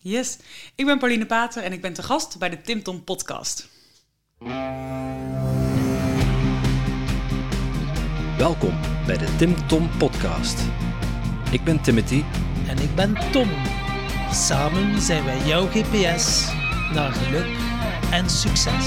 Yes, ik ben Pauline Pater en ik ben te gast bij de Tim Tom podcast. Welkom bij de Tim Tom podcast. Ik ben Timothy En ik ben Tom. Samen zijn wij jouw GPS naar geluk en succes.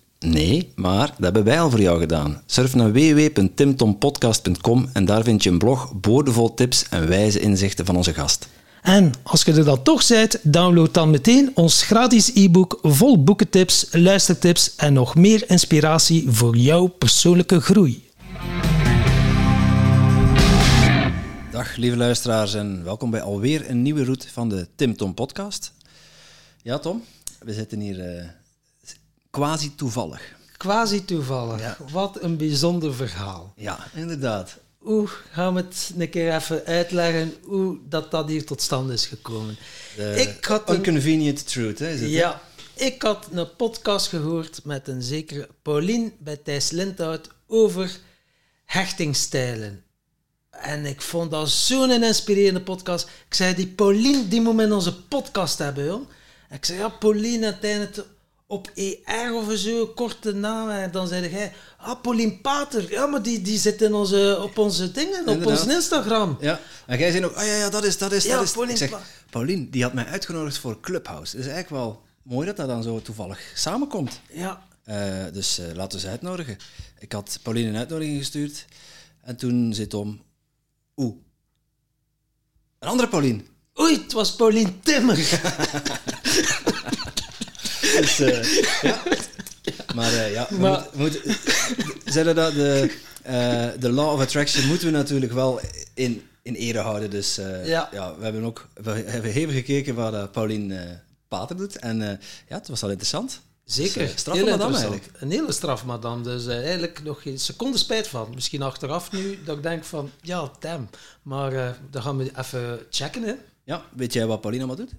Nee, maar dat hebben wij al voor jou gedaan. Surf naar www.timtompodcast.com en daar vind je een blog boordevol tips en wijze inzichten van onze gast. En als je er dan toch bent, download dan meteen ons gratis e-book vol boekentips, luistertips en nog meer inspiratie voor jouw persoonlijke groei. Dag lieve luisteraars en welkom bij alweer een nieuwe route van de Tim Tom podcast. Ja Tom, we zitten hier eh, quasi toevallig. Quasi toevallig. Wat een bijzonder verhaal. Ja, inderdaad. Hoe gaan we het een keer even uitleggen hoe dat, dat hier tot stand is gekomen? De ik had een, Inconvenient truth, hè, is het? ja, ik had een podcast gehoord met een zekere Paulien bij Thijs Lindhout over hechtingstijlen. En ik vond dat zo'n inspirerende podcast. Ik zei, die Paulien, die moet in onze podcast hebben, joh. En ik zei, ja, Paulien, uiteindelijk op ER of zo, korte naam. En dan zei jij, ah, Pater. Ja, maar die, die zit in onze, op onze dingen, op ons Instagram. Ja, en jij zei ook, ah ja, ja, dat is, dat is, Ja, dat is. Paulien ik zeg, die had mij uitgenodigd voor Clubhouse. Het is eigenlijk wel mooi dat dat dan zo toevallig samenkomt. Ja, Eh, dus eh, laten we ze uitnodigen. Ik had Pauline een uitnodiging gestuurd. En toen zit om... Oeh. Een andere Paulien. Oei, het was Paulien Timmer. Dus, eh, ja. Maar eh, ja, we Maar- moeten... moeten zeiden dat de, eh, de law of attraction moeten we natuurlijk wel in, in ere houden. Dus eh, Ja. ja. we hebben ook we hebben even gekeken wat Paulien eh, Pater doet. En eh, ja, het was al interessant. Zeker. Dus, Heel madame eigenlijk. Een hele straf, madame. Dus eh, eigenlijk nog geen seconde spijt van. Misschien achteraf nu dat ik denk van, ja, damn. Maar eh dan gaan we even checken, hè. Ja, weet jij wat Pauline allemaal doet?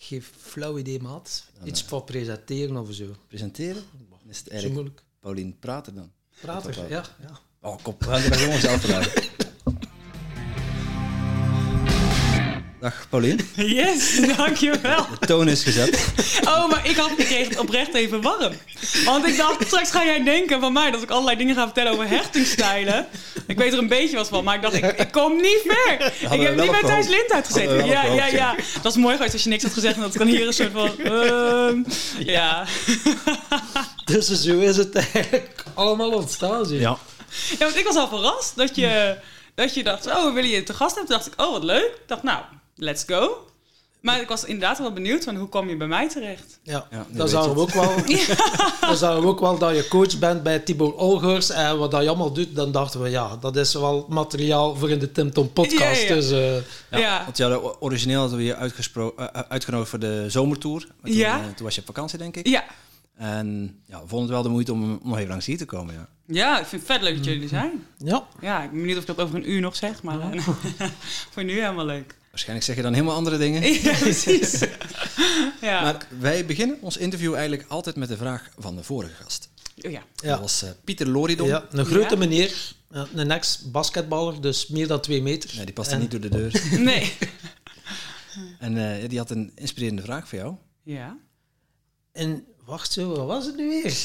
Geen flauw idee, maat. Iets voor presenteren of zo. Presenteren? Is het Zo eigenlijk moeilijk. Paulien Prater dan? Prater, Dat ja. ja. Oh, kom, we gaan het gewoon zelf vragen. Dag Paulien, Yes, dankjewel. de toon is gezet. Oh, maar ik, had, het oprecht even warm. Want ik dacht, straks ga jij denken van mij dat ik allerlei dingen ga vertellen over hechtingstijlen. Ik weet er een beetje wat van, maar ik dacht, ik, ik kom niet ver. Ik heb niet bij Thijs. Lind Hadden we uitgezeten. Ja, ja, ja. Dat is mooi geweest als je niks had gezegd en dat ik dan hier een soort van... ehm, ja. Dus zo is het eigenlijk allemaal ontstaan. Zie. Ja, Ja, want ik was al verrast dat je, dat je dacht, oh, we willen je te gast hebben. Toen dacht ik, oh, wat leuk. Ik dacht, nou, let's go. Maar ik was inderdaad wel benieuwd van hoe kwam je bij mij terecht? Ja, Ja, weet zagen we ook wel, dan zagen we ook wel dat je coach bent bij Tibor Olgers en wat dat je allemaal doet, dan dachten we, ja, dat is wel materiaal voor in de Tim Tom podcast. Ja, ja. Dus eh, ja, Ja. want ja, origineel hadden we je uitgespro- eh, uitgenodigd voor de zomertour. Toen, Ja. eh, toen was je op vakantie, denk ik. Ja. En ja, we vonden het wel de moeite om, om nog even langs hier te komen. Ja. Ja, ik vind het vet leuk dat jullie er zijn. ja, Ja, ik ben benieuwd of ik dat over een uur nog zeg, maar eh, voor nu helemaal leuk. Waarschijnlijk zeg je dan helemaal andere dingen. Ja, precies. Ja. Maar wij beginnen ons interview eigenlijk altijd met de vraag van de vorige gast. Oh, ja. Dat was eh, Pieter Loridon. ja, een grote Ja. meneer, ja, een ex-basketballer, dus meer dan twee meter. Nee, die paste En- niet door de deur. Nee. en eh, die had een inspirerende vraag voor jou. Ja. En wacht zo, wat was het nu weer?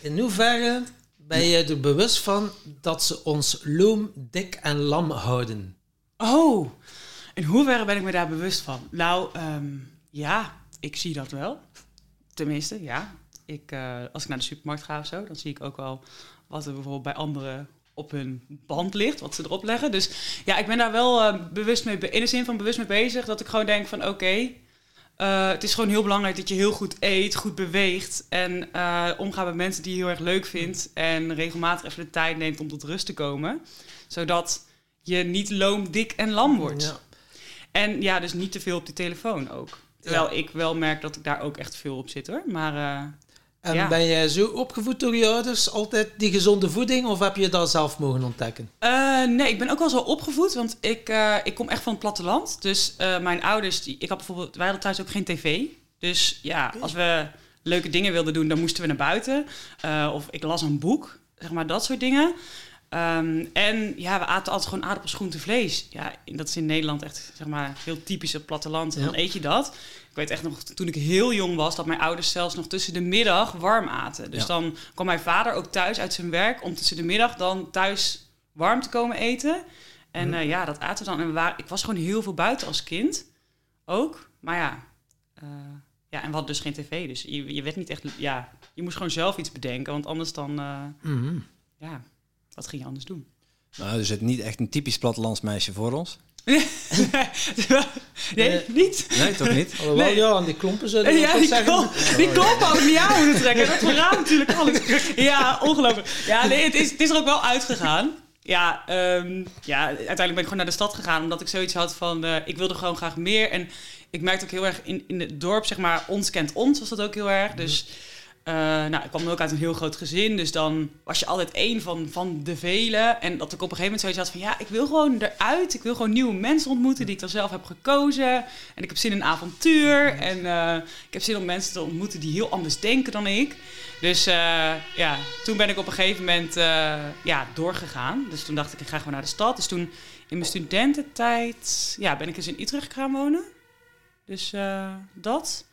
In hoeverre ben je er bewust van dat ze ons loom, dik en lam houden? Oh, in hoeverre ben ik me daar bewust van? Nou, ehm, ja, ik zie dat wel. Tenminste, ja. Ik, eh, als ik naar de supermarkt ga of zo, dan zie ik ook wel wat er bijvoorbeeld bij anderen op hun band ligt, wat ze erop leggen. Dus ja, ik ben daar wel eh, bewust mee, in de zin van bewust mee bezig, dat ik gewoon denk van oké, eh, het is gewoon heel belangrijk dat je heel goed eet, goed beweegt en eh, omgaat met mensen die je heel erg leuk vindt en regelmatig even de tijd neemt om tot rust te komen, zodat je niet loom, dik en lam wordt. Ja. En ja, dus niet te veel op die telefoon ook. Terwijl ik wel merk dat ik daar ook echt veel op zit hoor. Maar eh, En Ja. ben jij zo opgevoed door je ouders, altijd die gezonde voeding, of heb je dat zelf mogen ontdekken? Eh, nee, ik ben ook wel zo opgevoed, want ik, eh, ik kom echt van het platteland. Dus mijn ouders, die, ik had bijvoorbeeld, wij hadden thuis ook geen tv. Dus ja, als we leuke dingen wilden doen, dan moesten we naar buiten. Of ik las een boek, zeg maar dat soort dingen. Ehm, en ja, we aten altijd gewoon aardappels, groente, vlees. Ja, dat is in Nederland echt, zeg maar, heel typisch het platteland. En dan eet je dat. Ik weet echt nog, toen ik heel jong was, dat mijn ouders zelfs nog tussen de middag warm aten. Dus Ja. dan kwam mijn vader ook thuis uit zijn werk om tussen de middag dan thuis warm te komen eten. En Mhm. eh, ja, dat aten we dan. En we waren, ik was gewoon heel veel buiten als kind ook. Maar ja, eh, ja en we hadden dus geen tv. Dus je, je werd niet echt... Ja, je moest gewoon zelf iets bedenken. Want anders dan... eh, Mhm. ja, wat ging je anders doen? Nou, dus het niet echt een typisch plattelandsmeisje voor ons. nee, Nee. niet? Nee, toch niet? Alhoewel, Nee. ja, aan die klompen we Ja, toch die, zeggen. klomp, die klompen had ik niet aan moeten trekken. Dat verraadt natuurlijk alles. Ja, ongelooflijk. Ja, nee, het is, het is er ook wel uitgegaan. Ja, ehm, ja, uiteindelijk ben ik gewoon naar de stad gegaan. Omdat ik zoiets had van, eh, ik wilde gewoon graag meer. En ik merkte ook heel erg in, in het dorp, zeg maar, ons kent ons was dat ook heel erg. Dus eh, nou, ik kwam ook uit een heel groot gezin. Dus dan was je altijd één van, van de velen. En dat ik op een gegeven moment zoiets had van... ja, ik wil gewoon eruit. Ik wil gewoon nieuwe mensen ontmoeten die ik dan zelf heb gekozen. En ik heb zin in avontuur. En eh, ik heb zin om mensen te ontmoeten die heel anders denken dan ik. Dus eh, ja, toen ben ik op een gegeven moment ja, doorgegaan. Dus toen dacht ik, ik ga gewoon naar de stad. Dus toen in mijn studententijd ja, ben ik eens in Utrecht gaan wonen. Dus dat...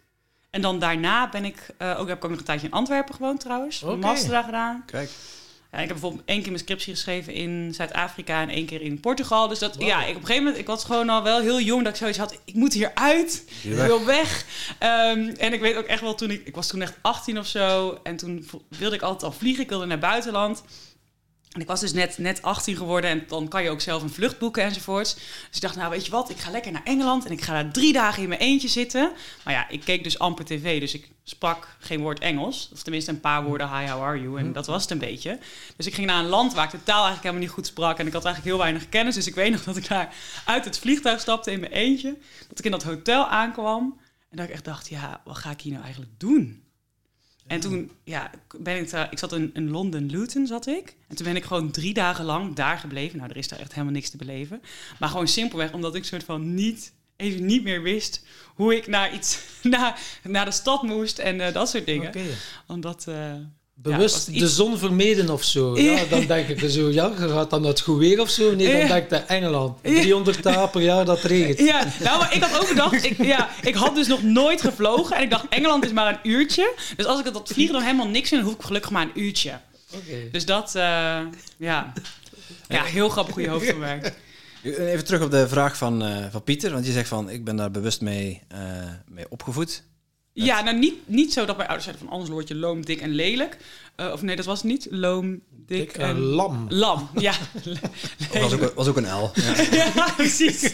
En dan daarna ben ik, eh, ook heb ik ook nog een tijdje in Antwerpen gewoond trouwens. Oké. Een master daar gedaan. Kijk. Ja, ik heb bijvoorbeeld één keer mijn scriptie geschreven in Zuid-Afrika en één keer in Portugal. Dus dat, Wow. ja, ik, op een gegeven moment, ik was gewoon al wel heel jong dat ik zoiets had, ik moet hier uit. Ik wil weg. Ehm, en ik weet ook echt wel toen ik, ik was toen echt 18 of zo. En toen wilde ik altijd al vliegen. Ik wilde naar buitenland. En ik was dus net, net 18 geworden en dan kan je ook zelf een vlucht boeken enzovoorts. Dus ik dacht, nou weet je wat, ik ga lekker naar Engeland en ik ga daar drie dagen in mijn eentje zitten. Maar ja, ik keek dus amper tv, dus ik sprak geen woord Engels. Of tenminste een paar woorden, hi, how are you? En dat was het een beetje. Dus ik ging naar een land waar ik de taal eigenlijk helemaal niet goed sprak. En ik had eigenlijk heel weinig kennis. Dus ik weet nog dat ik daar uit het vliegtuig stapte in mijn eentje. Dat ik in dat hotel aankwam. En dat ik echt dacht, ja, wat ga ik hier nou eigenlijk doen? En toen, ja, ben ik daar, ik zat in, in Londen, Luton zat ik. En toen ben ik gewoon drie dagen lang daar gebleven. Nou, er is daar echt helemaal niks te beleven. Maar gewoon simpelweg omdat ik soort van niet, even niet meer wist hoe ik naar iets, naar, naar de stad moest en eh, dat soort dingen. Omdat, eh, Bewust de zon vermeden of zo. Ja, dan denk ik zo, ja, je gaat dan naar het goed weer of zo. Nee, dan Ja. denk ik Engeland. 300 dagen per jaar dat regent. Ja, nou, maar ik had ook bedacht, ik, ja, ik had dus nog nooit gevlogen. En ik dacht, Engeland is maar een uurtje. Dus als ik het dat vliegen dan helemaal niks vind, dan hoef ik gelukkig maar een uurtje. Oké. Dus dat, eh, ja. Ja, heel grappig hoe je hoofd van werkt. Even terug op de vraag van, eh, van Pieter. Want je zegt van, ik ben daar bewust mee, eh, mee opgevoed. Ja, nou niet, niet zo dat mijn ouders zeiden van anders word je loom, dik en lelijk. Eh, of nee, dat was het niet. Loom, dik, Dik en... lam. Lam, ja. Dat was ook, was ook een L. Ja. ja, precies.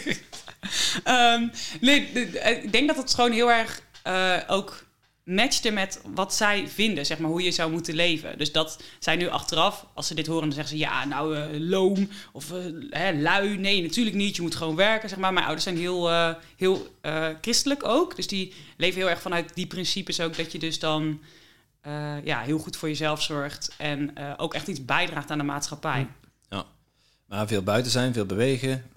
Ehm, nee, de- ik denk dat het gewoon heel erg eh, ook matchte met wat zij vinden, zeg maar, hoe je zou moeten leven. Dus dat zij nu achteraf, als ze dit horen, dan zeggen ze ja, nou, eh, loom of eh, hè, lui. Nee, natuurlijk niet. Je moet gewoon werken, zeg maar. Mijn ouders zijn heel, eh, heel christelijk ook. Dus die leven heel erg vanuit die principes ook, dat je dus dan ja, heel goed voor jezelf zorgt en ook echt iets bijdraagt aan de maatschappij. Maar veel buiten zijn, veel bewegen,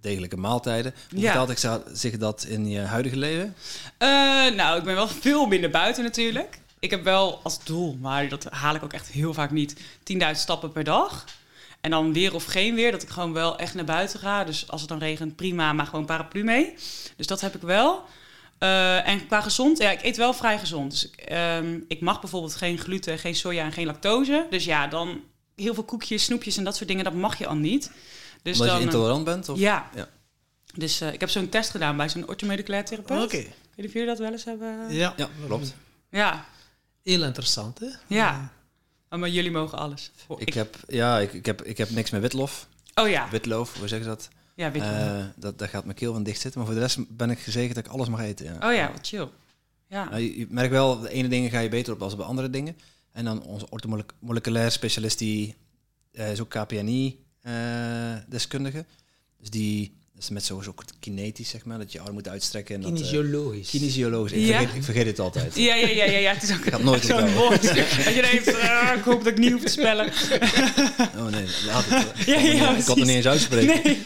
degelijke maaltijden. Hoe Ja. vertaalt ik zich dat in je huidige leven? Eh, nou, ik ben wel veel minder buiten natuurlijk. Ik heb wel als doel, maar dat haal ik ook echt heel vaak niet, 10.000 stappen per dag. En dan weer of geen weer, dat ik gewoon wel echt naar buiten ga. Dus als het dan regent, prima, maar gewoon paraplu mee. Dus dat heb ik wel. Eh, en qua gezond, ja, ik eet wel vrij gezond. Dus ik, ehm, ik mag bijvoorbeeld geen gluten, geen soja en geen lactose. Dus ja, dan heel veel koekjes, snoepjes en dat soort dingen, dat mag je al niet. Dus Omdat dan, je eh, intolerant bent? Of? ja. Ja. Dus eh, ik heb zo'n test gedaan bij zo'n orthomoleculair therapeut. Oké. Ik weet niet of jullie dat wel eens hebben. Ja. Ja, klopt. Ja, Heel interessant, hè? ja. Oh, maar jullie mogen alles. Oh, Ik heb, ja, ik, ik, heb, ik heb niks met witlof. Oh ja, Witloof, hoe zeggen ze dat? ja, wel. Eh, dat? Dat gaat mijn keel van dicht zitten. Maar voor de rest ben ik gezegend dat ik alles mag eten. Ja. Oh ja, wat chill. Ja. Nou, je, je merkt wel, de ene dingen ga je beter op als bij andere dingen. En dan onze orthomoleculair specialist, die eh, is ook KPNI-deskundige. dus die dat is met zo'n zo kinetisch, zeg maar, dat je je arm moet uitstrekken. En dat, eh, Kinesiologisch. kinesiologisch. Ik, Ja. vergeet, ik vergeet het altijd. Ja, ja, ja, ja, ja. Het is ook Gaat nooit zo'n woord. Dat je denkt, eh, ik hoop dat ik niet hoef te spellen. Oh nee, laat het. Ja, ik kon het ja, niet- ik kon het niet eens uitspreken. Nee.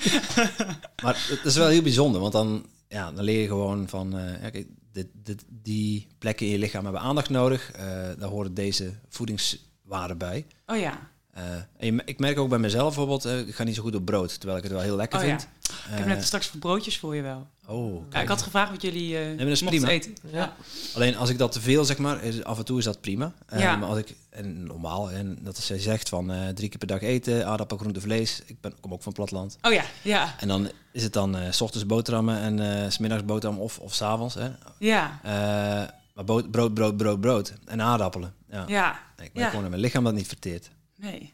Maar het is wel heel bijzonder, want dan, ja, dan leer je gewoon van... eh, ja, kijk, dit, dit, die plekken in je lichaam hebben aandacht nodig. Eh, daar horen deze voedingswaarden bij. Oh ja. Eh, en je- ik merk ook bij mezelf bijvoorbeeld, eh, ik ga niet zo goed op brood, terwijl ik het wel heel lekker Oh ja. vind. Ik heb net straks voor broodjes voor je wel. Oh, Ja, ik had gevraagd wat jullie eh prima. eten. Ja. Alleen als ik dat te veel zeg maar, is, af en toe is dat prima. Eh, Ja. Maar als ik, en normaal, en dat is, zij zegt van eh, drie keer per dag eten, aardappel, groente, vlees. Ik ben, kom ook van het platteland. Oh ja, ja, En dan is het dan eh, s ochtends boterhammen en eh, s smiddags boterham of, of s'avonds. hè. ja, Eh, maar boot- brood, brood, brood, brood. En aardappelen. Ja. ja. Ik merk Ja. gewoon dat mijn lichaam dat niet verteert. Nee.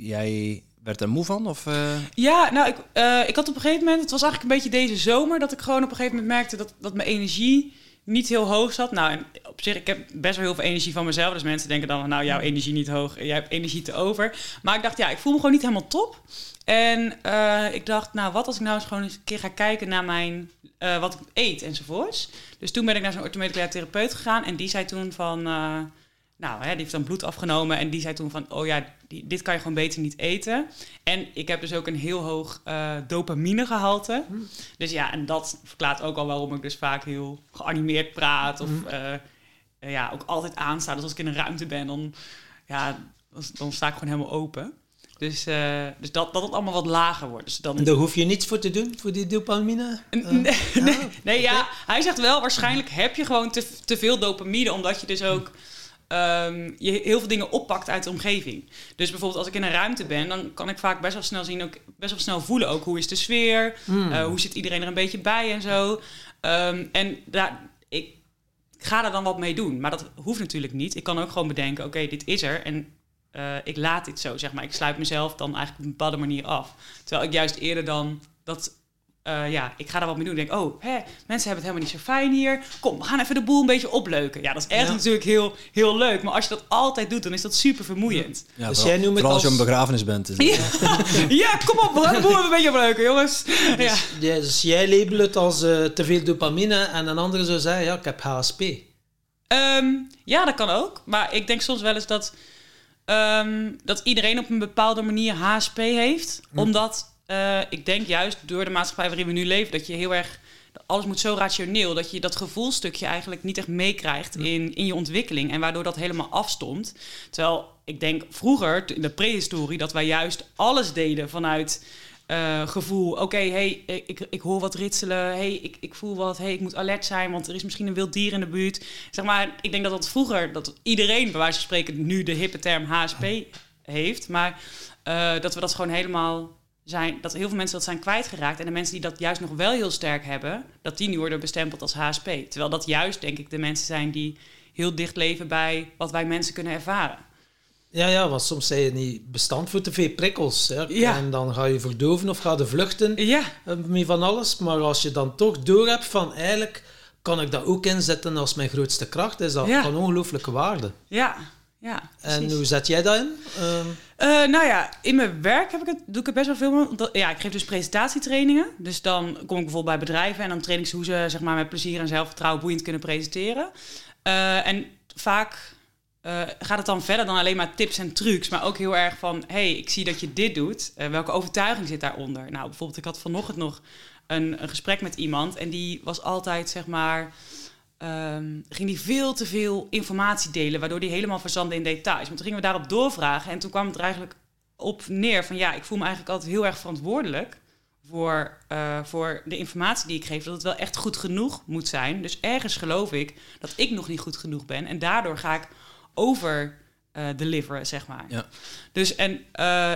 Jij werd er moe van? Of, eh? Ja, nou, ik, eh, ik had op een gegeven moment, het was eigenlijk een beetje deze zomer, dat ik gewoon op een gegeven moment merkte dat, dat mijn energie niet heel hoog zat. Nou, en op zich, ik heb best wel heel veel energie van mezelf. Dus mensen denken dan, nou, jouw energie niet hoog, jij hebt energie te over. Maar ik dacht, ja, ik voel me gewoon niet helemaal top. En eh, ik dacht, nou, wat als ik nou eens gewoon eens een keer ga kijken naar mijn, wat ik eet enzovoorts. Dus toen ben ik naar zo'n orthomoleculair therapeut gegaan. En die zei toen van, nou, hè, die heeft dan bloed afgenomen. En die zei toen van, oh ja, die- dit kan je gewoon beter niet eten. En ik heb dus ook een heel hoog eh dopaminegehalte. Dus ja, en dat verklaart ook al waarom ik dus vaak heel geanimeerd praat. Of eh, eh, ja, ook altijd aansta. Dus als ik in een ruimte ben, dan, ja, dan, dan sta ik gewoon helemaal open. Dus, eh, dus dat, dat het allemaal wat lager wordt. Dus dan, En daar hoef je niets voor te doen, voor die dopamine? nee, nee, ja, nee, ja, hij zegt wel, waarschijnlijk heb je gewoon te, te veel dopamine, omdat je dus ook ehm, je heel veel dingen oppakt uit de omgeving. Dus bijvoorbeeld als ik in een ruimte ben, dan kan ik vaak best wel snel zien, ook best wel snel voelen ook hoe is de sfeer, Hmm. eh, hoe zit iedereen er een beetje bij en zo. Ehm, en daar, ik ga daar dan wat mee doen, maar dat hoeft natuurlijk niet. Ik kan ook gewoon bedenken, oké, dit is er en eh, ik laat dit zo, zeg maar. Ik sluit mezelf dan eigenlijk op een bepaalde manier af. Terwijl ik juist eerder dan dat, eh, ja, ik ga daar wat mee doen. Ik denk, oh, hè, mensen hebben het helemaal niet zo fijn hier. Kom, we gaan even de boel een beetje opleuken. Ja, dat is echt Ja. natuurlijk heel, heel leuk. Maar als je dat altijd doet, dan is dat super vermoeiend. Ja, Dus vooral, jij noemt het vooral als je als- een begrafenis bent. is het- Ja, ja kom op, we gaan de boel even een beetje opleuken, jongens. Ja. Dus, dus jij labelt het als eh, te veel dopamine en een andere zou zeggen, ja, ik heb HSP. Ehm, ja, dat kan ook. Maar ik denk soms wel eens dat, ehm, dat iedereen op een bepaalde manier HSP heeft. Omdat eh, ik denk juist door de maatschappij waarin we nu leven, dat je heel erg. Alles moet zo rationeel dat je dat gevoelstukje eigenlijk niet echt meekrijgt in, in je ontwikkeling. En waardoor dat helemaal afstond. Terwijl ik denk vroeger, in de prehistorie, dat wij juist alles deden vanuit eh, gevoel. Oké, hey, ik, ik hoor wat ritselen. hey, ik, ik voel wat. hey, ik moet alert zijn, want er is misschien een wild dier in de buurt. Zeg maar, ik denk dat dat vroeger, dat iedereen bij wijze van spreken nu de hippe term HSP heeft. Maar eh, dat we dat gewoon helemaal zijn, dat heel veel mensen dat zijn kwijtgeraakt. En de mensen die dat juist nog wel heel sterk hebben, dat die nu worden bestempeld als HSP. Terwijl dat juist, denk ik, de mensen zijn die heel dicht leven bij wat wij mensen kunnen ervaren. Ja, ja, want soms zijn je niet bestand voor te veel prikkels. Hè? Ja. En dan ga je verdoven of ga je vluchten Ja, eh, met van alles. Maar als je dan toch door hebt van eigenlijk kan ik dat ook inzetten als mijn grootste kracht, is dat Ja. van ongelooflijke waarde. ja, ja. En hoe zet jij dat in? Ehm, Eh, nou ja, in mijn werk heb ik het, doe ik het best wel veel. omdat- ja, ik geef dus presentatietrainingen. Dus dan kom ik bijvoorbeeld bij bedrijven en dan train ik ze hoe ze zeg maar, met plezier en zelfvertrouwen boeiend kunnen presenteren. Eh, en vaak eh, gaat het dan verder dan alleen maar tips en trucs, maar ook heel erg van: hey, ik zie dat je dit doet. Welke overtuiging zit daaronder? Nou, bijvoorbeeld, ik had vanochtend nog een, een gesprek met iemand en die was altijd zeg maar ehm, ging die veel te veel informatie delen, waardoor die helemaal verzandde in details. Want toen gingen we daarop doorvragen en toen kwam het er eigenlijk op neer van ja, ik voel me eigenlijk altijd heel erg verantwoordelijk voor, eh, voor de informatie die ik geef, dat het wel echt goed genoeg moet zijn. Dus ergens geloof ik dat ik nog niet goed genoeg ben en daardoor ga ik over eh, deliveren, zeg maar. Ja. Dus en eh,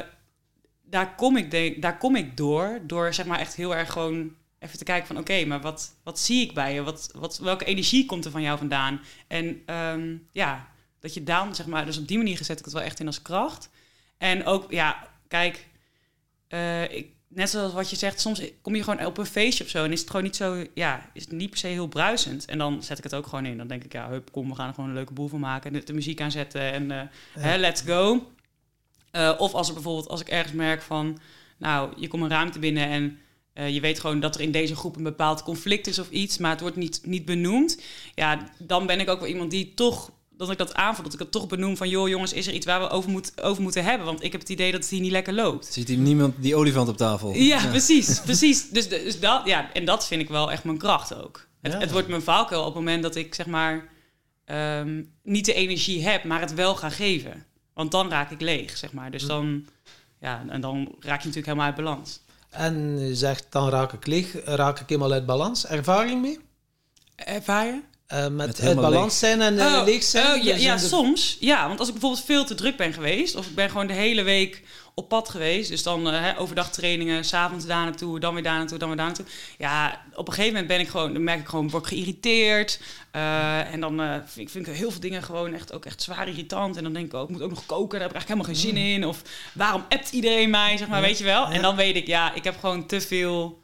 daar, kom ik denk, daar kom ik door, door zeg maar echt heel erg gewoon even te kijken van oké, maar wat, wat zie ik bij je? Wat, wat, welke energie komt er van jou vandaan? En ehm, ja, dat je dan zeg maar, dus op die manier gezet ik het wel echt in als kracht. En ook, ja, kijk, eh, ik, net zoals wat je zegt, soms kom je gewoon op een feestje of zo en is het gewoon niet zo, ja, is het niet per se heel bruisend. En dan zet ik het ook gewoon in. Dan denk ik, ja, hup, kom, we gaan er gewoon een leuke boel van maken. En de, de muziek aanzetten en eh, hè, let's go. Eh, of als er bijvoorbeeld, als ik ergens merk van, nou, je komt een ruimte binnen en eh, je weet gewoon dat er in deze groep een bepaald conflict is of iets, maar het wordt niet, niet benoemd. Ja, dan ben ik ook wel iemand die toch, dat ik dat aanvoel, dat ik het toch benoem van, joh jongens, is er iets waar we over, moet, over moeten hebben? Want ik heb het idee dat het hier niet lekker loopt. Ziet hier niemand die olifant op tafel? Ja, precies, precies. Dus, dus dat, ja, en dat vind ik wel echt mijn kracht ook. Het, Ja. het wordt mijn valkuil op het moment dat ik zeg maar ehm, niet de energie heb, maar het wel ga geven. Want dan raak ik leeg, zeg maar. Dus dan, ja, en dan raak je natuurlijk helemaal uit balans. En zegt, dan raak ik leeg, raak ik helemaal uit balans. Ervaring mee? Ervaar Eh, met helemaal balans zijn en eh, leeg zijn? oh, ja, Dus ja in de- soms. Ja, want als ik bijvoorbeeld veel te druk ben geweest... of ik ben gewoon de hele week op pad geweest... dus dan hè, overdag trainingen, s'avonds daar naartoe... dan weer daar naartoe, dan weer daar naartoe. Ja, op een gegeven moment ben ik gewoon... dan merk ik gewoon, word ik geïrriteerd. eh, en dan eh, vind, vind ik heel veel dingen gewoon echt, ook echt zwaar irritant. En dan denk ik ook, ik moet ook nog koken, daar heb ik eigenlijk helemaal geen zin in. Of waarom appt iedereen mij, zeg maar, Ja. weet je wel? Ja. En dan weet ik, ja, ik heb gewoon te veel...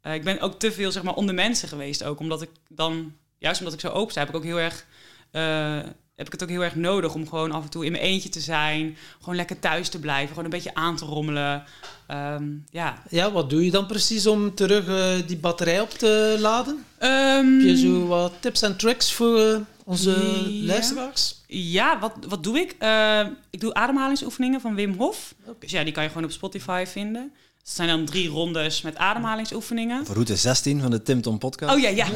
eh, ik ben ook te veel, zeg maar, onder mensen geweest ook. Omdat ik dan, juist omdat ik zo open sta, heb ik ook heel erg... eh, heb ik het ook heel erg nodig om gewoon af en toe in mijn eentje te zijn. Gewoon lekker thuis te blijven. Gewoon een beetje aan te rommelen. Ehm, ja. Ja, wat doe je dan precies om terug eh, die batterij op te laden? Ehm, Heb je zo wat tips en tricks voor eh, onze Ja. luisteraars? Ja, wat, wat doe ik? Ik doe ademhalingsoefeningen van Wim Hof. Dus ja, die kan je gewoon op Spotify vinden. Het zijn dan drie rondes met ademhalingsoefeningen. Voor route 16 van de Tim Tom podcast. Oh ja, ja.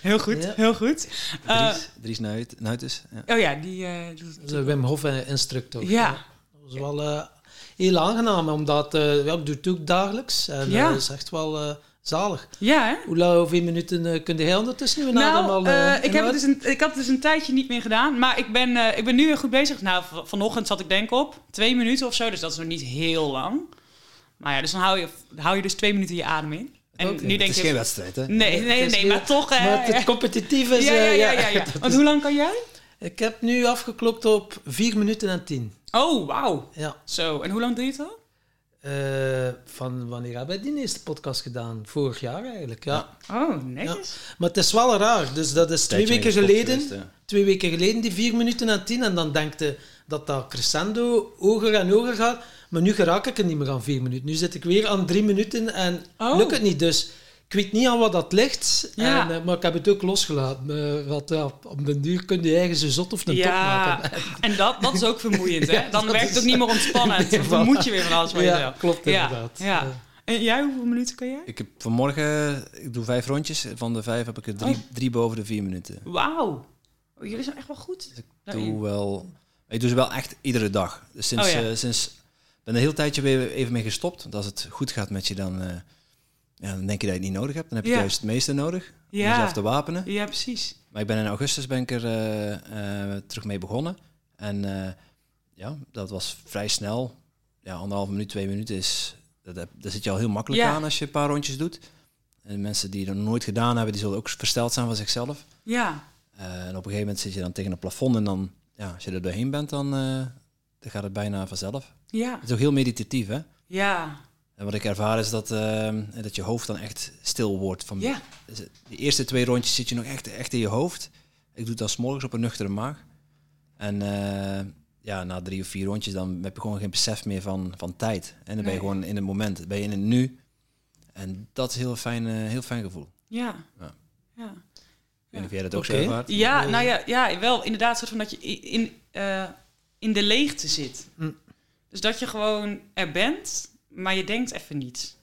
Heel goed, Ja. heel goed. Eh, Dries, Dries Nuit, Nuitus. Ja. oh ja, die... eh, een Wim Hof eh, instructor. Ja. Dat was wel eh, heel aangenaam, omdat eh, ja, ik doe het ook dagelijks. En Ja. dat is echt wel eh, zalig. Ja, hè? Hoe lang, hoeveel minuten kun jij ondertussen nu Nou, al eh, ik, heb het dus een, ik had het dus een tijdje niet meer gedaan. Maar ik ben, eh, ik ben nu weer goed bezig. Nou, vanochtend zat ik denk op twee minuten of zo. Dus dat is nog niet heel lang. Maar ja, dus dan hou je, hou je dus twee minuten je adem in. En nu Het denk is je... geen wedstrijd, hè? Nee, nee, Het is nee, maar toch... hè, Maar het competitief is... ja, ja, eh, ja, ja, ja. Want hoe lang kan jij? Ik heb nu afgeklopt op 4 minuten en 10. Oh, wauw. Ja. Zo, en hoe lang doe je het al? Eh, van wanneer hebben we die eerste podcast gedaan? Vorig jaar eigenlijk, ja. Oh, netjes. Maar het is wel raar. Dus dat is twee Tijdje weken geleden. geweest. Twee weken geleden die 4 minuten en 10. En dan denkt je dat dat crescendo hoger en hoger gaat. Maar nu geraak ik er niet meer aan 4 minuten. Nu zit ik weer aan 3 minuten en Oh. lukt het niet. Dus ik weet niet aan wat dat ligt. Ja. En, eh, maar ik heb het ook losgelaten. Eh, want ja, op den duur kun je eigen zo zot of een top Ja, maken. en dat, dat is ook vermoeiend, hè? Dan werkt het is- ook niet meer ontspannend. Nee, Dan voilà. vermoed je weer van alles van Ja, klopt Ja, inderdaad. ja. En jij, hoeveel minuten kan jij? Ik heb vanmorgen, ik doe vijf rondjes. Van de vijf heb ik er drie, Oh. drie boven de vier minuten. Wauw. Oh, jullie zijn echt wel goed. Ik daarin. doe wel, ik doe ze wel echt iedere dag. Dus sinds, Oh ja. eh, sinds ben er een heel tijdje weer even mee gestopt. Want als het goed gaat met je, dan, eh, ja, dan denk je dat je het niet nodig hebt. Dan heb je Ja. juist het meeste nodig om Ja. jezelf te wapenen. Ja, precies. Maar ik ben in augustus ben ik er eh, eh, terug mee begonnen. En ja, dat was vrij snel. Ja, anderhalf minuut, twee minuten is... Dat, daar zit je al heel makkelijk aan als je een paar rondjes doet. En mensen die dat nooit gedaan hebben, die zullen ook versteld zijn van zichzelf. Ja. En op een gegeven moment zit je dan tegen een plafond en dan, ja, als je er doorheen bent, dan, dan gaat het bijna vanzelf. Ja. Het is ook heel meditatief, hè? Ja. En wat ik ervaar is dat, eh, dat je hoofd dan echt stil wordt. Van, Ja. dus De eerste twee rondjes zit je nog echt, echt in je hoofd. Ik doe het dan 's morgens op een nuchtere maag. En eh, ja, na drie of vier rondjes dan heb je gewoon geen besef meer van, van tijd. En dan ben je gewoon in het moment, dan ben je in het nu. En dat is een heel fijn, eh, heel fijn gevoel. Ja. Ja. Ja. Ik weet niet of jij dat ook Oké. zo ervaart. Ja, nou ja, ja, wel inderdaad soort van dat je in, eh, in de leegte zit. Mm. Dus dat je gewoon er bent, maar je denkt even niet.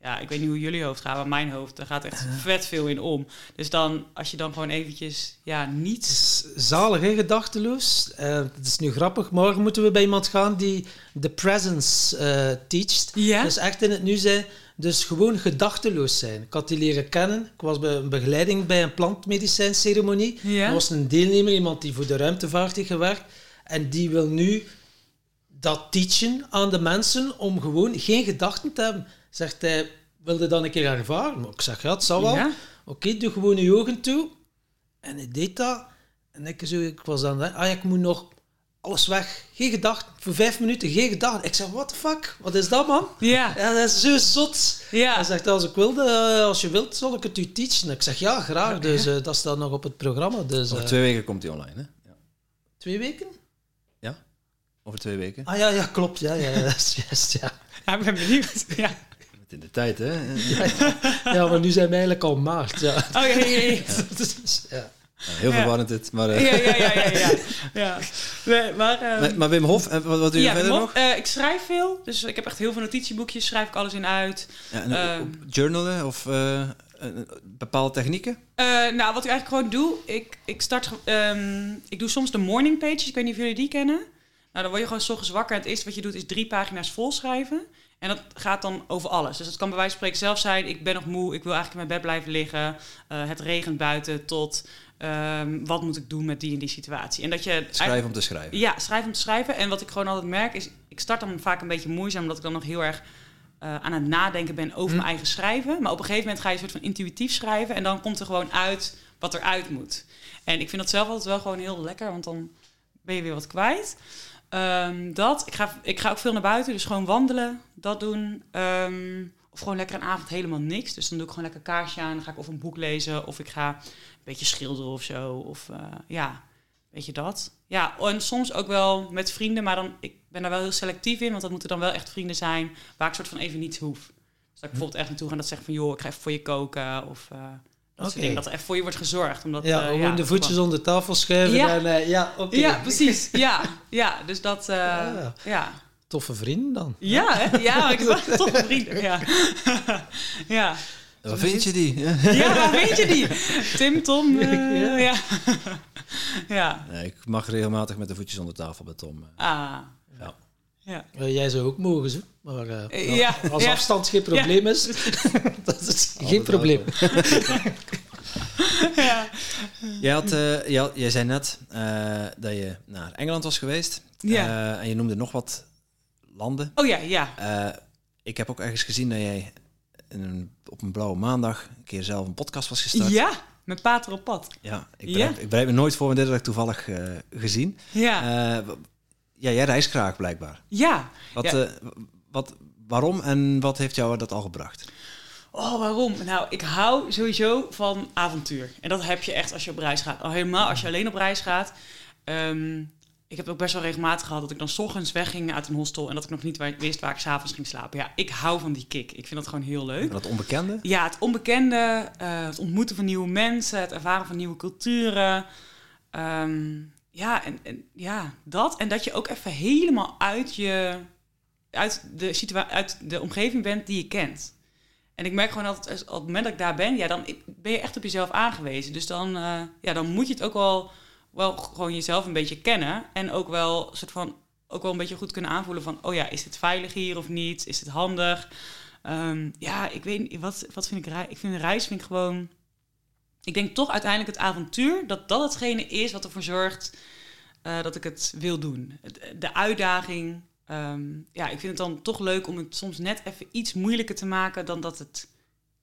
Ja, ik weet niet hoe jullie hoofd gaat, maar mijn hoofd, daar gaat echt vet veel in om. Dus dan, als je dan gewoon eventjes, ja, niets... zalig, hè, gedachteloos. Eh, het is nu grappig. Morgen moeten we bij iemand gaan die de presence eh teacht. Ja? Dus echt in het nu zijn. Dus gewoon gedachteloos zijn. Ik had die leren kennen. Ik was bij een begeleiding bij een plantmedicijnceremonie. Ja? Er was een deelnemer, iemand die voor de ruimtevaart heeft gewerkt. En die wil nu dat teachen aan de mensen om gewoon geen gedachten te hebben. Zegt hij, wilde dat een keer ervaren? Maar ik zeg, ja, het zal wel. Ja? Oké, doe gewoon je ogen toe. En hij deed dat. En ik, zo, ik was dan, ah ja, ik moet nog alles weg. Geen gedachten. Voor vijf minuten geen gedachten. Ik zeg, what the fuck? Wat is dat, man? Ja. Ja, dat is zo zot. Hij Ja. zegt, als ik wilde, eh, als je wilt, zal ik het u teachen. Ik zeg, ja, graag. Dus eh, dat staat nog op het programma. Dus, Over eh, twee weken komt hij online, hè? Ja. twee weken? Over twee weken. Ah ja, ja klopt. Ja, ja, dat is juist, ja. Ja, ik ben benieuwd. Ja. Met in de tijd, hè? Ja, maar nu zijn we eigenlijk al maart. Ja. Oh ja, ja, ja. Ja. Heel Ja. verwarrend dit. Maar, eh, Ja, ja, ja, ja, ja. ja. Nee, maar, ehm, maar, maar Wim Hof, en wat, wat doe je ja, verder nog? eh, ik schrijf veel, dus ik heb echt heel veel notitieboekjes, schrijf ik alles in uit. Ja, en, ehm, journalen of eh, eh, bepaalde technieken? Eh, nou, wat ik eigenlijk gewoon doe, ik, ik start, ehm, ik doe soms de morning pages, ik weet niet of jullie die kennen. Nou, dan word je gewoon 's ochtends wakker en het eerste wat je doet is drie pagina's vol schrijven. En dat gaat dan over alles. Dus dat kan bij wijze van spreken zelf zijn, ik ben nog moe, ik wil eigenlijk in mijn bed blijven liggen. eh, het regent buiten tot ehm, wat moet ik doen met die en die situatie. En dat je Schrijven om te schrijven. Ja, schrijven om te schrijven. En wat ik gewoon altijd merk is, ik start dan vaak een beetje moeizaam, omdat ik dan nog heel erg eh, aan het nadenken ben over Hm. mijn eigen schrijven. Maar op een gegeven moment ga je een soort van intuïtief schrijven en dan komt er gewoon uit wat eruit moet. En ik vind dat zelf altijd wel gewoon heel lekker, want dan ben je weer wat kwijt. Ehm, dat, ik ga, ik ga ook veel naar buiten, dus gewoon wandelen, dat doen. Ehm, of gewoon lekker een avond helemaal niks. Dus dan doe ik gewoon lekker kaarsje aan, dan ga ik of een boek lezen, of ik ga een beetje schilderen of zo. Of eh, ja, weet je dat. Ja, en soms ook wel met vrienden, maar dan, ik ben daar wel heel selectief in, want dat moeten dan wel echt vrienden zijn waar ik soort van even niets hoef. Dus dat ik bijvoorbeeld echt naartoe ga en dat zeg van, joh, ik ga even voor je koken, of eh, dat dingen. Dat er echt voor je wordt gezorgd. Omdat, Ja, eh, gewoon de voetjes onder tafel schuiven. Ja. En, eh, ja, oké. Ja, precies. Ja, ja dus dat, eh, Ja. ja. Toffe vrienden dan. Ja, hè? Ja, ik toch vrienden. Ja. ja. Waar vind je die? Ja, waar weet je die? Tim, Tom. eh, Ja. ja. ja. Nee, ik mag regelmatig met de voetjes onder tafel bij Tom. eh. Ah. Ja. Eh, jij zou ook mogen, zo. Maar eh, Eh, ja, als ja. afstand geen probleem is, dat is geen probleem. ja. Jij, had, eh, jij, jij zei net eh, dat je naar Engeland was geweest. Ja. Eh, en je noemde nog wat landen. Oh ja, ja. Eh, ik heb ook ergens gezien dat jij in een, op een blauwe maandag een keer zelf een podcast was gestart. Ja, met Pater op pad. Ja, ik Ja. bereid, ik bereid me nooit voor, maar dit heb ik toevallig eh, gezien. Ja. Ja, jij reist graag blijkbaar. ja. Wat, Ja. eh, wat, waarom en wat heeft jou dat al gebracht? Oh, waarom? Nou, ik hou sowieso van avontuur. En dat heb je echt als je op reis gaat. Al helemaal als je alleen op reis gaat. Ehm, ik heb ook best wel regelmatig gehad dat ik dan 's ochtends wegging uit een hostel en dat ik nog niet wist waar ik s'avonds ging slapen. Ja, ik hou van die kick. Ik vind dat gewoon heel leuk. Dat onbekende? Ja, het onbekende, eh, het ontmoeten van nieuwe mensen, het ervaren van nieuwe culturen. Ehm, ja, en, en ja, dat. En dat je ook even helemaal uit je, uit de, situa uit de omgeving bent die je kent. En ik merk gewoon altijd, op het moment dat ik daar ben, ja, dan ben je echt op jezelf aangewezen. Dus dan, eh, ja, dan moet je het ook wel, wel gewoon jezelf een beetje kennen. En ook wel, soort van, ook wel een beetje goed kunnen aanvoelen van, oh ja, is het veilig hier of niet? Is het handig? Ehm, ja, ik weet niet, wat, wat vind ik? Ik vind reis vind ik gewoon... Ik denk toch uiteindelijk het avontuur, dat dat hetgene is wat ervoor zorgt eh, dat ik het wil doen. Het- De uitdaging. ehm, ja, ik vind het dan toch leuk om het soms net even iets moeilijker te maken dan dat het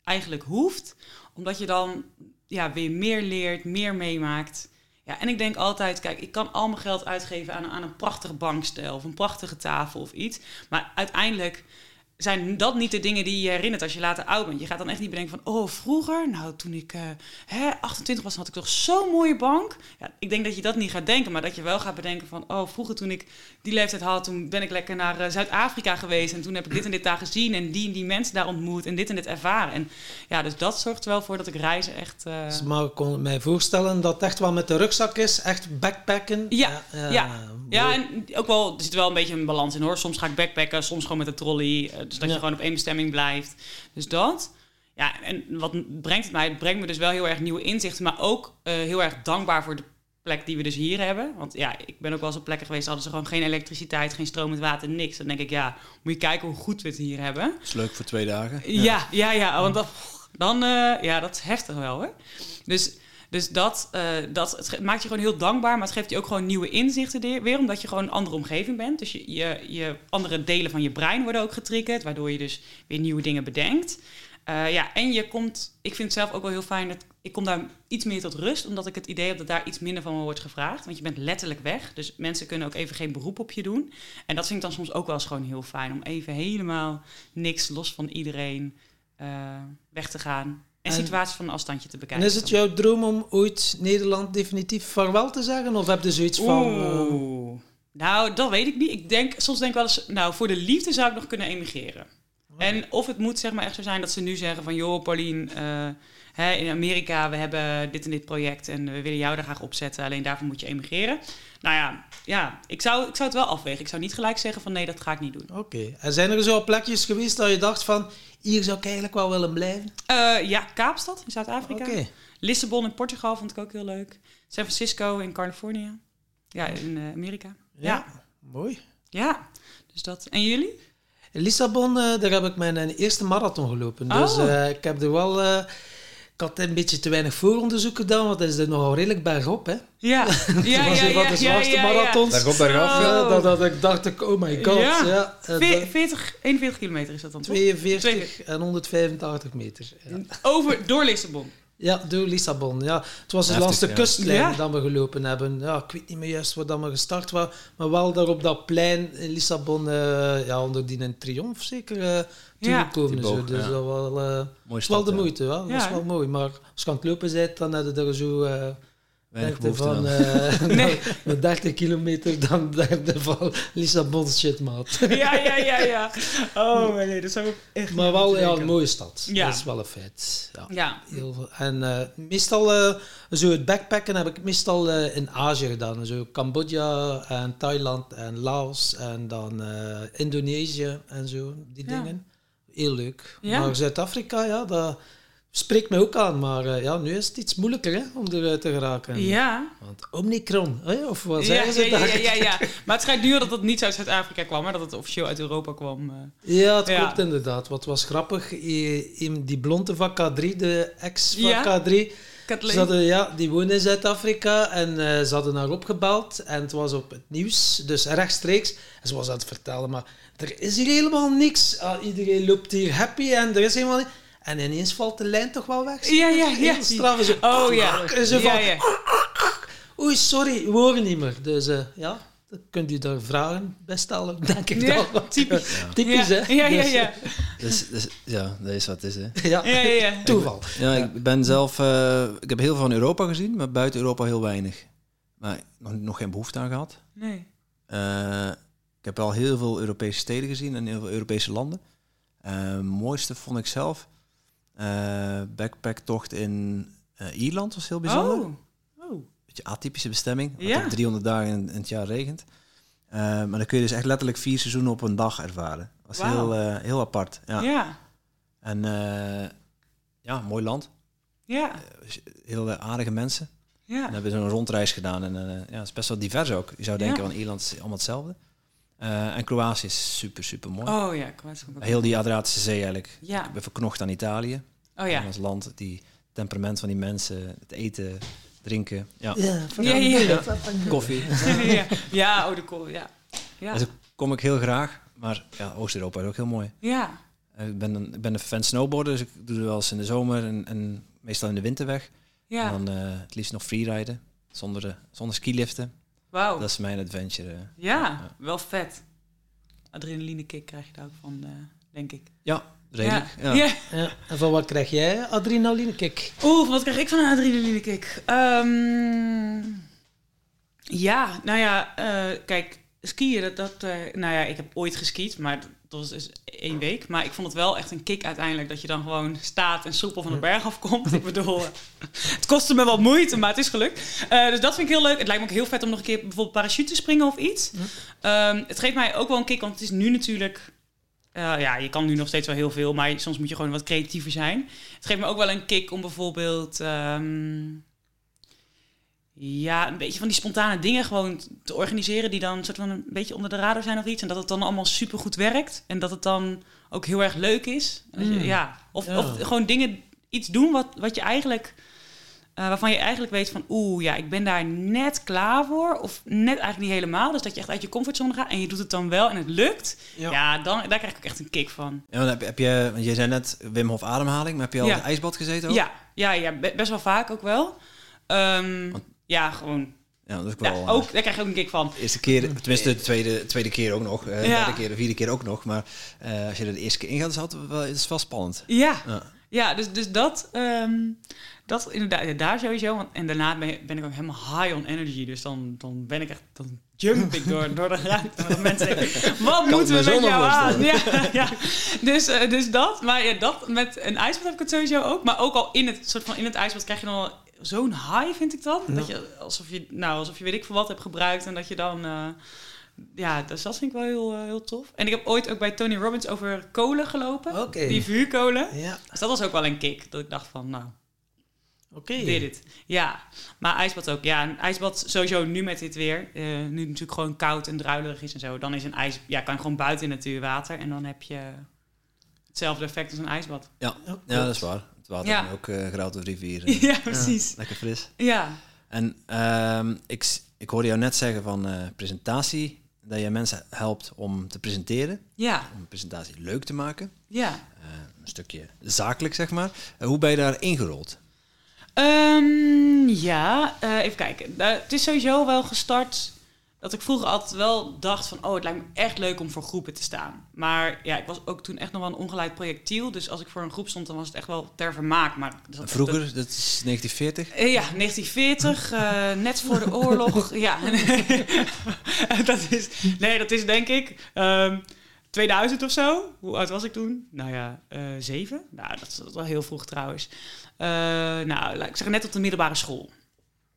eigenlijk hoeft. Omdat je dan ja, weer meer leert, meer meemaakt. Ja, en ik denk altijd, kijk, ik kan al mijn geld uitgeven aan, aan een prachtige bankstel of een prachtige tafel of iets. Maar uiteindelijk zijn dat niet de dingen die je herinnert als je later oud bent. Je gaat dan echt niet bedenken van, oh, vroeger, nou, toen ik eh, hè, 28 was, had ik toch zo'n mooie bank. Ja, ik denk dat je dat niet gaat denken, maar dat je wel gaat bedenken van, oh, vroeger toen ik die leeftijd had, toen ben ik lekker naar eh, Zuid-Afrika geweest en toen heb ik dit en dit daar gezien en die en die mensen daar ontmoet en dit en dit ervaren. En ja, dus dat zorgt er wel voor dat ik reizen echt... eh, Dus, maar ik kon mij voorstellen dat het echt wel met de rugzak is. Echt backpacken. Ja, ja. mooi. Ja, en ook wel, er zit wel een beetje een balans in hoor. Soms ga ik backpacken, soms gewoon met een trolley. Dus dat Ja. je gewoon op één bestemming blijft. Dus dat. Ja, en wat brengt het mij? Het brengt me dus wel heel erg nieuwe inzichten. Maar ook eh, heel erg dankbaar voor de plek die we dus hier hebben. Want ja, ik ben ook wel eens op plekken geweest... hadden ze gewoon geen elektriciteit, geen stromend water, niks. Dan denk ik, ja, moet je kijken hoe goed we het hier hebben. Dat is leuk voor twee dagen. Ja, ja, ja, want dat, dan, eh, ja, dat is heftig wel hoor. Dus, dus dat, eh, dat het maakt je gewoon heel dankbaar, maar het geeft je ook gewoon nieuwe inzichten weer, omdat je gewoon een andere omgeving bent. Dus je, je, je andere delen van je brein worden ook getriggerd, waardoor je dus weer nieuwe dingen bedenkt. Eh, ja, en je komt, ik vind het zelf ook wel heel fijn dat ik kom daar iets meer tot rust, omdat ik het idee heb dat daar iets minder van me wordt gevraagd. Want je bent letterlijk weg, dus mensen kunnen ook even geen beroep op je doen. En dat vind ik dan soms ook wel eens gewoon heel fijn, om even helemaal niks los van iedereen eh, weg te gaan. En, En- situaties van een afstandje te En bekijken. is het jouw droom om ooit Nederland definitief vaarwel te zeggen? Of heb je zoiets van... Oeh. Nou, dat weet ik niet. Ik denk, soms denk ik wel eens, nou, voor de liefde zou ik nog kunnen emigreren. En of het moet zeg maar echt zo zijn dat ze nu zeggen van... joh, Paulien, eh, hè, in Amerika, we hebben dit en dit project... en we willen jou daar graag opzetten. Alleen daarvoor moet je emigreren. Nou ja, ja ik, zou, ik zou het wel afwegen. Ik zou niet gelijk zeggen van nee, dat ga ik niet doen. Oké. En zijn er zo plekjes geweest dat je dacht van... hier zou ik eigenlijk wel willen blijven? Eh, ja, Kaapstad in Zuid-Afrika. Oké. Lissabon in Portugal vond ik ook heel leuk. San Francisco in Californië. Ja, in eh, Amerika. Ja. Mooi. ja, dus dat. En jullie? In Lissabon, eh, daar heb ik mijn eerste marathon gelopen. Dus Oh. eh, ik heb er wel... eh, ik had een beetje te weinig vooronderzoek gedaan, want het is er nogal redelijk bergop, hè. Ja, ja, was ja, een van ja, de zwaarste marathons. Daar komt daar af. Zo. Ja, dat, dat ik dacht, ik, oh my god. Ja. Ja. eh, Ve- dat- 40, 41 kilometer is dat dan toch? 42 en 185 meter. Ja. Over, door Lissabon. Ja, door Lissabon. Ja. Het was dus Heftig, langs de ja. kustlijn Ja. dat we gelopen hebben. Ja, ik weet niet meer juist waar dat we gestart waren, maar wel daar op dat plein in Lissabon, eh, ja, onder die een triomf zeker, eh Ja. toegekomen. Boog, Dus ja. dat wel, eh, stad, wel de ja. moeite, wel. dat hè? wel mooi. Maar als je aan het lopen bent, dan heb je er zo... Weinig behoefte van, eh, Nee. met 30 kilometer, dan denk je van Lissabon shit, maat. Ja, ja, ja, ja. Oh, nee, dat zou ik echt Maar wel ja, een mooie stad. Ja. Dat is wel een feit. Ja. Ja, Heel. En eh, meestal, eh, zo het backpacken heb ik meestal in Azië gedaan. Zo Cambodja en Thailand en Laos en dan Indonesië en zo, die Ja. dingen. Heel leuk. Ja. Maar Zuid-Afrika, ja, dat spreekt mij ook aan. Maar eh, ja, nu is het iets moeilijker hè, om eruit te geraken. ja. Want Omicron, hè, of wat Ja, zeggen ze ja, daar? ja, ja, ja. Maar het schijnt nu dat het niet uit Zuid-Afrika kwam, maar dat het officieel uit Europa kwam. eh. Ja, het klopt inderdaad. Wat was grappig, eh, in die blonde van K3, de ex van Ja. K3, Kathleen. Ze hadden, ja, die woonde in Zuid-Afrika en eh, ze hadden haar opgebeld en het was op het nieuws, dus rechtstreeks. En ze was aan het vertellen, maar er is hier helemaal niks. Ah, iedereen loopt hier happy en er is helemaal niet... En ineens valt de lijn toch wel weg. Ja, ja, ja. Heel straf. Zo, Oh ja. En zo ja, van, ja. oei, sorry, we horen niet meer. Dus eh, ja, dan kunt u daar vragen bij stellen, denk ik Ja, dan. typisch. Typisch, ja. hè? Ja, ja, Dus, ja. Dus, dus, ja, dat is wat het is, hè. ja. Ja, ja, ja. Toeval. Ja, ik ben zelf... eh, ik heb heel veel van Europa gezien, maar buiten Europa heel weinig. Maar nog, nog geen behoefte aan gehad. Nee. Eh, ik heb wel heel veel Europese steden gezien en heel veel Europese landen. Eh, mooiste vond ik zelf. Eh backpacktocht in eh, Ierland was heel bijzonder. Oh. Oh. Beetje atypische bestemming. want Ja. op 300 dagen in, in het jaar regent. Eh, maar dan kun je dus echt letterlijk vier seizoenen op een dag ervaren. Dat was heel, heel apart. Ja. Ja. En ja, mooi land. Ja. Heel aardige mensen. En Ja. hebben zo'n rondreis gedaan. En ja, het is best wel divers ook. Je zou denken Ja. van Ierland is allemaal hetzelfde. En Kroatië is super, super mooi. Oh ja, Kroatië Heel die Adriatische Zee eigenlijk. Ja. Ik ben verknocht aan Italië. Oh ja. Als land, die temperament van die mensen, het eten, drinken, ja, Ja, Ja, ja, ja. koffie. ja. Ja, oh de kool, ja. Ja. Dus daar kom ik heel graag. Maar ja, Oost-Europa is ook heel mooi. Ja. Eh, Ik ben een, ik ben een fan snowboarden, dus ik doe er wel eens in de zomer en, en meestal in de winter weg. Ja. En dan eh, het liefst nog freeriden, zonder, de, zonder skiliften. Wauw. Dat is mijn adventure. eh. Ja, wel vet. Adrenaline kick krijg je daar ook van, eh, denk ik. Ja, redelijk. Ja. Ja. Ja. En van wat krijg jij? Adrenaline kick. Oeh, wat krijg ik van een adrenaline kick? Ehm, ja, nou ja, eh, kijk, skiën, dat, dat eh, nou ja, ik heb ooit geskiet, maar dat was dus één week. Maar ik vond het wel echt een kick uiteindelijk, dat je dan gewoon staat en soepel van de berg afkomt. ik bedoel, het kostte me wat moeite, maar het is gelukt. Eh, dus dat vind ik heel leuk. Het lijkt me ook heel vet om nog een keer bijvoorbeeld parachute te springen of iets. Ehm, het geeft mij ook wel een kick, want het is nu natuurlijk... eh, ja, je kan nu nog steeds wel heel veel, maar soms moet je gewoon wat creatiever zijn. Het geeft me ook wel een kick om bijvoorbeeld... ehm, ja, een beetje van die spontane dingen gewoon te organiseren... die dan soort van een beetje onder de radar zijn of iets. En dat het dan allemaal supergoed werkt. En dat het dan ook heel erg leuk is. Mm. ja. Of, Ja. of gewoon dingen, iets doen wat, wat je eigenlijk... eh, waarvan je eigenlijk weet van... oeh, ja, ik ben daar net klaar voor. Of net eigenlijk niet helemaal. Dus dat je echt uit je comfortzone gaat. En je doet het dan wel en het lukt. Ja, dan, daar krijg ik ook echt een kick van. En dan heb, je- heb je, want je zei net Wim Hof ademhaling, maar heb je al Ja. in het ijsbad gezeten ook? Ja, ja, ja be- best wel vaak ook wel. Ehm, Want- ja, gewoon. Ja, dat is ook Ja, wel... eh, ook, daar krijg je ook een kick van. De eerste keer, tenminste de tweede, tweede keer ook nog, eh, de Ja. derde keer, de vierde keer ook nog. Maar eh, als je er de eerste keer in gaat, is het, wel, het is wel spannend. Ja, Ja. ja dus, dus dat, ehm, dat inderdaad, daar sowieso. Want, en daarna ben, ben ik ook helemaal high on energy. Dus dan, dan ben ik echt, dan jumping door, door de ruimte. Mensen denken, wat moeten we met jou aan? Ja, ja. Dus, eh, dus dat. Maar ja, dat met een ijsbad heb ik het sowieso ook. Maar ook al in het, soort van in het ijsbad krijg je dan al zo'n high, vind ik dan. Dat je, alsof je, nou, alsof je weet ik veel wat hebt gebruikt. En dat je dan... eh, ja, dus dat vind ik wel heel, eh, heel tof. En ik heb ooit ook bij Tony Robbins over kolen gelopen. Die vuurkolen. Ja, Dus dat was ook wel een kick. Dat ik dacht van, nou, oké. dit het. Ja, maar ijsbad ook. Ja, een ijsbad sowieso nu met dit weer. eh, nu het natuurlijk gewoon koud en druilerig is en zo. Dan is een ijs... Ja, kan je gewoon buiten in natuurwater. En dan heb je hetzelfde effect als een ijsbad. Ja, Ja, ja dat is waar. Het water Ja. is ook uh, grout of rivier. eh, ja, precies. Lekker fris. Ja. En ehm, ik, ik hoorde jou net zeggen van eh, presentatie, dat je mensen helpt om te presenteren, Ja, om een presentatie leuk te maken. ja. Eh, een stukje zakelijk, zeg maar. Eh, hoe ben je daar ingerold? Ehm, ja, eh, even kijken. Nou, het is sowieso wel gestart dat ik vroeger altijd wel dacht van... oh, het lijkt me echt leuk om voor groepen te staan. Maar ja, ik was ook toen echt nog wel een ongeleid projectiel. Dus als ik voor een groep stond, dan was het echt wel ter vermaak. Maar dat- Vroeger, dat is 1940. Eh, Ja, 1940, eh, net voor de oorlog. ja, dat is, nee, dat is denk ik ehm, 2000 of zo. Hoe oud was ik toen? Nou ja, eh, zeven. Nou, dat is, wel heel vroeg trouwens. Eh, nou, ik zeg net op de middelbare school.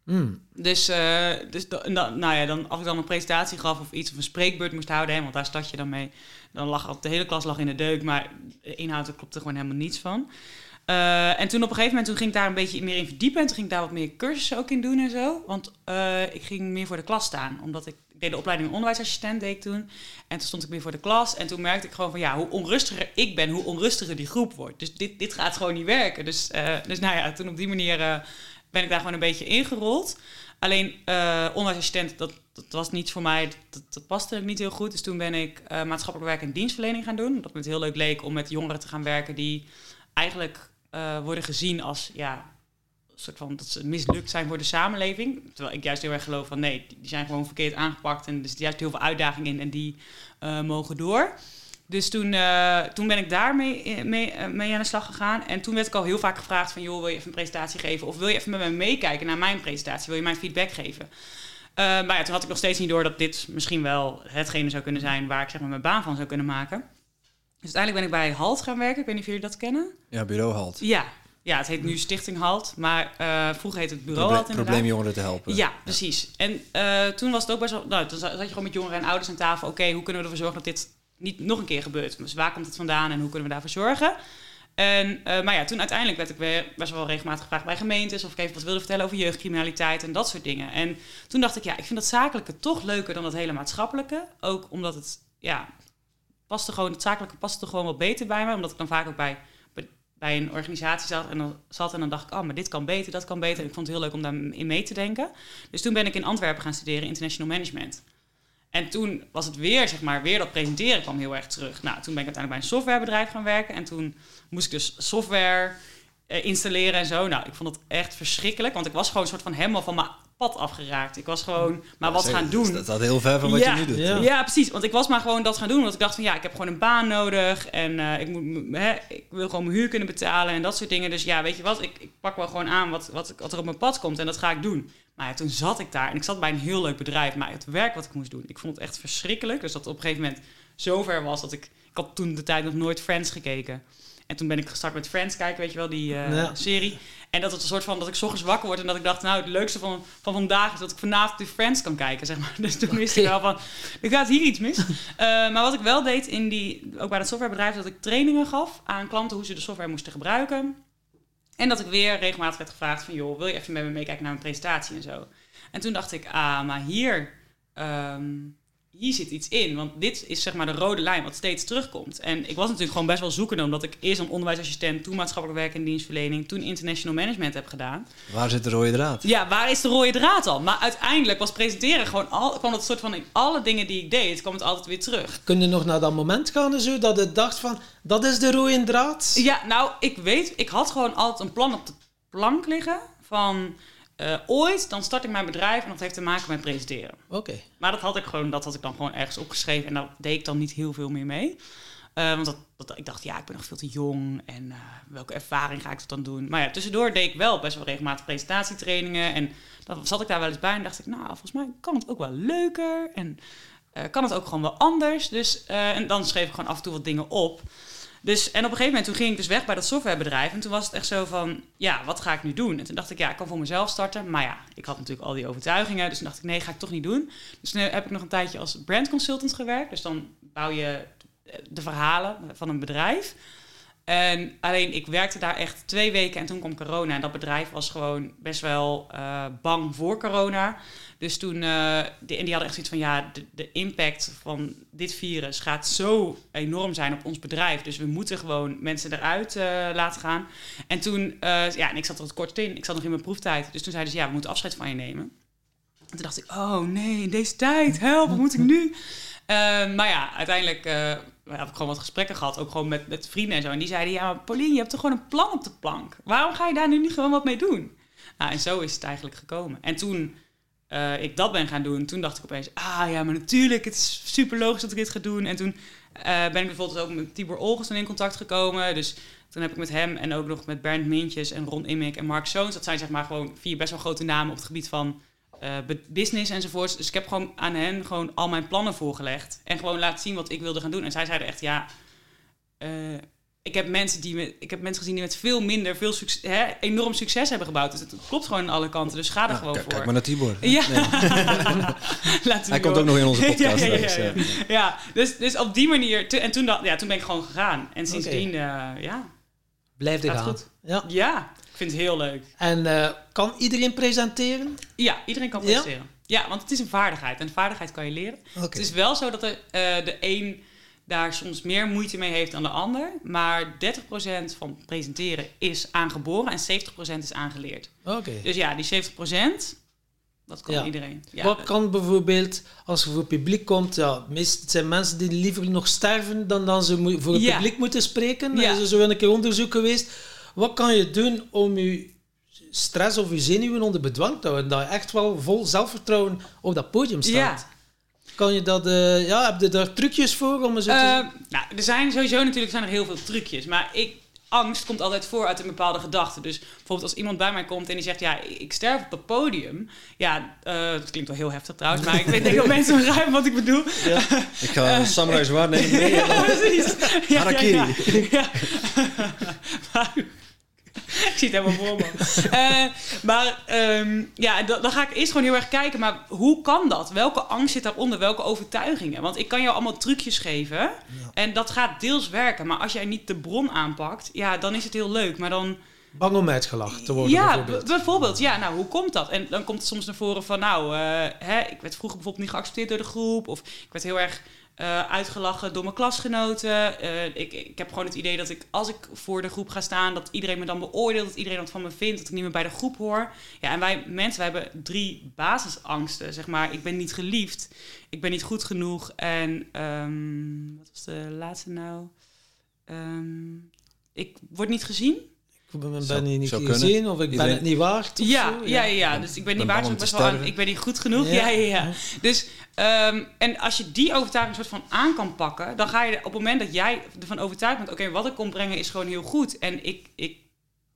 Hmm. Dus, eh, dus dan, nou ja, dan, als ik dan een presentatie gaf of iets of een spreekbeurt moest houden, hè, want daar start je dan mee, dan lag al- de hele klas lag in de deuk, maar de inhoud klopte gewoon helemaal niets van. En toen op een gegeven moment toen ging ik daar een beetje meer in verdiepen en toen ging ik daar wat meer cursussen ook in doen en zo. Want ik ging meer voor de klas staan, omdat ik de opleiding onderwijsassistent deed ik toen. En toen stond ik meer voor de klas en toen merkte ik gewoon van ja, hoe onrustiger ik ben, hoe onrustiger die groep wordt. Dus dit, dit gaat gewoon niet werken. Dus, eh, dus nou ja, toen op die manier eh, ben ik daar gewoon een beetje ingerold. Alleen eh onderwijsassistent, dat, dat was niet voor mij, dat, dat paste niet heel goed. Dus toen ben ik maatschappelijk werk en dienstverlening gaan doen. Dat me het heel leuk leek om met jongeren te gaan werken die eigenlijk worden gezien als, ja, soort van dat ze mislukt zijn voor de samenleving. Terwijl ik juist heel erg geloof van nee, die zijn gewoon verkeerd aangepakt en er zit juist heel veel uitdaging in en die eh, mogen door. Dus toen, eh, toen ben ik daarmee mee, eh, mee aan de slag gegaan. En toen werd ik al heel vaak gevraagd van... joh, wil je even een presentatie geven? Of wil je even met me meekijken naar mijn presentatie? Wil je mijn feedback geven? Maar ja, toen had ik nog steeds niet door dat dit misschien wel hetgene zou kunnen zijn... waar ik zeg maar mijn baan van zou kunnen maken. Dus uiteindelijk ben ik bij HALT gaan werken. Ik weet niet of jullie dat kennen. Ja, bureau halt. Ja, ja het heet nu Stichting HALT. Maar eh, vroeger heette het bureau Proble- HALT inderdaad. probleemjongeren te helpen. Ja, precies. En eh, toen was het ook best wel... Nou, toen zat je gewoon met jongeren en ouders aan tafel. Oké, hoe kunnen we ervoor zorgen dat dit niet nog een keer gebeurt? Dus waar komt het vandaan en hoe kunnen we daarvoor zorgen? En, eh, maar ja, toen uiteindelijk werd ik weer best wel regelmatig gevraagd bij gemeentes... of ik even wat wilde vertellen over jeugdcriminaliteit en dat soort dingen. En toen dacht ik, ja, ik vind dat zakelijke toch leuker dan het hele maatschappelijke. Ook omdat het, ja, paste gewoon, het zakelijke paste er gewoon wel beter bij mij. Omdat ik dan vaak ook bij, bij- een organisatie zat en, dan, zat en dan dacht ik... oh, maar dit kan beter, dat kan beter. En ik vond het heel leuk om daarin mee te denken. Dus toen ben ik in Antwerpen gaan studeren, International Management. En toen was het weer, zeg maar, weer dat presenteren kwam heel erg terug. Nou, toen ben ik uiteindelijk bij een softwarebedrijf gaan werken. En toen moest ik dus software eh, installeren en zo. Nou, ik vond het echt verschrikkelijk. Want ik was gewoon een soort van helemaal van mijn pad afgeraakt. Ik was gewoon maar wat Zeg, gaan doen. Dat staat heel ver van wat Ja. je nu doet. Ja. Ja. precies. Want ik was maar gewoon dat gaan doen. Want ik dacht van ja, ik heb gewoon een baan nodig. En eh, ik, moet, hè, ik wil gewoon mijn huur kunnen betalen en dat soort dingen. Dus ja, weet je wat, ik, ik pak wel gewoon aan wat, wat, wat er op mijn pad komt. En dat ga ik doen. Maar ja, toen zat ik daar en ik zat bij een heel leuk bedrijf. Maar het werk wat ik moest doen, ik vond het echt verschrikkelijk. Dus dat het op een gegeven moment zover was dat ik... Ik had toen de tijd nog nooit Friends gekeken. En toen ben ik gestart met Friends kijken, weet je wel, die eh, Ja. serie. En dat het een soort van, dat ik 's ochtends wakker word en dat ik dacht, nou, het leukste van, van vandaag is dat ik vanavond die Friends kan kijken, zeg maar. Dus toen wist ik wel van, er gaat hier iets mis. Eh, maar wat ik wel deed in die, ook bij dat softwarebedrijf, dat ik trainingen gaf aan klanten hoe ze de software moesten gebruiken. En dat ik weer regelmatig werd gevraagd van, joh, wil je even met me meekijken naar mijn presentatie en zo. En toen dacht ik, ah, maar hier, ehm, hier zit iets in. Want dit is zeg maar de rode lijn wat steeds terugkomt. En ik was natuurlijk gewoon best wel zoekende, omdat ik eerst een onderwijsassistent, toen maatschappelijk werk en dienstverlening, toen international management heb gedaan. Waar zit de rode draad? Ja, waar is de rode draad dan? Maar uiteindelijk was presenteren gewoon al, kwam het soort van in alle dingen die ik deed, kwam het altijd weer terug. Kun je nog naar dat moment gaan en zo, dat je dacht van, dat is de rode draad? Ja, nou, ik weet, ik had gewoon altijd een plan op de plank liggen van eh, ooit, dan start ik mijn bedrijf en dat heeft te maken met presenteren. Oké. Maar dat had ik gewoon, dat had ik dan gewoon ergens opgeschreven en daar deed ik dan niet heel veel meer mee. Eh, want dat, dat, ik dacht, ja, ik ben nog veel te jong en eh, welke ervaring ga ik dat dan doen? Maar ja, tussendoor deed ik wel best wel regelmatig presentatietrainingen. En dan zat ik daar wel eens bij en dacht ik, nou, volgens mij kan het ook wel leuker. En kan het ook gewoon wel anders. Dus, en dan schreef ik gewoon af en toe wat dingen op. Dus, en op een gegeven moment toen ging ik dus weg bij dat softwarebedrijf. En toen was het echt zo van, ja, wat ga ik nu doen? En toen dacht ik, ja, ik kan voor mezelf starten. Maar ja, ik had natuurlijk al die overtuigingen. Dus toen dacht ik, nee, ga ik toch niet doen. Dus toen heb ik nog een tijdje als brand consultant gewerkt. Dus dan bouw je de verhalen van een bedrijf. En alleen, ik werkte daar echt twee weken en toen kwam corona. En dat bedrijf was gewoon best wel eh, bang voor corona. Dus toen, eh, die, en die hadden echt zoiets van, ja, de, de impact van dit virus gaat zo enorm zijn op ons bedrijf. Dus we moeten gewoon mensen eruit eh, laten gaan. En toen, ja, en ik zat er kort in. Ik zat nog in mijn proeftijd. Dus toen zeiden ze, ja, we moeten afscheid van je nemen. En toen dacht ik, oh nee, in deze tijd, help, wat moet ik nu? Maar ja, uiteindelijk eh, heb ik gewoon wat gesprekken gehad, ook gewoon met, met vrienden en zo. En die zeiden, ja, maar Pauline, je hebt toch gewoon een plan op de plank? Waarom ga je daar nu niet gewoon wat mee doen? Nou, en zo is het eigenlijk gekomen. En toen eh, ik dat ben gaan doen, toen dacht ik opeens, ah ja, maar natuurlijk, het is super logisch dat ik dit ga doen. En toen eh, ben ik bijvoorbeeld ook met Tibor Olgersen in contact gekomen. Dus toen heb ik met hem en ook nog met Bernd Mintjes en Ron Immik en Mark Soons, dat zijn zeg maar gewoon vier best wel grote namen op het gebied van business enzovoorts. Dus ik heb gewoon aan hen gewoon al mijn plannen voorgelegd. En gewoon laten zien wat ik wilde gaan doen. En zij zeiden echt, ja, eh, ik, heb mensen die met, ik heb mensen gezien die met veel minder, veel succes, hè, enorm succes hebben gebouwd. Dus het klopt gewoon aan alle kanten. Dus ga er Ja, gewoon voor. kijk maar naar Tibor. Ja. Nee. Laten we Hij komt ook nog in onze podcast. ja, ja, ja, dus, ja, eh, ja. Ja, dus, dus op die manier. te- en toen, ja, toen ben ik gewoon gegaan. En sindsdien, eh, ja, Blijf er Gaat gaan. goed. Ja. ja, ik vind het heel leuk. En eh, kan iedereen presenteren? Ja, iedereen kan Ja? presteren. Ja? want het is een vaardigheid. En vaardigheid kan je leren. Het is wel zo dat er, eh, de een daar soms meer moeite mee heeft dan de ander. Maar 30% van presenteren is aangeboren en 70% is aangeleerd. Oké. Dus ja, die 70%, dat kan Ja. iedereen. Ja, Wat kan bijvoorbeeld, als er voor publiek komt, ja, meestal het zijn mensen die liever nog sterven dan dan ze voor het publiek moeten spreken. Ja. Er is zo een keer onderzoek geweest. Wat kan je doen om je stress of je zenuwen onder bedwang te houden? Dat je echt wel vol zelfvertrouwen op dat podium staat. Ja. Kan je dat, eh, ja, heb je daar trucjes voor om zo te Eh, nou, er zijn sowieso natuurlijk zijn er heel veel trucjes. Maar ik, angst komt altijd voor uit een bepaalde gedachte. Dus bijvoorbeeld als iemand bij mij komt en die zegt... ja, ik sterf op het podium. Ja, eh, dat klinkt wel heel heftig trouwens... maar ik weet denk dat mensen begrijpen wat ik bedoel. Ik ga een samurai zwaard nemen mee. Ja, precies. Ja, Harakiri. Ja, ja. Maar- ik zie het helemaal voor me. Eh, maar ehm, ja, dan, ga ik eerst gewoon heel erg kijken. Maar hoe kan dat? Welke angst zit daaronder? Welke overtuigingen? Want ik kan jou allemaal trucjes geven. En dat gaat deels werken. Maar als jij niet de bron aanpakt, ja, dan is het heel leuk. Maar dan... Bang om uitgelachen te worden, Ja, bijvoorbeeld. Ja, nou, hoe komt dat? En dan komt het soms naar voren van, nou, eh, hè, ik werd vroeger bijvoorbeeld niet geaccepteerd door de groep. Of ik werd heel erg eh, uitgelachen door mijn klasgenoten. Eh, ik, ik heb gewoon het idee dat ik, als ik voor de groep ga staan, dat iedereen me dan beoordeelt. Dat iedereen wat van me vindt. Dat ik niet meer bij de groep hoor. Ja, en wij mensen, wij hebben drie basisangsten. Zeg maar, ik ben niet geliefd. Ik ben niet goed genoeg. En, ehm, wat was de laatste nou? Ehm, ik word niet gezien. Ik ben, Zou- ben je niet gezien kunnen. of ik ben Iedereen- het niet waard. Ja, zo, ja, ja, ja. Dus ik ben niet ben waar, bang ik wel aan, ik ben niet goed genoeg. Ja. Ja, ja, ja. Dus, ehm, en als je die overtuiging soort van aan kan pakken, dan ga je op het moment dat jij ervan overtuigd bent, oké, wat ik kom brengen is gewoon heel goed. En ik, ik,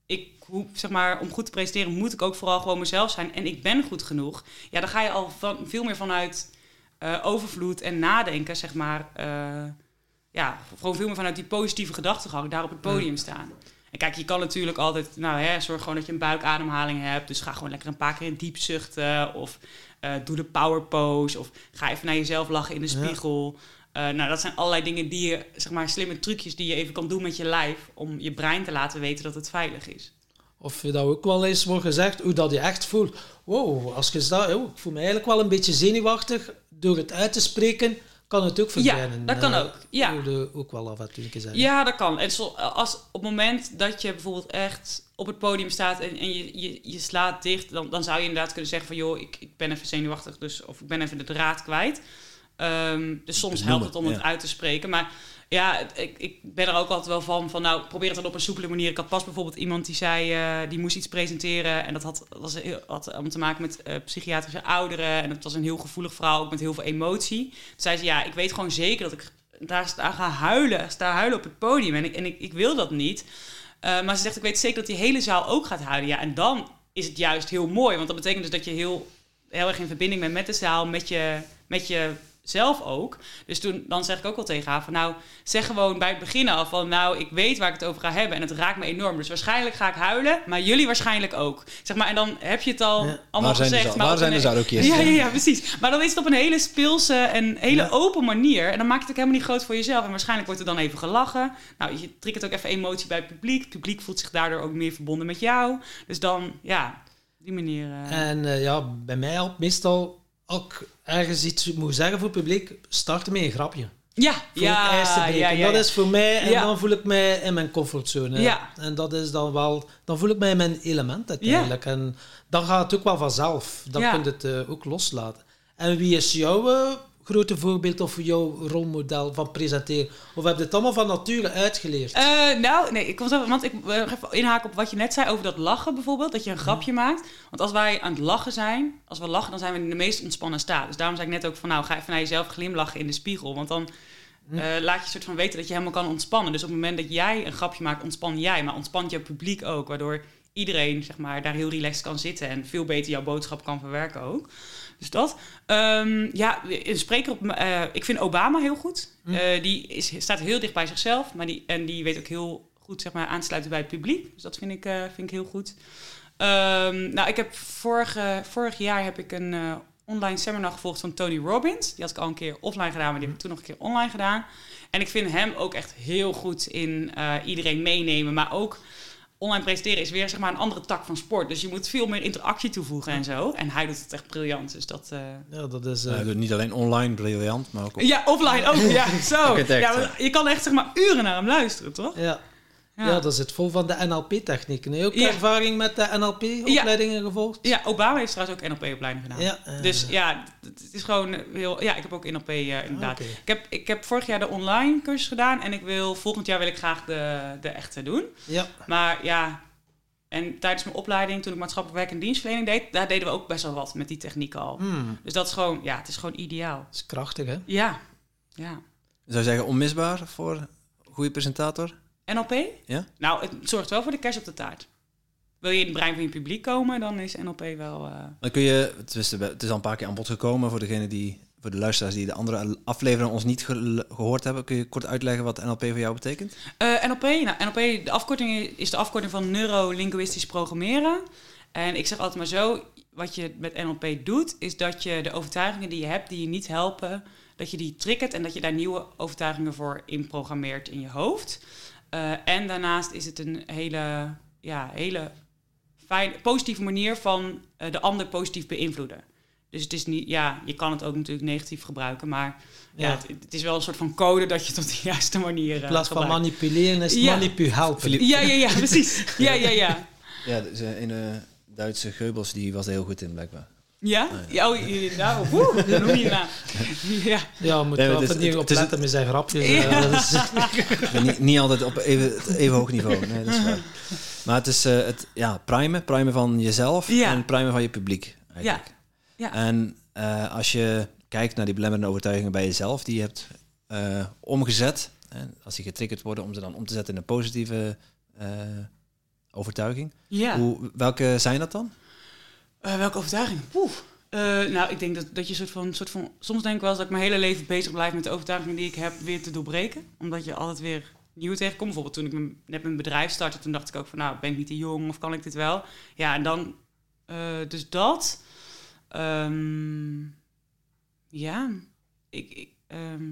ik hoe, zeg maar, om goed te presenteren moet ik ook vooral gewoon mezelf zijn. En ik ben goed genoeg. Ja, dan ga je al van, veel meer vanuit eh, overvloed en nadenken, zeg maar. eh, ja, gewoon veel meer vanuit die positieve gedachtegang daar op het podium staan. En kijk, je kan natuurlijk altijd, nou hè, zorg gewoon dat je een buikademhaling hebt. Dus ga gewoon lekker een paar keer in diep zuchten. Of eh, doe de power pose. Of ga even naar jezelf lachen in de Ja. spiegel. Eh, nou, dat zijn allerlei dingen die je, zeg maar, slimme trucjes die je even kan doen met je lijf. Om je brein te laten weten dat het veilig is. Of je dat ook wel eens wordt gezegd, hoe dat je echt voelt. Wow, als je staat, oh, ik voel me eigenlijk wel een beetje zenuwachtig. Door het uit te spreken, kan het ook verdwijnen. dat kan Eh, ook, ja. hoorde je ook wel af zeggen. Ja, dat kan. En zo, als op het moment dat je bijvoorbeeld echt op het podium staat en, en je, je, je slaat dicht, dan, dan zou je inderdaad kunnen zeggen van joh, ik, ik ben even zenuwachtig, dus, of ik ben even de draad kwijt. Ehm, dus soms helpt het om het ja. uit te spreken. Maar ja, ik, ik ben er ook altijd wel van, van nou, probeer het dan op een soepele manier. Ik had pas bijvoorbeeld iemand die zei, eh, die moest iets presenteren. En dat had, dat was had om te maken met eh, psychiatrische ouderen. En het was een heel gevoelig verhaal, ook met heel veel emotie. Toen zei ze, ja, ik weet gewoon zeker dat ik daar sta gaan huilen, sta huilen op het podium. En ik, en ik, ik wil dat niet. Eh, maar ze zegt, ik weet zeker dat die hele zaal ook gaat huilen. Ja, en dan is het juist heel mooi. Want dat betekent dus dat je heel, heel erg in verbinding bent met de zaal, met je, met je zelf ook. Dus toen, dan zeg ik ook wel tegen haar van nou, zeg gewoon bij het begin al van nou, ik weet waar ik het over ga hebben en het raakt me enorm. Dus waarschijnlijk ga ik huilen, maar jullie waarschijnlijk ook. Zeg maar, en dan heb je het al Ja. allemaal Waar zijn gezegd. za- maar waar zijn de zoutjes? Ja, ja, ja, precies. Maar dan is het op een hele speelse en hele Ja. open manier. En dan maakt het ook helemaal niet groot voor jezelf. En waarschijnlijk wordt er dan even gelachen. Nou, je triggert ook even emotie bij het publiek. Het publiek voelt zich daardoor ook meer verbonden met jou. Dus dan, ja, die manier. eh, En eh, ja, bij mij helpt meestal ook ergens iets moet zeggen voor het publiek, starten met een grapje. ja, Voor ja, het ijs te breken. ja, ja, dat is voor mij, en dan voel ik mij in mijn comfortzone. Ja. En dat is dan wel, dan voel ik mij in mijn element uiteindelijk. En dan gaat het ook wel vanzelf. Dan Ja. kun je het eh, ook loslaten. En wie is jouw eh, grote voorbeeld of jouw rolmodel van presenteren? Of heb je het allemaal van nature uitgeleerd? Eh, nou, nee, ik kom zo, want ik uh, even inhaken op wat je net zei over dat lachen bijvoorbeeld, dat je een grapje maakt. Want als wij aan het lachen zijn, als we lachen, dan zijn we in de meest ontspannen staat. Dus daarom zei ik net ook van, nou, ga even naar jezelf glimlachen in de spiegel, want dan eh, laat je soort van weten dat je helemaal kan ontspannen. Dus op het moment dat jij een grapje maakt, ontspan jij, maar ontspant je publiek ook, waardoor iedereen zeg maar daar heel relaxed kan zitten en veel beter jouw boodschap kan verwerken ook. Dus dat. Ehm, ja, een spreker op. eh, ik vind Obama heel goed. Eh, die is, staat heel dicht bij zichzelf. Maar die, en die weet ook heel goed zeg maar, aan te sluiten bij het publiek. Dus dat vind ik, eh, vind ik heel goed. Ehm, nou, ik heb vorige, vorig jaar heb ik een online seminar gevolgd van Tony Robbins. Die had ik al een keer offline gedaan, maar die heb ik toen nog een keer online gedaan. En ik vind hem ook echt heel goed in iedereen meenemen. Maar ook online presenteren is weer zeg maar, een andere tak van sport. Dus je moet veel meer interactie toevoegen en zo. En hij doet het echt briljant. Dus dat... eh, ja, dat is... Eh, eh, dus niet alleen online briljant, maar ook op... ja, offline ook. Ja, zo. Ja, je kan echt zeg maar uren naar hem luisteren, toch? ja. Ja. dat zit vol van de NLP-technieken. Heb je ook Ja. ervaring met de NLP-opleidingen gevolgd? Ja, Obama heeft trouwens ook NLP-opleiding gedaan. Ja, eh, Dus ja, het het is gewoon heel... Ja, ik heb ook NLP eh, inderdaad. Oké. Ik, heb, ik heb vorig jaar de online cursus gedaan. En ik wil, volgend jaar wil ik graag de, de echte doen. Ja, Maar ja... En tijdens mijn opleiding, toen ik maatschappelijk werk en dienstverlening deed... daar deden we ook best wel wat met die techniek al. Hmm, Dus dat is gewoon... Ja, het is gewoon ideaal. dat is krachtig, hè? Ja. Ja. Zou je zeggen onmisbaar voor een goede presentator? NLP? Ja? Nou, het zorgt wel voor de kerst op de taart. Wil je in het brein van je publiek komen, dan is NLP wel... eh, Dan kun je, het is, het is al een paar keer aan bod gekomen voor degene die, voor de luisteraars die de andere afleveringen ons niet ge- gehoord hebben. Kun je kort uitleggen wat NLP voor jou betekent? Eh, NLP, nou, NLP, de afkorting is de afkorting van neurolinguistisch programmeren. En ik zeg altijd maar zo, wat je met NLP doet, is dat je de overtuigingen die je hebt, die je niet helpen, dat je die triggert en dat je daar nieuwe overtuigingen voor inprogrammeert in je hoofd. Eh, en daarnaast is het een hele, ja, hele fijn, positieve manier van eh, de ander positief beïnvloeden. Dus het is niet, ja, je kan het ook natuurlijk negatief gebruiken, maar ja. Ja. het, het is wel een soort van code dat je het op de juiste manier eh, In plaats van manipuleren is het Ja. manipu helpen. Filip- Ja, ja, ja, precies. Ja, ja, ja. Ja, dus een uh, Duitse Geubels die was er heel goed in blijkbaar. Ja? Ja, oh, nou, woe, hoe noem je je naam? Ja. Ja, moet Nee, wel van hier het op is- letten met zijn grapjes. Ja. eh, niet, niet altijd op even, even hoog niveau. Nee, dat is waar. Maar het is eh, het ja, primen. Primen van jezelf Ja. en primen van je publiek. Eigenlijk. Ja. En eh, als je kijkt naar die belemmerende overtuigingen bij jezelf, die je hebt eh, omgezet. En als die getriggerd worden, om ze dan om te zetten in een positieve eh, overtuiging. ja. Hoe, welke zijn dat dan? Eh, welke overtuiging? Poeh. Eh, nou, ik denk dat, dat je soort van, soort van... Soms denk ik wel eens dat ik mijn hele leven bezig blijf met de overtuigingen die ik heb weer te doorbreken. Omdat je altijd weer nieuw tegenkomt. Bijvoorbeeld toen ik mijn- net mijn bedrijf startte, toen dacht ik ook van... Nou, ben ik niet te jong of kan ik dit wel? Ja, en dan... eh, dus dat... Ehm, ja, ik, ik, ehm,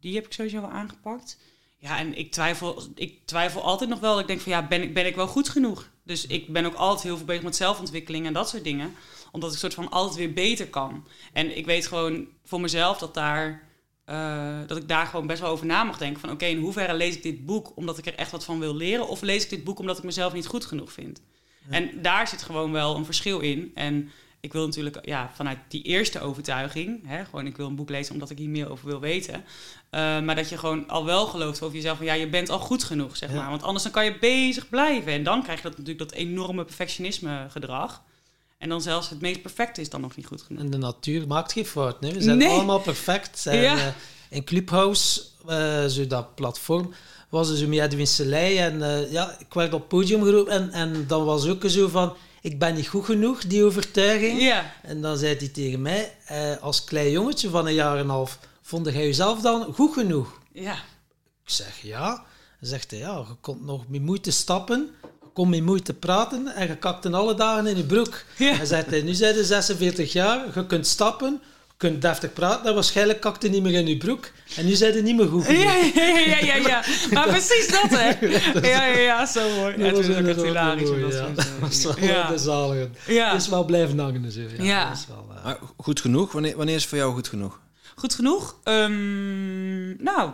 die heb ik sowieso wel aangepakt. Ja, en ik twijfel, ik twijfel altijd nog wel. Ik denk van ja, ben ik, ben ik wel goed genoeg? Dus ik ben ook altijd heel veel bezig met zelfontwikkeling en dat soort dingen. Omdat ik soort van altijd weer beter kan. En ik weet gewoon voor mezelf dat, daar, eh, dat ik daar gewoon best wel over na mag denken. Van oké, in hoeverre lees ik dit boek omdat ik er echt wat van wil leren? Of lees ik dit boek omdat ik mezelf niet goed genoeg vind? En daar zit gewoon wel een verschil in. En ik wil natuurlijk ja, vanuit die eerste overtuiging, hè, gewoon ik wil een boek lezen omdat ik hier meer over wil weten. Uh, maar dat je gewoon al wel gelooft over jezelf van ja, je bent al goed genoeg, zeg Ja. maar. Want anders dan kan je bezig blijven. En dan krijg je dat natuurlijk dat enorme perfectionisme gedrag. En dan zelfs het meest perfecte is dan nog niet goed genoeg. En de natuur maakt geen fout. Nee? We zijn Nee. allemaal perfect. En, Ja. eh, in Clubhouse, eh, zo dat platform, was er zo met Edwin Selei en eh, ja, ik werd op het podium geroepen en, en dan was ook zo van, ik ben niet goed genoeg, die overtuiging. Ja. En dan zei hij tegen mij, eh, als klein jongetje van een jaar en een half, vond jij jezelf dan goed genoeg? Ja. Ik zeg ja. Dan zegt hij, ja, je kon nog met moeite stappen, je kon met moeite praten en je kakte alle dagen in je broek. Ja. Hij zegt, hij, nu zijn je 46 jaar, je kunt stappen, kunt deftig praten en waarschijnlijk kakte niet meer in je broek. En nu zijn je niet meer goed. Ja, ja, ja, ja, ja. Maar precies dat, hè? Ja, ja, ja, zo mooi. Dat Het was is ook echt inderdaad hilarisch. dat was wel ja. de zalige. Ja. Is wel blijven hangen, zo. Ja. Ja. Dat is wel, eh, Maar goed genoeg? Wanneer, wanneer is het voor jou goed genoeg? Goed genoeg? Ehm, nou,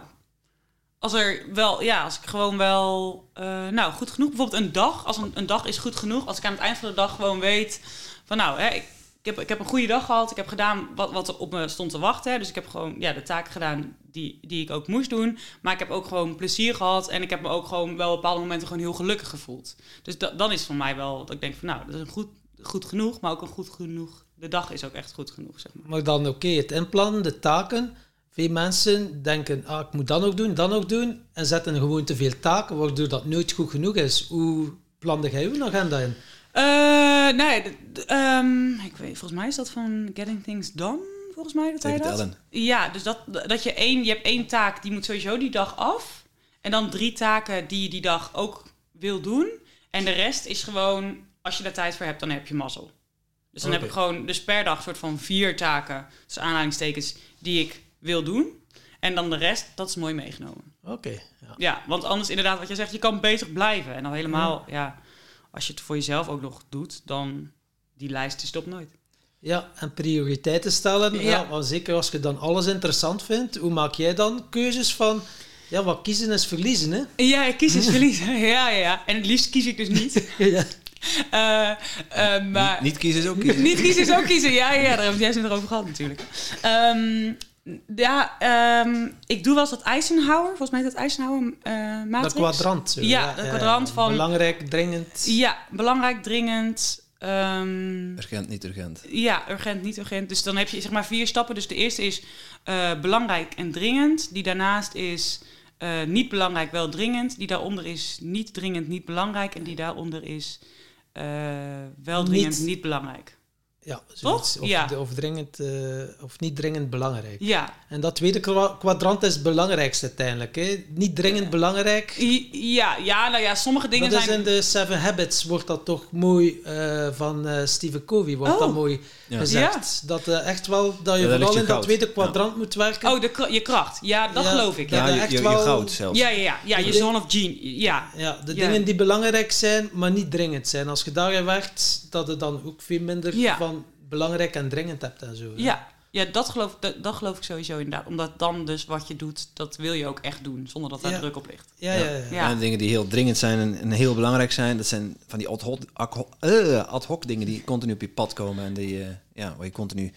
als er wel, ja, als ik gewoon wel, eh, nou, goed genoeg. Bijvoorbeeld een dag, als een, een dag is goed genoeg. Als ik aan het eind van de dag gewoon weet van, nou, hè, ik, heb, ik heb een goede dag gehad. Ik heb gedaan wat, wat er op me stond te wachten. Hè. Dus ik heb gewoon, ja, de taken gedaan die, die ik ook moest doen. Maar ik heb ook gewoon plezier gehad. En ik heb me ook gewoon wel op bepaalde momenten gewoon heel gelukkig gevoeld. Dus da- dan is voor mij wel dat ik denk van, nou, dat is een goed, goed genoeg. Maar ook een goed genoeg, de dag is ook echt goed genoeg, zeg maar. Maar dan oké, het inplannen, de taken. Veel mensen denken, ah, ik moet dat nog doen, dat nog doen. En zetten gewoon te veel taken, waardoor dat nooit goed genoeg is. Hoe plande jij uw agenda in? Eh, nee, ehm, ik weet, volgens mij is dat van Getting Things Done, volgens mij dat hij David dat. Allen. Ja, dus dat, dat je één, je hebt één taak, die moet sowieso die dag af. En dan drie taken die je die dag ook wil doen. En de rest is gewoon, als je daar tijd voor hebt, dan heb je mazzel. Dus dan heb ik gewoon, dus per dag soort van vier taken, dus aanhalingstekens, die ik wil doen. En dan de rest, dat is mooi meegenomen. Oké, ja. Ja, want anders inderdaad, wat je zegt, je kan bezig blijven. En dan helemaal, ja, als je het voor jezelf ook nog doet, dan die lijst stopt nooit. Ja, en prioriteiten stellen. Ja. Ja. want zeker als je dan alles interessant vindt, hoe maak jij dan keuzes van... Ja, wat kiezen is verliezen, hè? Ja, kies is verliezen. Ja, ja, ja. En het liefst kies ik dus niet. ja. Eh, eh, maar Niet, niet kiezen is ook kiezen. niet kiezen is ook kiezen. Ja, ja, daar hebben we het juist over gehad natuurlijk. Ehm, ja, ehm, ik doe wel eens dat Eisenhower, volgens mij is dat Eisenhower eh Dat matrix. kwadrant. Ja, dat kwadrant van- Belangrijk, dringend. Ja, belangrijk, dringend. ehm, Urgent, niet urgent. Ja, urgent, niet urgent. Dus dan heb je zeg maar vier stappen. Dus de eerste is eh, belangrijk en dringend. Die daarnaast is eh, niet belangrijk, wel dringend. Die daaronder is niet dringend, niet belangrijk. En die daaronder is eh, wel dringend, Niet- niet, belangrijk. Ja, zoiets. Of, Ja. de- of, dringend, eh, of niet dringend belangrijk. Ja, En dat tweede kwa- kwadrant is het belangrijkste uiteindelijk. Hè? Niet dringend belangrijk. Ja, ja, nou ja, sommige dingen dat is zijn... in de Seven Habits wordt dat toch mooi eh, van eh Stephen Covey wordt Oh. dat mooi Ja. gezegd. Dat eh, echt wel dat je vooral je in dat tweede kwadrant moet werken. Oh, de, je kracht. Ja, dat Ja, geloof ik. Ja, er je, echt je, je wel- goud zelfs. ja, ja, ja. ja je De- zone of gene. Ja, Ja, de Ja. dingen die belangrijk zijn, maar niet dringend zijn. Als je daarin werkt, dat je dan ook veel minder Ja. van belangrijk en dringend hebt en zo. hè. ja. Ja, dat geloof, dat, dat geloof ik sowieso inderdaad. Omdat dan dus wat je doet, dat wil je ook echt doen. Zonder dat daar Ja. druk op ligt. Ja, ja, ja. Ja. En dingen die heel dringend zijn en, en heel belangrijk zijn, dat zijn van die ad hoc, ad hoc, eh, ad hoc dingen die continu op je pad komen en die, eh, ja, waar je continu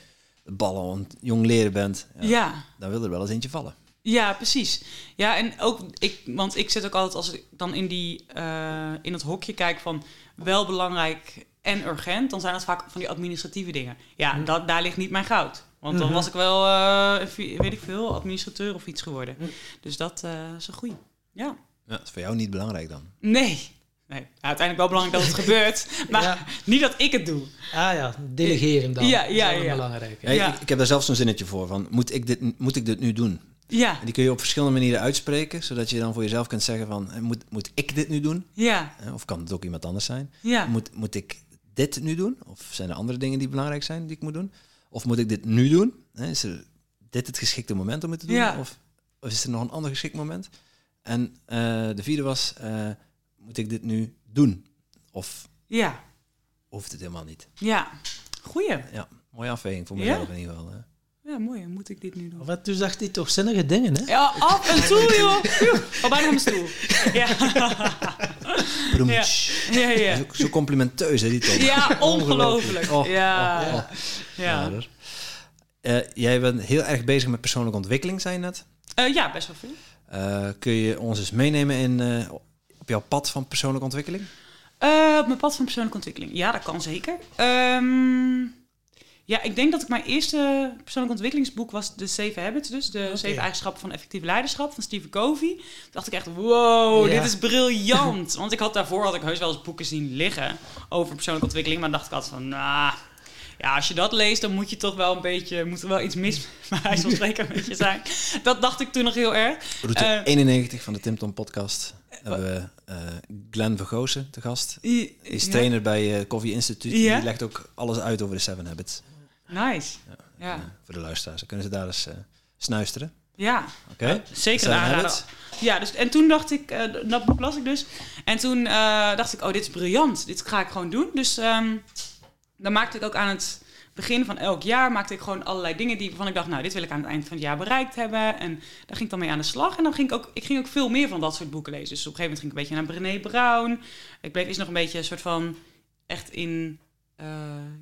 ballen aan het jong leren bent. Ja, ja. Dan wil er wel eens eentje vallen. Ja, precies. Ja, en ook ik, want ik zit ook altijd als ik dan in die uh, in het hokje kijk van wel belangrijk en urgent, dan zijn dat vaak van die administratieve dingen. Ja, Hm. dat, daar ligt niet mijn goud. Want dan Mhm. was ik wel, uh, weet ik veel, administrateur of iets geworden. Hm. Dus dat uh, is een goeie. Ja. Ja, dat is voor jou niet belangrijk dan. Nee. Nee, uiteindelijk wel belangrijk dat het gebeurt, maar Ja. niet dat ik het doe. Ah ja, delegeren dan. Ja, Dat is ja, ja. belangrijk. Ja, Ja. Ik, ik heb daar zelfs zo'n zinnetje voor van, moet ik dit, moet ik dit nu doen? Ja, En die kun je op verschillende manieren uitspreken, zodat je dan voor jezelf kunt zeggen van, eh, moet, moet ik dit nu doen? ja, Eh, Of kan het ook iemand anders zijn? ja. Moet, moet ik dit nu doen? Of zijn er andere dingen die belangrijk zijn die ik moet doen? Of moet ik dit nu doen? Is er dit het geschikte moment om het te doen? Ja. Of, of is er nog een ander geschikt moment? En eh, de vierde was, eh, moet ik dit nu doen? Of Ja, hoeft het helemaal niet? ja. Goeie. Ja, mooie afweging voor Ja? mezelf in ieder geval. Hè. Ja, mooi. Moet ik dit nu doen? Of toen zegt hij toch zinnige dingen, hè? Ja, af en toe, joh. Joe, Al bijna op mijn stoel. Ja, ja, ja. Zo, zo complimenteus, hè, die Tom. Ja, ongelooflijk. Oh, Ja, oh, oh. ja. Ja, dus. Eh, jij bent heel erg bezig met persoonlijke ontwikkeling, zei je net. Eh, ja, best wel veel. Eh, kun je ons eens meenemen in, eh, op jouw pad van persoonlijke ontwikkeling? Eh, op mijn pad van persoonlijke ontwikkeling. Ja, dat kan zeker. Ehm, Ja, ik denk dat ik mijn eerste persoonlijk ontwikkelingsboek was de Zeven Habits, dus de. Zeven Eigenschappen van Effectief Leiderschap van Stephen Covey. Toen dacht ik echt, wow, Ja. dit is briljant. Want ik had daarvoor had ik heus wel eens boeken zien liggen over persoonlijke ontwikkeling, maar dan dacht ik altijd van, nou, ja, als je dat leest, dan moet je toch wel een beetje, moet er wel iets mis bij wijze van spreken een beetje zijn. Dat dacht ik toen nog heel erg. Route Eh, 91 van de Tim Tom podcast hebben we eh Glenn Vergozen te gast. Die is trainer bij eh Coffee Institute. Die legt ook alles uit over de Seven Habits. Nice. Eh, Ja, voor de luisteraars. Dan kunnen ze daar eens eh, snuisteren. ja. Oké? Zeker Seven een aanrader. Habits. Ja, dus, en toen dacht ik, eh, dat boek las ik dus. En toen eh, dacht ik, oh, dit is briljant. Dit ga ik gewoon doen. Dus ehm, dan maakte ik ook aan het begin van elk jaar... maakte ik gewoon allerlei dingen die, waarvan ik dacht... nou, dit wil ik aan het eind van het jaar bereikt hebben. En daar ging ik dan mee aan de slag. En dan ging ik ook, ik ging ook veel meer van dat soort boeken lezen. Dus op een gegeven moment ging ik een beetje naar Brené Brown. Ik bleef eerst nog een beetje een soort van... echt in... eh,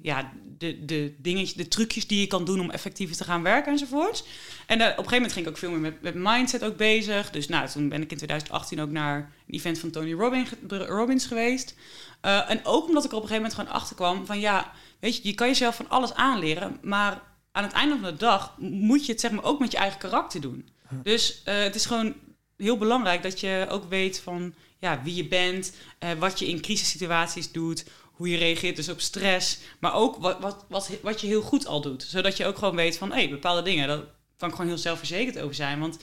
ja, de, de dingetjes, de trucjes die je kan doen om effectiever te gaan werken enzovoorts. En eh, op een gegeven moment ging ik ook veel meer met, met mindset ook bezig. Dus nou, toen ben ik in 2018 ook naar een event van Tony Robbins, Robbins geweest. Eh, en ook omdat ik er op een gegeven moment gewoon achter kwam van ja, weet je, je kan jezelf van alles aanleren, maar aan het einde van de dag moet je het zeg maar ook met je eigen karakter doen. Dus eh, het is gewoon heel belangrijk dat je ook weet van ja, wie je bent, wat je in crisissituaties doet, hoe je reageert dus op stress, maar ook wat, wat, wat, wat je heel goed al doet. Zodat je ook gewoon weet van, hé, bepaalde dingen, daar kan ik gewoon heel zelfverzekerd over zijn. Want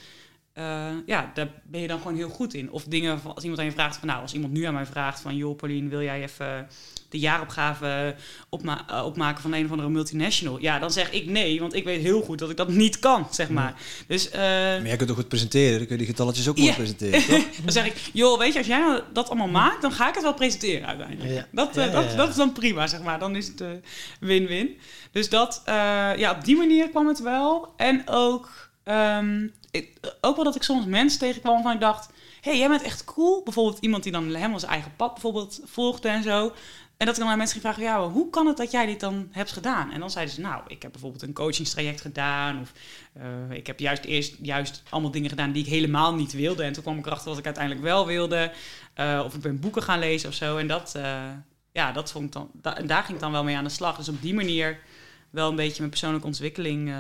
eh, ja, daar ben je dan gewoon heel goed in. Of dingen, van- als iemand aan je vraagt van, nou, als iemand nu aan mij vraagt van, joh, Pauline, wil jij even de jaaropgave opma eh, opmaken van een of andere multinational? Ja, dan zeg ik nee, want ik weet heel goed dat ik dat niet kan, zeg maar. Dus eh, Maar jij kunt ook goed presenteren. Dan kun je die getalletjes ook Ja. presenteren, toch? dan zeg ik, joh, weet je, als jij nou dat allemaal maakt, dan ga ik het wel presenteren uiteindelijk. Ja. Dat, Ja, dat, dat is dan prima, zeg maar. Dan is het win-win. dus dat, ja, op die manier kwam het wel. En ook, ehm, ook wel dat ik soms mensen tegenkwam van ik dacht, hé, hey, jij bent echt cool. Bijvoorbeeld iemand die dan helemaal zijn eigen pad bijvoorbeeld volgde en zo. En dat ik dan aan mensen ging vragen, ja, hoe kan het dat jij dit dan hebt gedaan? En dan zeiden ze, nou, ik heb bijvoorbeeld een coachingstraject gedaan. Of eh, ik heb juist eerst juist allemaal dingen gedaan die ik helemaal niet wilde. En toen kwam ik erachter wat ik uiteindelijk wel wilde. Eh, of ik ben boeken gaan lezen of zo. En dat, eh, ja, dat vond ik dan, da- daar ging ik dan wel mee aan de slag. Dus op die manier wel een beetje mijn persoonlijke ontwikkeling. eh,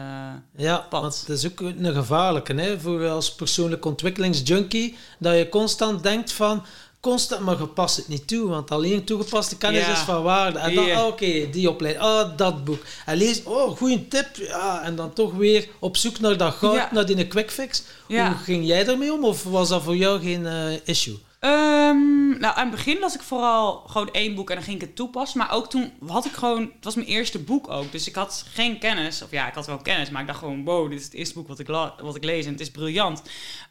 Ja, pad. want het is ook een gevaarlijke hè, voor als persoonlijk ontwikkelingsjunkie, dat je constant denkt van, constant, maar je past het niet toe, want alleen toegepaste kennis Ja. is van waarde. En dan, ah, oké, die opleiding, ah, dat boek. En lees, oh, goede tip, ja, en dan toch weer op zoek naar dat goud, Ja. naar die quick fix. Ja. Hoe ging jij daarmee om, of was dat voor jou geen eh, issue? Ehm, nou, aan het begin las ik vooral gewoon één boek en dan ging ik het toepassen. Maar ook toen had ik gewoon... Het was mijn eerste boek ook. Dus ik had geen kennis. Of ja, ik had wel kennis. Maar ik dacht gewoon... Wow, dit is het eerste boek wat ik, wat ik lees. En het is briljant.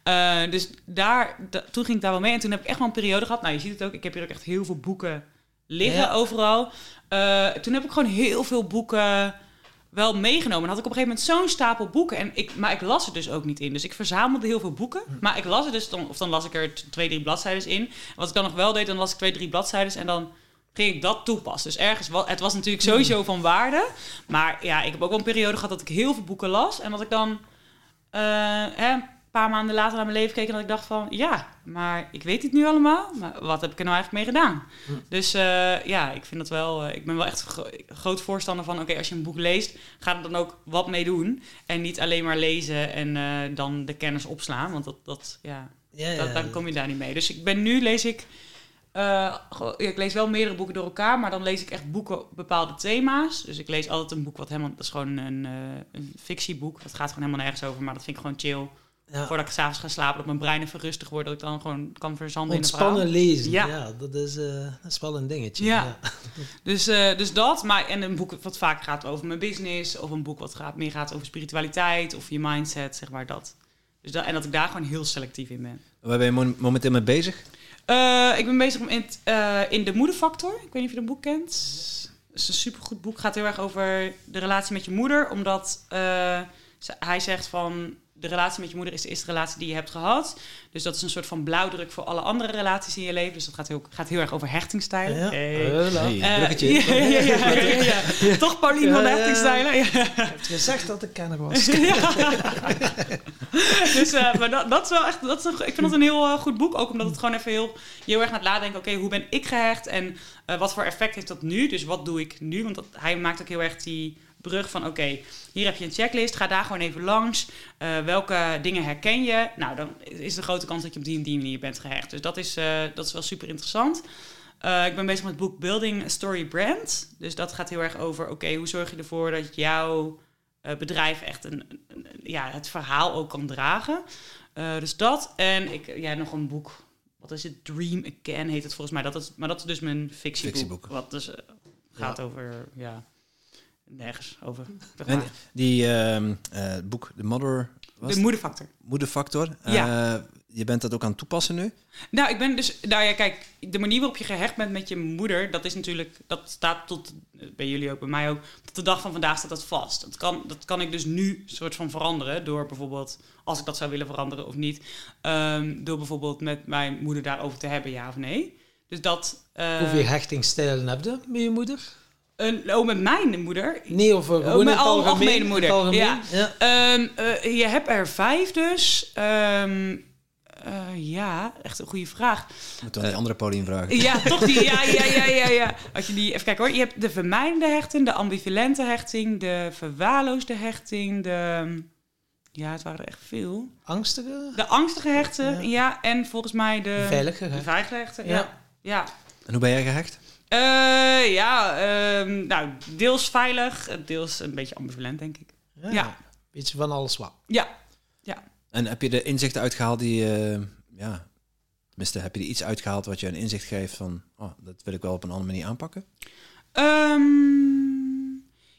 Eh, dus daar, da- toen ging ik daar wel mee. En toen heb ik echt wel een periode gehad. Nou, je ziet het ook. Ik heb hier ook echt heel veel boeken liggen Ja. overal. Eh, toen heb ik gewoon heel veel boeken wel meegenomen. En had ik op een gegeven moment zo'n stapel boeken. En ik, maar ik las er dus ook niet in. Dus ik verzamelde heel veel boeken. Maar ik las er dus dan, of dan las ik er twee, drie bladzijden in. En wat ik dan nog wel deed, dan las ik twee, drie bladzijden en dan ging ik dat toepassen. Dus ergens, het was natuurlijk sowieso van waarde. Maar ja, ik heb ook wel een periode gehad dat ik heel veel boeken las. En dat ik dan eh, hè, paar maanden later naar mijn leven keek en dat ik dacht van... Ja, maar ik weet het nu allemaal. Maar wat heb ik er nou eigenlijk mee gedaan? Dus eh, ja, ik vind dat wel... eh, ik ben wel echt gro- groot voorstander van... Oké, als je een boek leest, ga er dan ook wat mee doen. En niet alleen maar lezen en eh, dan de kennis opslaan. Want dat, dat ja, Ja, dat, dan kom je daar niet mee. Dus ik ben nu lees ik. ik lees wel meerdere boeken door elkaar, maar dan lees ik echt boeken op bepaalde thema's. Dus ik lees altijd een boek wat helemaal. Dat is gewoon een, een fictieboek. Dat gaat gewoon helemaal nergens over, maar dat vind ik gewoon chill. Ja. Voordat ik s'avonds ga slapen, dat mijn brein even rustig wordt, dat ik dan gewoon kan verzanden in een verhaal. Ontspannen lezen, Ja. ja. dat, is, eh, dat is wel een dingetje. Ja. Dus, eh, dus dat. Maar, en een boek wat vaak gaat over mijn business. Of een boek wat gaat, meer gaat over spiritualiteit. Of je mindset, zeg maar dat. Dus dat. En dat ik daar gewoon heel selectief in ben. Waar ben je mo- momenteel mee bezig? Eh, ik ben bezig om in, eh, in De Moederfactor. Ik weet niet of je dat boek kent. Het is een supergoed boek. Het gaat heel erg over de relatie met je moeder. Omdat eh, hij zegt van... De relatie met je moeder is de eerste relatie die je hebt gehad. Dus dat is een soort van blauwdruk voor alle andere relaties in je leven. Dus dat gaat heel, gaat heel erg over hechtingstijlen. Ja. Hey. Toch Paulien van Ja, hechtingstijlen? Je hebt gezegd dat ik kenner was. dus, eh, maar dat, dat is wel echt, dat is een, ik vind dat een heel eh, goed boek. Ook omdat het gewoon even heel, je heel erg laat nadenken. Oké, hoe ben ik gehecht? En eh, wat voor effect heeft dat nu? Dus wat doe ik nu? Want dat, hij maakt ook heel erg die brug van oké, hier heb je een checklist, ga daar gewoon even langs. Eh, welke dingen herken je? Nou, dan is de grote kans dat je op die en die manier bent gehecht. Dus dat is, eh, dat is wel super interessant. Eh, ik ben bezig met het boek Building a Story Brand. Dus dat gaat heel erg over, oké, hoe zorg je ervoor dat jouw bedrijf echt een, ja, het verhaal ook kan dragen. Dus dat. En ik, ja, nog een boek. Wat is het? Dream Again heet het volgens mij. Dat is, maar dat is dus mijn fictieboek. Fictieboek. Wat dus gaat over, ja, nergens over. En die ehm, eh, boek, The Mother... Was De moederfactor. Moederfactor. Ja. Eh, je bent dat ook aan het toepassen nu? Nou, ik ben dus, nou ja, kijk, de manier waarop je gehecht bent met je moeder, dat is natuurlijk, dat staat tot, eh, bij jullie ook, bij mij ook, tot de dag van vandaag staat dat vast. Dat kan, dat kan ik dus nu soort van veranderen door bijvoorbeeld, als ik dat zou willen veranderen of niet, ehm, door bijvoorbeeld met mijn moeder daarover te hebben, ja of nee. Dus dat. eh, Hoeveel hechtingstijlen heb je met je moeder? Een, oh, met mijn moeder. Nee, of gewoon in mijn het al- algemeen? algemene moeder, algemeen? ja. ja. Ehm, eh, je hebt er vijf dus. Ehm, eh, ja, echt een goede vraag. Moeten we aan die andere vragen. Ja, toch die. Ja, ja, ja, ja, ja. Als je die, even kijken hoor. Je hebt de vermijdende hechting, de ambivalente hechting, de verwaarloosde hechting, de. Ja, het waren er echt veel. Angstige? De angstige hechten, Ja. ja. en volgens mij de. Veilige De veilige hechten, Ja. ja. ja. En hoe ben jij gehecht? Eh, ja, ehm, nou, deels veilig, deels een beetje ambivalent, denk ik. Ja. Ja. Beetje van alles wat. Ja, En heb je de inzichten uitgehaald die... eh, ja, tenminste, heb je er iets uitgehaald wat je een inzicht geeft van... Oh, dat wil ik wel op een andere manier aanpakken? Ehm,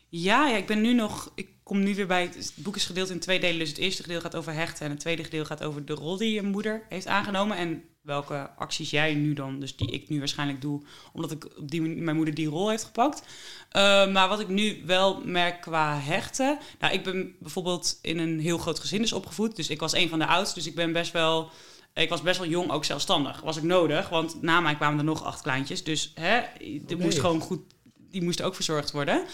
ja, ja, ik ben nu nog. Ik kom nu weer bij. Het, boek is gedeeld in twee delen. Dus het eerste gedeelte gaat over hechten. En het tweede gedeelte gaat over de rol die je moeder heeft aangenomen. En welke acties jij nu dan, dus die ik nu waarschijnlijk doe, omdat ik op die manier mijn moeder die rol heeft gepakt. Eh, maar wat ik nu wel merk qua hechten. Nou, ik ben bijvoorbeeld in een heel groot gezin dus opgevoed. Dus ik was een van de oudsten. Dus ik ben best wel. Ik was best wel jong, ook zelfstandig. Was ik nodig, want na mij kwamen er nog acht kleintjes. Dus hè, er moest gewoon goed die moest ook verzorgd worden.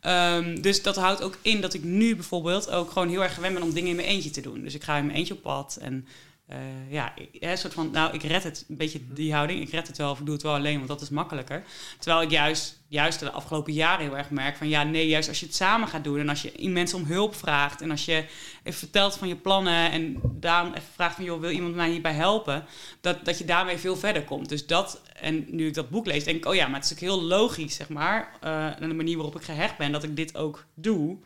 Ehm, dus dat houdt ook in dat ik nu bijvoorbeeld ook gewoon heel erg gewend ben om dingen in mijn eentje te doen. Dus ik ga in mijn eentje op pad en eh, ja, een soort van, nou, ik red het, een beetje die houding. Ik red het wel of ik doe het wel alleen, want dat is makkelijker. Terwijl ik juist, juist de afgelopen jaren heel erg merk van, ja, nee, juist als je het samen gaat doen en als je mensen om hulp vraagt en als je even vertelt van je plannen en daarom even vraagt van, joh, wil iemand mij hierbij helpen? Dat, dat je daarmee veel verder komt. Dus dat, en nu ik dat boek lees, denk ik, oh ja, maar het is ook heel logisch, zeg maar, en de manier waarop ik gehecht ben, dat ik dit ook doe.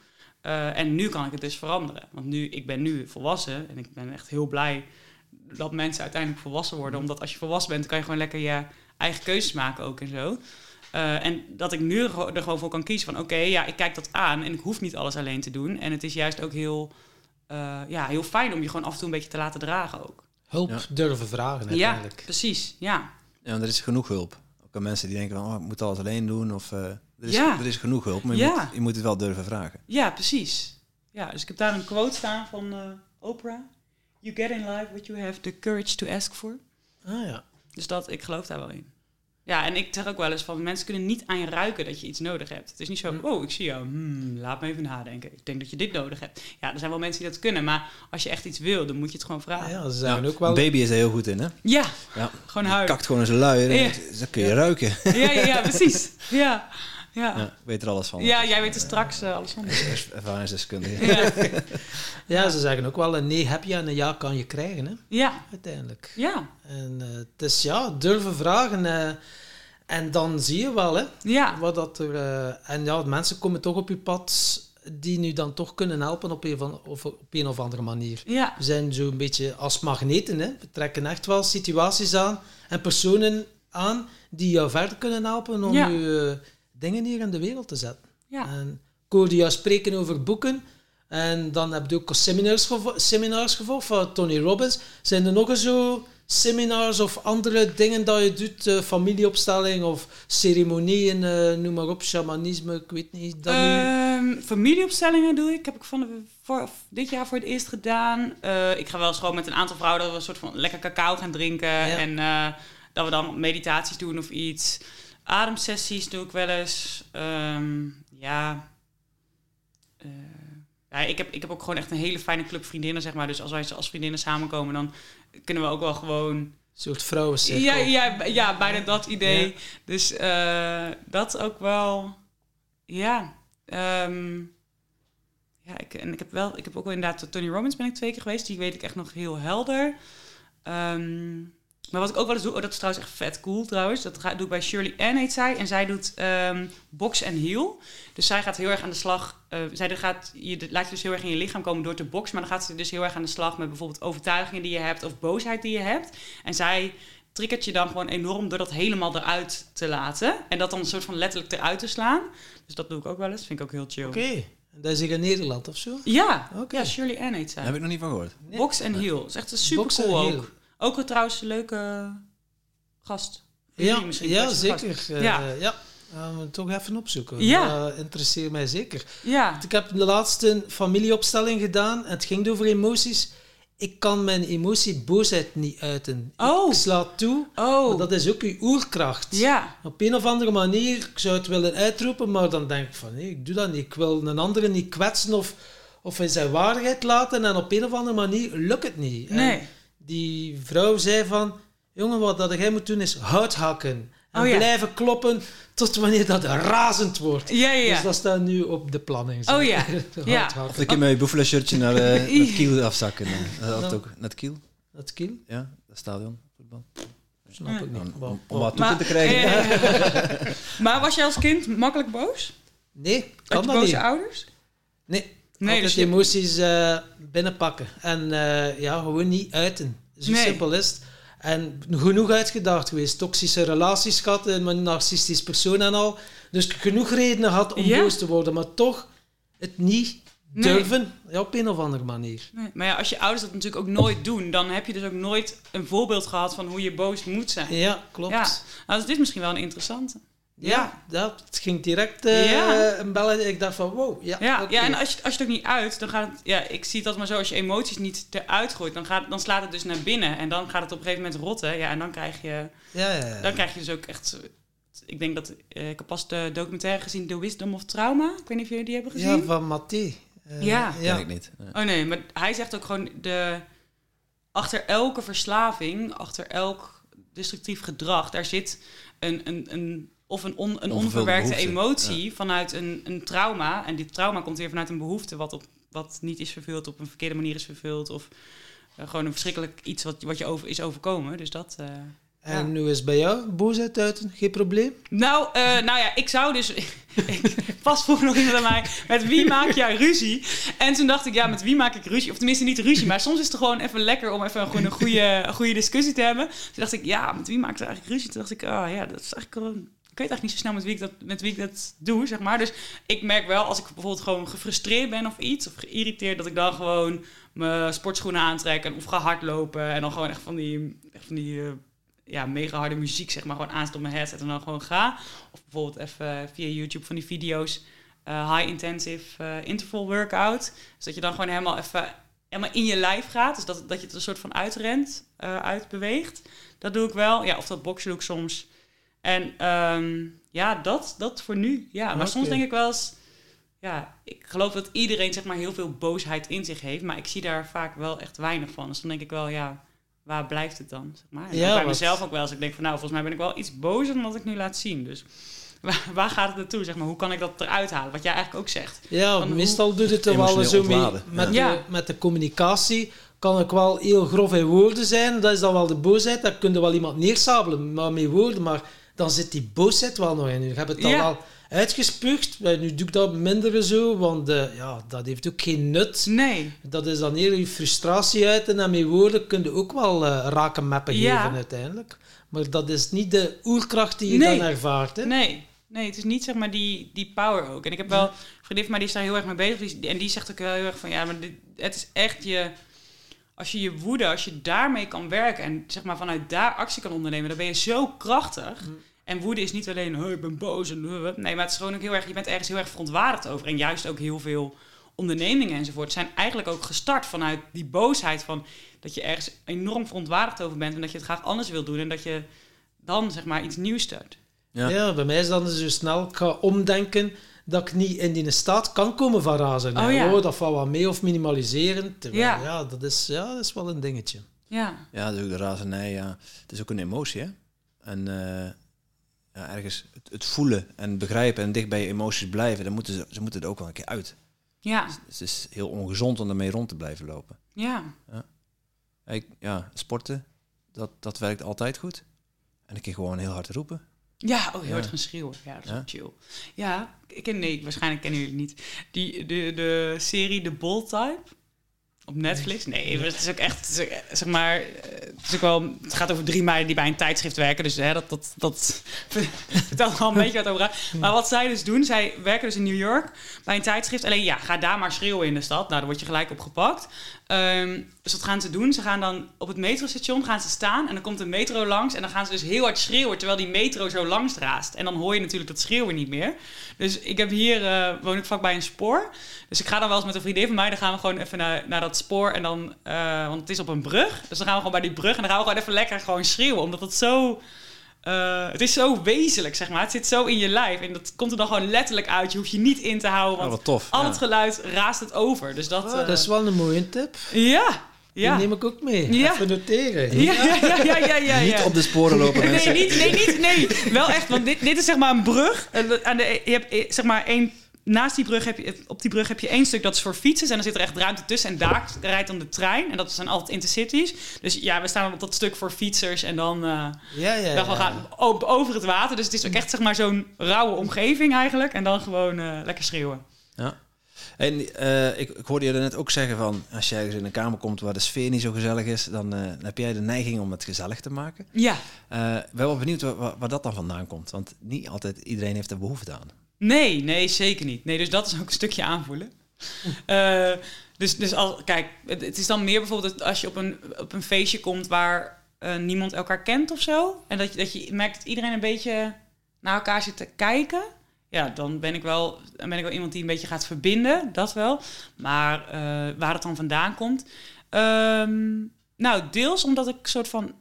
Eh, en nu kan ik het dus veranderen. Want nu, ik ben nu volwassen en ik ben echt heel blij dat mensen uiteindelijk volwassen worden. Omdat als je volwassen bent, kan je gewoon lekker je eigen keuzes maken ook en zo. Eh, en dat ik nu er gewoon- voor kan kiezen van... oké, ja, ik kijk dat aan en ik hoef niet alles alleen te doen. En het is juist ook heel, eh, ja, heel fijn om je gewoon af en toe een beetje te laten dragen ook. Hulp Ja. durven vragen Ja, uiteindelijk. precies. Ja, Ja, want er is genoeg hulp. Ook aan mensen die denken van, oh, ik moet alles alleen doen. Of, eh, er, is, Ja. er is genoeg hulp, maar je, Ja. moet, je moet het wel durven vragen. ja precies. Ja, dus ik heb daar een quote staan van eh, Oprah. You get in life what you have the courage to ask for. Ah ja. Dus dat, ik geloof daar wel in. Ja, en ik zeg ook wel eens van, mensen kunnen niet aan je ruiken dat je iets nodig hebt. Het is niet zo, Hm. oh, ik zie jou, hmm, laat me even nadenken. Ik denk dat je dit nodig hebt. Ja, er zijn wel mensen die dat kunnen, maar als je echt iets wil, dan moet je het gewoon vragen. Ja, ja, ze Ja, ook wel... Een baby is er heel goed in, hè? ja Ja. gewoon huilen. kakt gewoon in zijn lui. Ja. en Dat kun je ruiken. Ja, ja, ja, precies. Ja, ja. Ja, ik weet er alles van. Ja, jij weet er straks eh, alles van. Ervaringsdeskundige. Ja, Ja, ze zeggen ook wel, een nee heb je en een ja kan je krijgen, hè, ja, uiteindelijk. ja, En eh, het is ja, durven vragen. eh, en dan zie je wel, hè, ja. wat dat er... en ja, mensen komen toch op je pad die nu dan toch kunnen helpen op een, van, of op een of andere manier. Ja, We zijn zo'n beetje als magneten, hè. We trekken echt wel situaties aan en personen aan die jou verder kunnen helpen om Ja. je eh, dingen hier in de wereld te zetten. ja. En ik hoorde jou spreken over boeken. En dan heb je ook seminars, gevo- seminars gevolgd van Tony Robbins. Zijn er nog eens zo seminars of andere dingen dat je doet? eh, familieopstelling of ceremonieën, eh, noem maar op, shamanisme, ik weet niet. Dat nu... Ehm, familieopstellingen doe ik. Heb ik van de, voor, dit jaar voor het eerst gedaan. Eh, ik ga wel eens gewoon met een aantal vrouwen dat we een soort van lekker cacao gaan drinken. En dat we dan meditaties doen of iets. Ademsessies doe ik wel eens. Ehm, ja. Eh, ja ik, heb, ik heb ook gewoon echt een hele fijne club vriendinnen, zeg maar. Dus als wij als vriendinnen samenkomen, dan kunnen we ook wel gewoon Een soort vrouwencirkel. ja, ja, ja, bijna dat idee. Ja. Dus eh, dat ook wel. Ja. Ehm, ja, ik, en ik heb wel, ik heb ook wel inderdaad, Tony Robbins ben ik twee keer geweest. Die weet ik echt nog heel helder. Ehm, maar wat ik ook wel eens doe, oh, dat is trouwens echt vet cool trouwens. Dat ga, doe ik bij Shirley Ann heet zij. En zij doet ehm, box en heel. Dus zij gaat heel erg aan de slag. eh, zij gaat, je laat je dus heel erg in je lichaam komen door te boksen. Maar dan gaat ze dus heel erg aan de slag met bijvoorbeeld overtuigingen die je hebt. Of boosheid die je hebt. En zij triggert je dan gewoon enorm door dat helemaal eruit te laten. En dat dan een soort van letterlijk eruit te slaan. Dus dat doe ik ook wel eens. Vind ik ook heel chill. Oké. En Dat is hier in Nederland of zo? Ja, Oké. ja, Shirley Ann heet zij. Daar heb ik nog niet van gehoord. Nee. Box en heel. Dat is echt een super Box cool heel. ook. Ook een trouwens een leuke gast. Voor Ja, ja gast. zeker. Eh, Ja. ja. Toch even opzoeken. Ja. Dat interesseert mij zeker. Ja, Ik heb de laatste familieopstelling gedaan en het ging over emoties. Ik kan mijn emotie boosheid niet uiten. Oh. Ik sla toe, oh, maar dat is ook uw oerkracht. ja, Op een of andere manier, ik zou het willen uitroepen, maar dan denk ik van nee, ik doe dat niet. Ik wil een andere niet kwetsen of, of in zijn waardigheid laten en op een of andere manier lukt het niet. En nee. Die vrouw zei van, jongen, wat dat jij moet doen is hout hakken. En Oh ja. blijven kloppen tot wanneer dat razend wordt. Ja, ja, ja. Dus dat staat nu op de planning. zo. Oh ja. Hout Ja. hakken. Of een keer met je Buffalo shirtje naar, naar het Kiel afzakken. Dat had ook. Naar het Kiel? Dat kiel? Ja, dat stadion. Voetbal. Snap ik Om, niet. om, om Wow. wat toe Maar, te krijgen. eh, maar was jij als kind makkelijk boos? Nee, Had kan je dat boze niet. ouders? Nee, Nee, altijd dus je- emoties eh, binnenpakken. En eh, ja, gewoon niet uiten. Zo Nee. simpel is het. En genoeg uitgedaagd geweest. Toxische relaties gehad, en een narcistisch persoon en al. Dus genoeg redenen had om Ja. boos te worden. Maar toch het niet Nee. durven, ja, op een of andere manier. Nee. Maar ja, als je ouders dat natuurlijk ook nooit doen, dan heb je dus ook nooit een voorbeeld gehad van hoe je boos moet zijn. Ja, klopt. Ja, Nou, dus dit is misschien wel een interessante. Dat, het ging direct eh, Ja. een bellen. Ik dacht van, wow. Ja, Ja, ja en als je, als je het ook niet uit, dan gaat het... Ja, ik zie het altijd maar zo, als je emoties niet eruit gooit, dan, gaat, dan slaat het dus naar binnen. En dan gaat het op een gegeven moment rotten. Ja, en dan krijg je, ja, ja, ja. dan krijg je dus ook echt... Ik denk dat... eh, ik heb pas de documentaire gezien, The Wisdom of Trauma. Ik weet niet of jullie die hebben gezien. Ja, van Mathé. Eh, Ja. Ken ik niet. Nee. Oh nee, maar hij zegt ook gewoon de achter elke verslaving, achter elk destructief gedrag, daar zit een, een, een of een, on, een onverwerkte behoefte, emotie vanuit een, een trauma. En die trauma komt weer vanuit een behoefte wat, op, wat niet is vervuld, op een verkeerde manier is vervuld. Of eh, gewoon een verschrikkelijk iets wat, wat je over, is overkomen. Dus dat. eh, En nu is het bij jou boosheid uiten, geen probleem? Nou, eh, nou ja, ik zou dus. ik, pas vroeg nog iemand aan mij: met wie maak jij ruzie? En toen dacht ik, ja, met wie maak ik ruzie? Of tenminste niet ruzie, maar soms is het gewoon even lekker om even gewoon een goede, een goede discussie te hebben. Toen dacht ik, ja, met wie maak ik eigenlijk ruzie? Toen dacht ik, ah ja, dat is eigenlijk gewoon. Ik weet eigenlijk niet zo snel met wie, ik dat, met wie ik dat doe, zeg maar. Dus ik merk wel, als ik bijvoorbeeld gewoon gefrustreerd ben of iets, of geïrriteerd, dat ik dan gewoon mijn sportschoenen aantrek en of ga hardlopen. En dan gewoon echt van die, echt van die eh, ja, mega harde muziek, zeg maar, gewoon op mijn headset en dan gewoon ga. Of bijvoorbeeld even via YouTube van die video's, eh, high intensive eh, interval workout. Dus dat je dan gewoon helemaal even helemaal in je lijf gaat. Dus dat, dat je het een soort van uitrent, uitbeweegt. Dat doe ik wel. Ja, of dat boksen doe ik soms. En ehm, ja, dat, dat voor nu. Ja, maar soms denk ik wel eens... Ja, ik geloof dat iedereen zeg maar heel veel boosheid in zich heeft. Maar ik zie daar vaak wel echt weinig van. Dus dan denk ik wel, ja, waar blijft het dan? Zeg maar. En Ja, bij wat- mezelf ook wel. Als ik denk van, nou, volgens mij ben ik wel iets bozer dan wat ik nu laat zien. Dus waar, waar gaat het naartoe? Zeg maar, hoe kan ik dat eruit halen? Wat jij eigenlijk ook zegt. Ja, Van hoe- meestal doet het er wel zo mee. Met, ja. de, met de communicatie kan ik wel heel grof in woorden zijn. Dat is dan wel de boosheid. Daar kun je wel iemand neersabelen maar met woorden. Maar dan zit die boosheid wel nog in. Je hebt het dan Ja. wel uitgespuugd. Maar Nu doe ik dat minder zo, want eh, ja, dat heeft ook geen nut. Nee. Dat is dan eerder je frustratie uiten en met woorden kun je ook wel eh, raken meppen Ja. geven uiteindelijk. Maar dat is niet de oerkracht die je Nee. dan ervaart. Hè? Nee. Nee, het is niet zeg maar die, die power ook. En ik heb wel een vriendin van mij die is daar heel erg mee bezig. En die zegt ook heel erg van ja, maar dit, het is echt je. Als je je woede, als je daarmee kan werken en zeg maar vanuit daar actie kan ondernemen, dan ben je zo krachtig. Mm. En woede is niet alleen, oh, ik ben boos en nee, maar het is gewoon ook heel erg, je bent ergens heel erg verontwaardigd over. En juist ook heel veel ondernemingen enzovoort zijn eigenlijk ook gestart vanuit die boosheid van dat je ergens enorm verontwaardigd over bent en dat je het graag anders wil doen en dat je dan zeg maar iets nieuws start. Ja. Ja. bij mij is dan zo snel, ik ga omdenken dat ik niet in die staat kan komen van razen. Oh, ja. dat valt wel mee of minimaliseren. Terwijl, Ja. ja. dat, is, ja, dat is wel een dingetje. Ja, Ja, dat is ook de razernij, ja. Het is ook een emotie, hè. En eh, ja, ergens het, het voelen en begrijpen en dicht bij je emoties blijven, dan moeten ze, ze moeten er ook wel een keer uit. Ja, Het is heel ongezond om ermee rond te blijven lopen. ja. Ik, ja, sporten, dat, dat werkt altijd goed. En een keer gewoon heel hard roepen. Ja, oh, heel hard gaan schreeuwen. Ja, dat is chill. Ja, ik ken, nee, waarschijnlijk kennen jullie het niet. Die, de, de serie The Bold Type op Netflix. Nee, het is ook echt, zeg maar, eh, het, is ook wel, het gaat over drie meiden die bij een tijdschrift werken. Dus hè, dat, dat, dat vertelt al een beetje wat over. Maar wat zij dus doen, zij werken dus in New York bij een tijdschrift. Alleen ja, ga daar maar schreeuwen in de stad. Nou, dan word je gelijk opgepakt. Ehm, dus wat gaan ze doen? Ze gaan dan op het metrostation gaan ze staan en dan komt de metro langs en dan gaan ze dus heel hard schreeuwen terwijl die metro zo langs raast. En dan hoor je natuurlijk dat schreeuwen niet meer. Dus ik heb hier, eh, woon ik vlakbij een spoor. Dus ik ga dan wel eens met een vriendin van mij, dan gaan we gewoon even naar, naar dat spoor en dan, eh, want het is op een brug. Dus dan gaan we gewoon bij die brug en dan gaan we gewoon even lekker gewoon schreeuwen, omdat het zo... eh, het is zo wezenlijk, zeg maar. Het zit zo in je lijf. En dat komt er dan gewoon letterlijk uit. Je hoeft je niet in te houden. Oh, Want wat tof. al ja. het geluid raast het over. Dus dat... Eh, dat is wel een mooie tip. Ja, ja. Die neem ik ook mee. Ja. Even noteren. Ja, ja, ja, ja, ja, ja. Niet op de sporen lopen Nee, mensen. niet, nee, niet, nee. Wel echt, want dit, dit is zeg maar een brug. En Aan de, je hebt eh, zeg maar één... Naast die brug heb je, op die brug heb je één stuk dat is voor fietsers. En dan zit er echt ruimte tussen. En daar rijdt dan de trein. En dat zijn altijd intercities. Dus ja, we staan op dat stuk voor fietsers. En dan, eh, Ja, ja. dan ja. gaan o- over het water. Dus het is ook echt zeg maar zo'n rauwe omgeving eigenlijk. En dan gewoon eh, lekker schreeuwen. Ja. En eh, ik, ik hoorde je net ook zeggen van, als jij ergens in een kamer komt waar de sfeer niet zo gezellig is, dan, eh, heb jij de neiging om het gezellig te maken. Ja. Eh ik ben wel benieuwd waar, waar, waar dat dan vandaan komt, want niet altijd iedereen heeft er behoefte aan. Nee, nee, zeker niet. Nee, dus dat is ook een stukje aanvoelen. Eh, dus, dus al, kijk, het, is dan meer bijvoorbeeld als je op een, op een feestje komt waar eh, niemand elkaar kent of zo. En dat je, dat je merkt dat iedereen een beetje naar elkaar zit te kijken. Ja, dan ben ik wel, dan ben ik wel iemand die een beetje gaat verbinden, dat wel. Maar eh, waar het dan vandaan komt. Ehm, nou, deels omdat ik soort van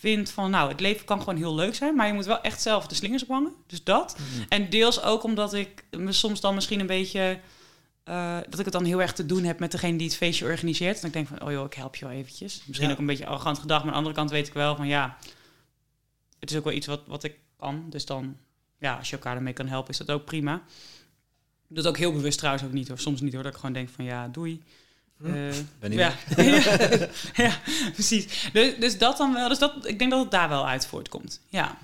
vind van, nou, het leven kan gewoon heel leuk zijn, maar je moet wel echt zelf de slingers ophangen. Dus dat. En deels ook omdat ik me soms dan misschien een beetje, eh, dat ik het dan heel erg te doen heb met degene die het feestje organiseert. En ik denk van, oh joh, ik help je wel eventjes. Misschien Ja. ook een beetje arrogant gedacht, maar aan de andere kant weet ik wel van, ja, het is ook wel iets wat, wat ik kan. Dus dan, ja, als je elkaar ermee kan helpen, is dat ook prima. Het ook heel bewust trouwens ook niet hoor. Soms niet hoor, dat ik gewoon denk van, ja, doei. Eh, Ben niet ja. ja, precies. Dus, dus dat dan wel. Dus dat, ik denk dat het daar wel uit voortkomt. Ja.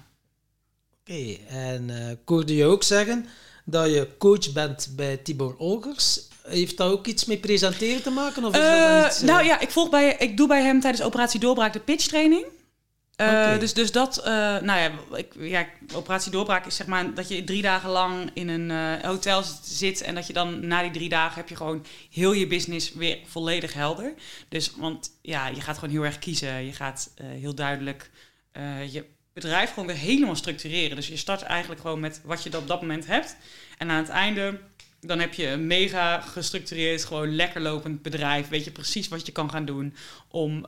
Oké, en eh ik hoorde je ook zeggen dat je coach bent bij Tibor Olgers. Heeft dat ook iets met presenteren te maken? Of is dat Eh, dan iets, nou ja, ik, volg bij, ik doe bij hem tijdens Operatie Doorbraak de pitchtraining. Eh, dus, dus dat, eh, nou ja, ik, ja, Operatie Doorbraak is zeg maar dat je drie dagen lang in een eh, hotel zit en dat je dan na die drie dagen heb je gewoon heel je business weer volledig helder. Dus, want ja, je gaat gewoon heel erg kiezen. Je gaat heel duidelijk je bedrijf gewoon weer helemaal structureren. Dus je start eigenlijk gewoon met wat je op dat moment hebt. En aan het einde dan heb je een mega gestructureerd, gewoon lekker lopend bedrijf. Weet je precies wat je kan gaan doen om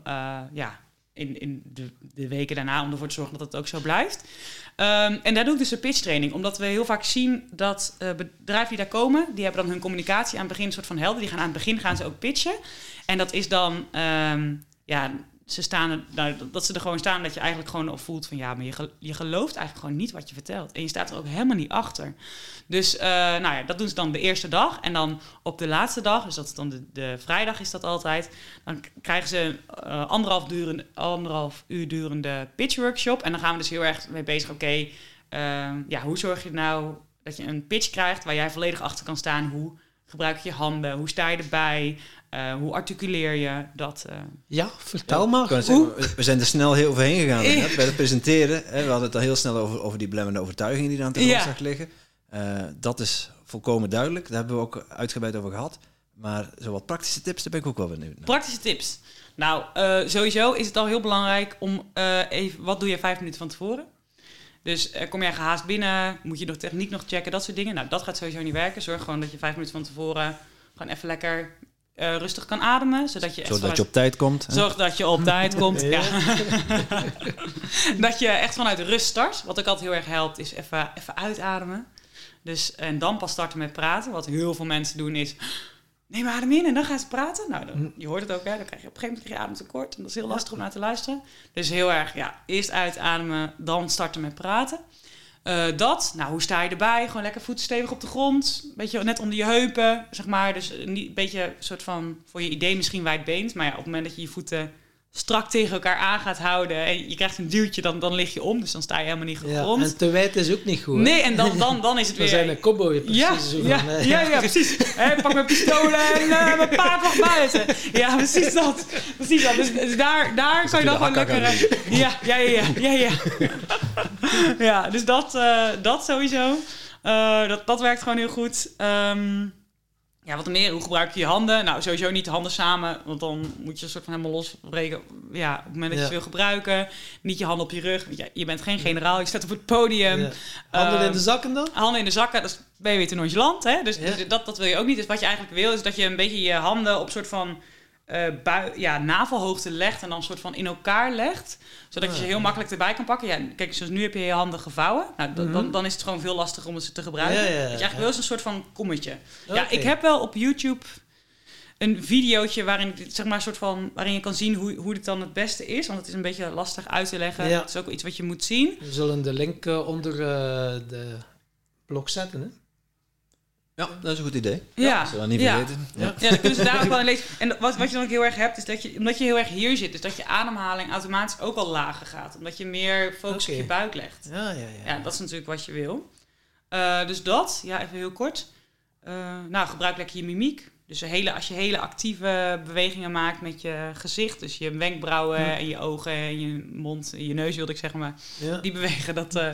ja, in, in de, de weken daarna om ervoor te zorgen dat het ook zo blijft. Ehm, en daar doe ik dus een pitch training, omdat we heel vaak zien dat eh, bedrijven die daar komen, die hebben dan hun communicatie aan het begin een soort van helder. Die gaan aan het begin gaan ze ook pitchen. En dat is dan, ehm, ja, ze staan er, nou, dat ze er gewoon staan, dat je eigenlijk gewoon voelt van ja, maar je, je gelooft eigenlijk gewoon niet wat je vertelt. En je staat er ook helemaal niet achter. Dus eh, nou ja, dat doen ze dan de eerste dag. En dan op de laatste dag, dus dat is dan de, de vrijdag is dat altijd, dan krijgen ze eh, anderhalf, durende, anderhalf uur durende pitchworkshop. En dan gaan we dus heel erg mee bezig, oké, eh, ja, hoe zorg je nou dat je een pitch krijgt waar jij volledig achter kan staan? Hoe gebruik je handen? Hoe sta je erbij? Eh, hoe articuleer je dat? eh? Ja, vertel maar. zeggen, we- zijn er snel heel overheen gegaan bij het presenteren. Hè, we hadden het al heel snel over, over die blemmende overtuigingen die er aan de Ja. grondslag liggen. Eh, dat is volkomen duidelijk. Daar hebben we ook uitgebreid over gehad. Maar zo wat praktische tips, daar ben ik ook wel benieuwd naar. Praktische tips. Nou, eh, sowieso is het al heel belangrijk om eh, even... Wat doe je vijf minuten van tevoren? Dus kom jij gehaast binnen, moet je nog techniek nog checken, dat soort dingen. Nou, dat gaat sowieso niet werken. Zorg gewoon dat je vijf minuten van tevoren gewoon even lekker eh, rustig kan ademen. Zodat je echt Zodat vanuit- je op tijd komt. hè? Zorg dat je op tijd komt. Ja. dat je echt vanuit rust start. Wat ook altijd heel erg helpt, is even, even uitademen. Dus, en dan pas starten met praten. Wat heel veel mensen doen is... Neem adem in en dan gaan ze praten. Nou, dan, je hoort het ook, hè. Dan krijg je op een gegeven moment krijg je ademtekort. En dat is heel lastig om naar te luisteren. Dus heel erg, ja, eerst uitademen, dan starten met praten. Eh, dat, nou, hoe sta je erbij? Gewoon lekker voeten stevig op de grond. Beetje net onder je heupen, zeg maar. Dus een beetje een soort van, voor je idee misschien wijdbeend. Maar ja, op het moment dat je je voeten strak tegen elkaar aan gaat houden... en je krijgt een duwtje, dan, dan lig je om. Dus dan sta je helemaal niet Ja, gegrond. en te wijd is ook niet goed. hè? nee, en dan, dan, dan is het We weer... zijn een cowboy precies. Ja, zo ja, van, eh, ja, ja, precies. Hè, pak mijn pistolen en eh, mijn paard nog buiten. Ja, precies dat. Precies dat. Dus, dus daar, daar kan je dan gewoon lekker... eh, Ja, ja, ja, ja, ja. Ja, ja dus dat, eh, dat sowieso. Eh, dat, dat werkt gewoon heel goed. Ehm, ja, wat meer, hoe gebruik je je handen? Nou, sowieso niet de handen samen, want dan moet je een soort van helemaal losbreken. Ja, op het moment dat je ze wil gebruiken, niet je handen op je rug. Ja, je bent geen generaal, je staat op het podium. ja. Handen in de zakken dan? handen in de zakken, dat is, ben je weer te nonchalant. Hè? Dus, dus dat, dat wil je ook niet. Dus wat je eigenlijk wil, is dat je een beetje je handen op soort van bui, ja, navelhoogte legt en dan een soort van in elkaar legt. Zodat je ze heel ja. makkelijk erbij kan pakken. Ja, kijk, zoals nu heb je je handen gevouwen. Nou, dan- Mhm. dan, dan is het gewoon veel lastiger om ze te gebruiken. Ja, ja, ja, Wat je eigenlijk wil is een soort van kommetje. Ja, ik heb wel op YouTube een videootje waarin, zeg maar, soort van, waarin je kan zien hoe, hoe dit dan het beste is. Want het is een beetje lastig uit te leggen. Ja. Het is ook iets wat je moet zien. We zullen de link eh, onder eh, de blog zetten. Hè? Ja, dat is een goed idee. Ja, Dat we dat niet ja. vergeten. Ja. Ja, dan kunnen ze daar ook wel in lezen. En wat, wat je dan ook heel erg hebt, is dat je, omdat je heel erg hier zit, dus dat je ademhaling automatisch ook al lager gaat. Omdat je meer focus op je buik legt. Ja, ja, ja. Ja, dat is natuurlijk wat je wil. Eh, dus dat, ja, even heel kort. Eh, nou, gebruik lekker je mimiek. Dus hele, als je hele actieve bewegingen maakt met je gezicht, dus je wenkbrauwen Ja. en je ogen en je mond, en je neus wilde ik zeggen, maar Ja. die bewegen, dat, eh,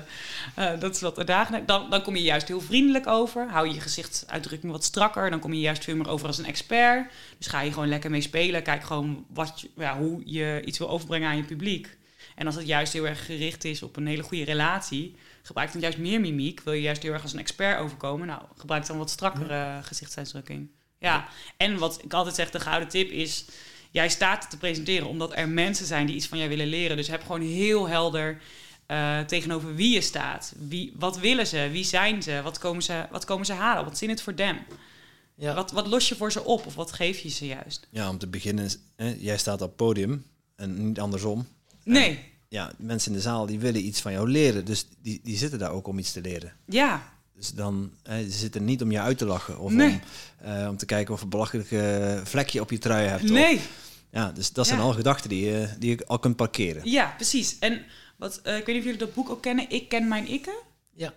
eh, dat is wat uitdagend. Dan, dan kom je juist heel vriendelijk over. Hou je gezichtsuitdrukking wat strakker. Dan kom je juist veel meer over als een expert. Dus ga je gewoon lekker mee spelen. Kijk gewoon wat je, ja, hoe je iets wil overbrengen aan je publiek. En als het juist heel erg gericht is op een hele goede relatie, gebruik dan juist meer mimiek. Wil je juist heel erg als een expert overkomen? Nou, gebruik dan wat strakkere gezichtsuitdrukking. Ja, en wat ik altijd zeg, de gouden tip is... Jij staat te presenteren omdat er mensen zijn die iets van jou willen leren. Dus heb gewoon heel helder eh, tegenover wie je staat. Wie, wat willen ze? Wie zijn ze? Wat komen ze, wat komen ze halen? Wat is in het voor them? Ja. Wat, wat los je voor ze op? Of wat geef je ze juist? Ja, om te beginnen, hè, jij staat op het podium en niet andersom. Nee, Ja, mensen in de zaal die willen iets van jou leren, dus die, die zitten daar ook om iets te leren. ja, Dus dan, hè, ze zitten niet om je uit te lachen of Nee. om, eh, om te kijken of een belachelijk eh, vlekje op je trui hebt. Of, nee. ja, dus dat zijn Ja. al gedachten die, je die je al kunt parkeren. Ja, precies. En wat, eh, ik weet niet of jullie dat boek ook kennen. Ik ken mijn ikken. Ja.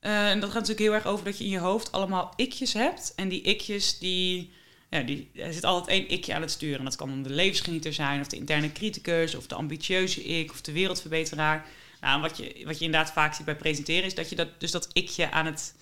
Eh, en dat gaat natuurlijk heel erg over dat je in je hoofd allemaal ikjes hebt. En die ikjes, die, ja, die, er zit altijd één ikje aan het sturen. En dat kan dan de levensgenieter zijn, of de interne criticus, of de ambitieuze ik, of de wereldverbeteraar. Nou, wat je, wat je inderdaad vaak ziet bij presenteren, is dat je dat, dus dat ikje aan het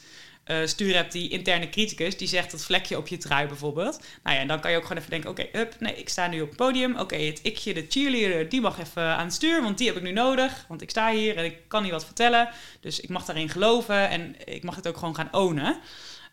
eh, sturen hebt, die interne criticus, die zegt dat vlekje op je trui bijvoorbeeld. Nou ja, en dan kan je ook gewoon even denken, oké, hup, nee, ik sta nu op het podium. Oké, het ikje, de cheerleader, die mag even aan het stuur, want die heb ik nu nodig. Want ik sta hier en ik kan niet wat vertellen. Dus ik mag daarin geloven en ik mag het ook gewoon gaan ownen.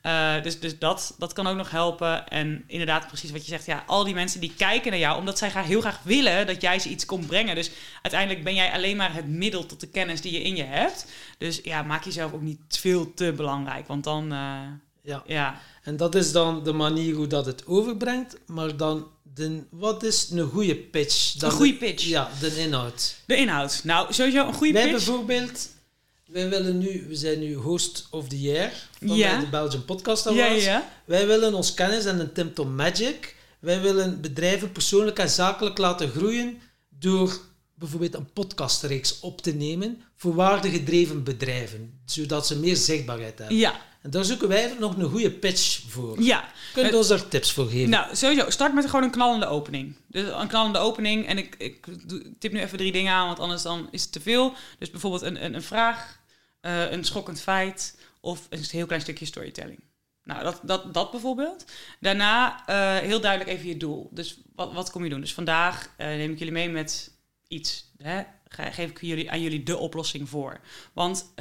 Eh, dus dus dat, dat kan ook nog helpen. En inderdaad, precies wat je zegt. Ja, al die mensen die kijken naar jou, omdat zij graag, heel graag willen dat jij ze iets komt brengen. Dus uiteindelijk ben jij alleen maar het middel tot de kennis die je in je hebt. Dus ja, maak jezelf ook niet veel te belangrijk. Want dan, eh, ja. ja. En dat is dan de manier hoe dat het overbrengt. Maar dan, de, wat is een goede pitch? Dan Een goede de- pitch. Ja, de inhoud. De inhoud. Nou, sowieso een goede Wij pitch. bijvoorbeeld, wij willen nu, we zijn nu host of the year van Ja. de Belgian Podcast Awards. ja, ja. Wij willen ons kennis en een Tim Tom Magic. Wij willen bedrijven persoonlijk en zakelijk laten groeien door bijvoorbeeld een podcastreeks op te nemen voor waardegedreven bedrijven, zodat ze meer zichtbaarheid hebben. Ja, En daar zoeken wij nog een goede pitch voor. ja. Kunt u ons daar tips voor geven? Nou, sowieso. Start met gewoon een knallende opening. Dus een knallende opening. En ik, ik tip nu even drie dingen aan, want anders dan is het te veel. Dus bijvoorbeeld een, een, een vraag, eh, een schokkend feit of een heel klein stukje storytelling. Nou, dat, dat, dat bijvoorbeeld. Daarna eh, heel duidelijk even je doel. Dus wat, wat kom je doen? Dus vandaag eh, neem ik jullie mee met iets. Hè? Ge- Geef ik jullie, aan jullie de oplossing voor. Want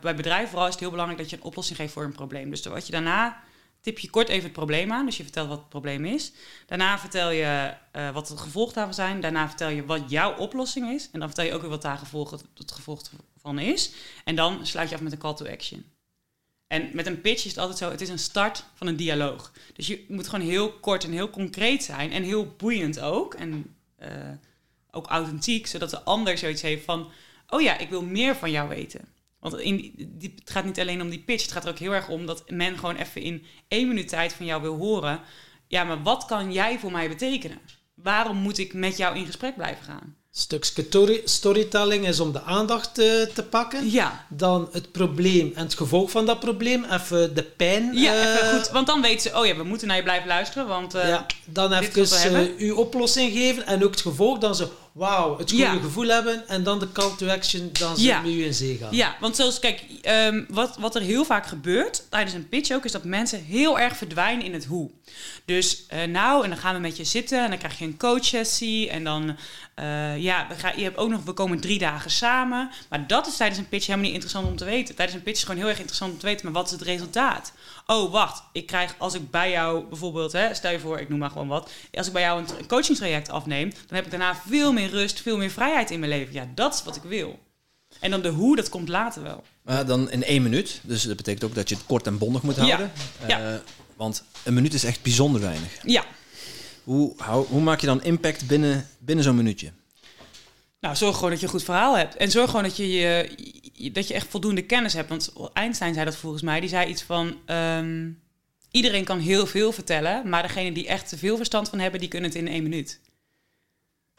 bij bedrijven vooral is het heel belangrijk dat je een oplossing geeft voor een probleem. Dus wat je daarna tip je kort even het probleem aan. Dus je vertelt wat het probleem is. Daarna vertel je wat de gevolgen daarvan zijn. Daarna vertel je wat jouw oplossing is. En dan vertel je ook weer wat daar gevolgen, het gevolg van is. En dan sluit je af met een call to action. En met een pitch is het altijd zo, het is een start van een dialoog. Dus je moet gewoon heel kort en heel concreet zijn. En heel boeiend ook. En eh, ook authentiek, zodat de ander zoiets heeft van... oh ja, ik wil meer van jou weten. Want in, het gaat niet alleen om die pitch. Het gaat er ook heel erg om dat men gewoon even in één minuut tijd van jou wil horen. Ja, maar wat kan jij voor mij betekenen? Waarom moet ik met jou in gesprek blijven gaan? Stukje story- storytelling is om de aandacht te, te pakken. Ja, Dan het probleem en het gevolg van dat probleem. Even de pijn. ja eh, even goed. Want dan weten ze, oh ja, we moeten naar je blijven luisteren. Want eh, ja, dan even eh, uw oplossing geven en ook het gevolg. Dan ze, wauw, het goede Ja. gevoel hebben. En dan de call to action, dan ze Ja. met u in zee gaan. Ja, want zoals, kijk, ehm, wat, wat er heel vaak gebeurt tijdens een pitch ook, is dat mensen heel erg verdwijnen in het hoe. Dus eh, nou, en dan gaan we met je zitten en dan krijg je een coachsessie en dan, eh, ja, we gaan, je hebt ook nog, we komen drie dagen samen. Maar dat is tijdens een pitch helemaal niet interessant om te weten. Tijdens een pitch is gewoon heel erg interessant om te weten, maar wat is het resultaat? Oh, wacht, ik krijg, als ik bij jou bijvoorbeeld, hè, stel je voor, ik noem maar gewoon wat, als ik bij jou een, een coachingstraject afneem, dan heb ik daarna veel meer rust, veel meer vrijheid in mijn leven. Ja, dat is wat ik wil. En dan de hoe, dat komt later wel. Maar dan in één minuut. Dus dat betekent ook dat je het kort en bondig moet houden. Ja. Eh, want een minuut is echt bijzonder weinig. Ja, Hoe, hou- hoe maak je dan impact binnen, binnen zo'n minuutje? nou zorg gewoon dat je een goed verhaal hebt. En zorg gewoon dat je, je- dat je echt voldoende kennis hebt. Want Einstein zei dat volgens mij. Die zei iets van... ehm, iedereen kan heel veel vertellen, maar degene die echt te veel verstand van hebben, die kunnen het in één minuut.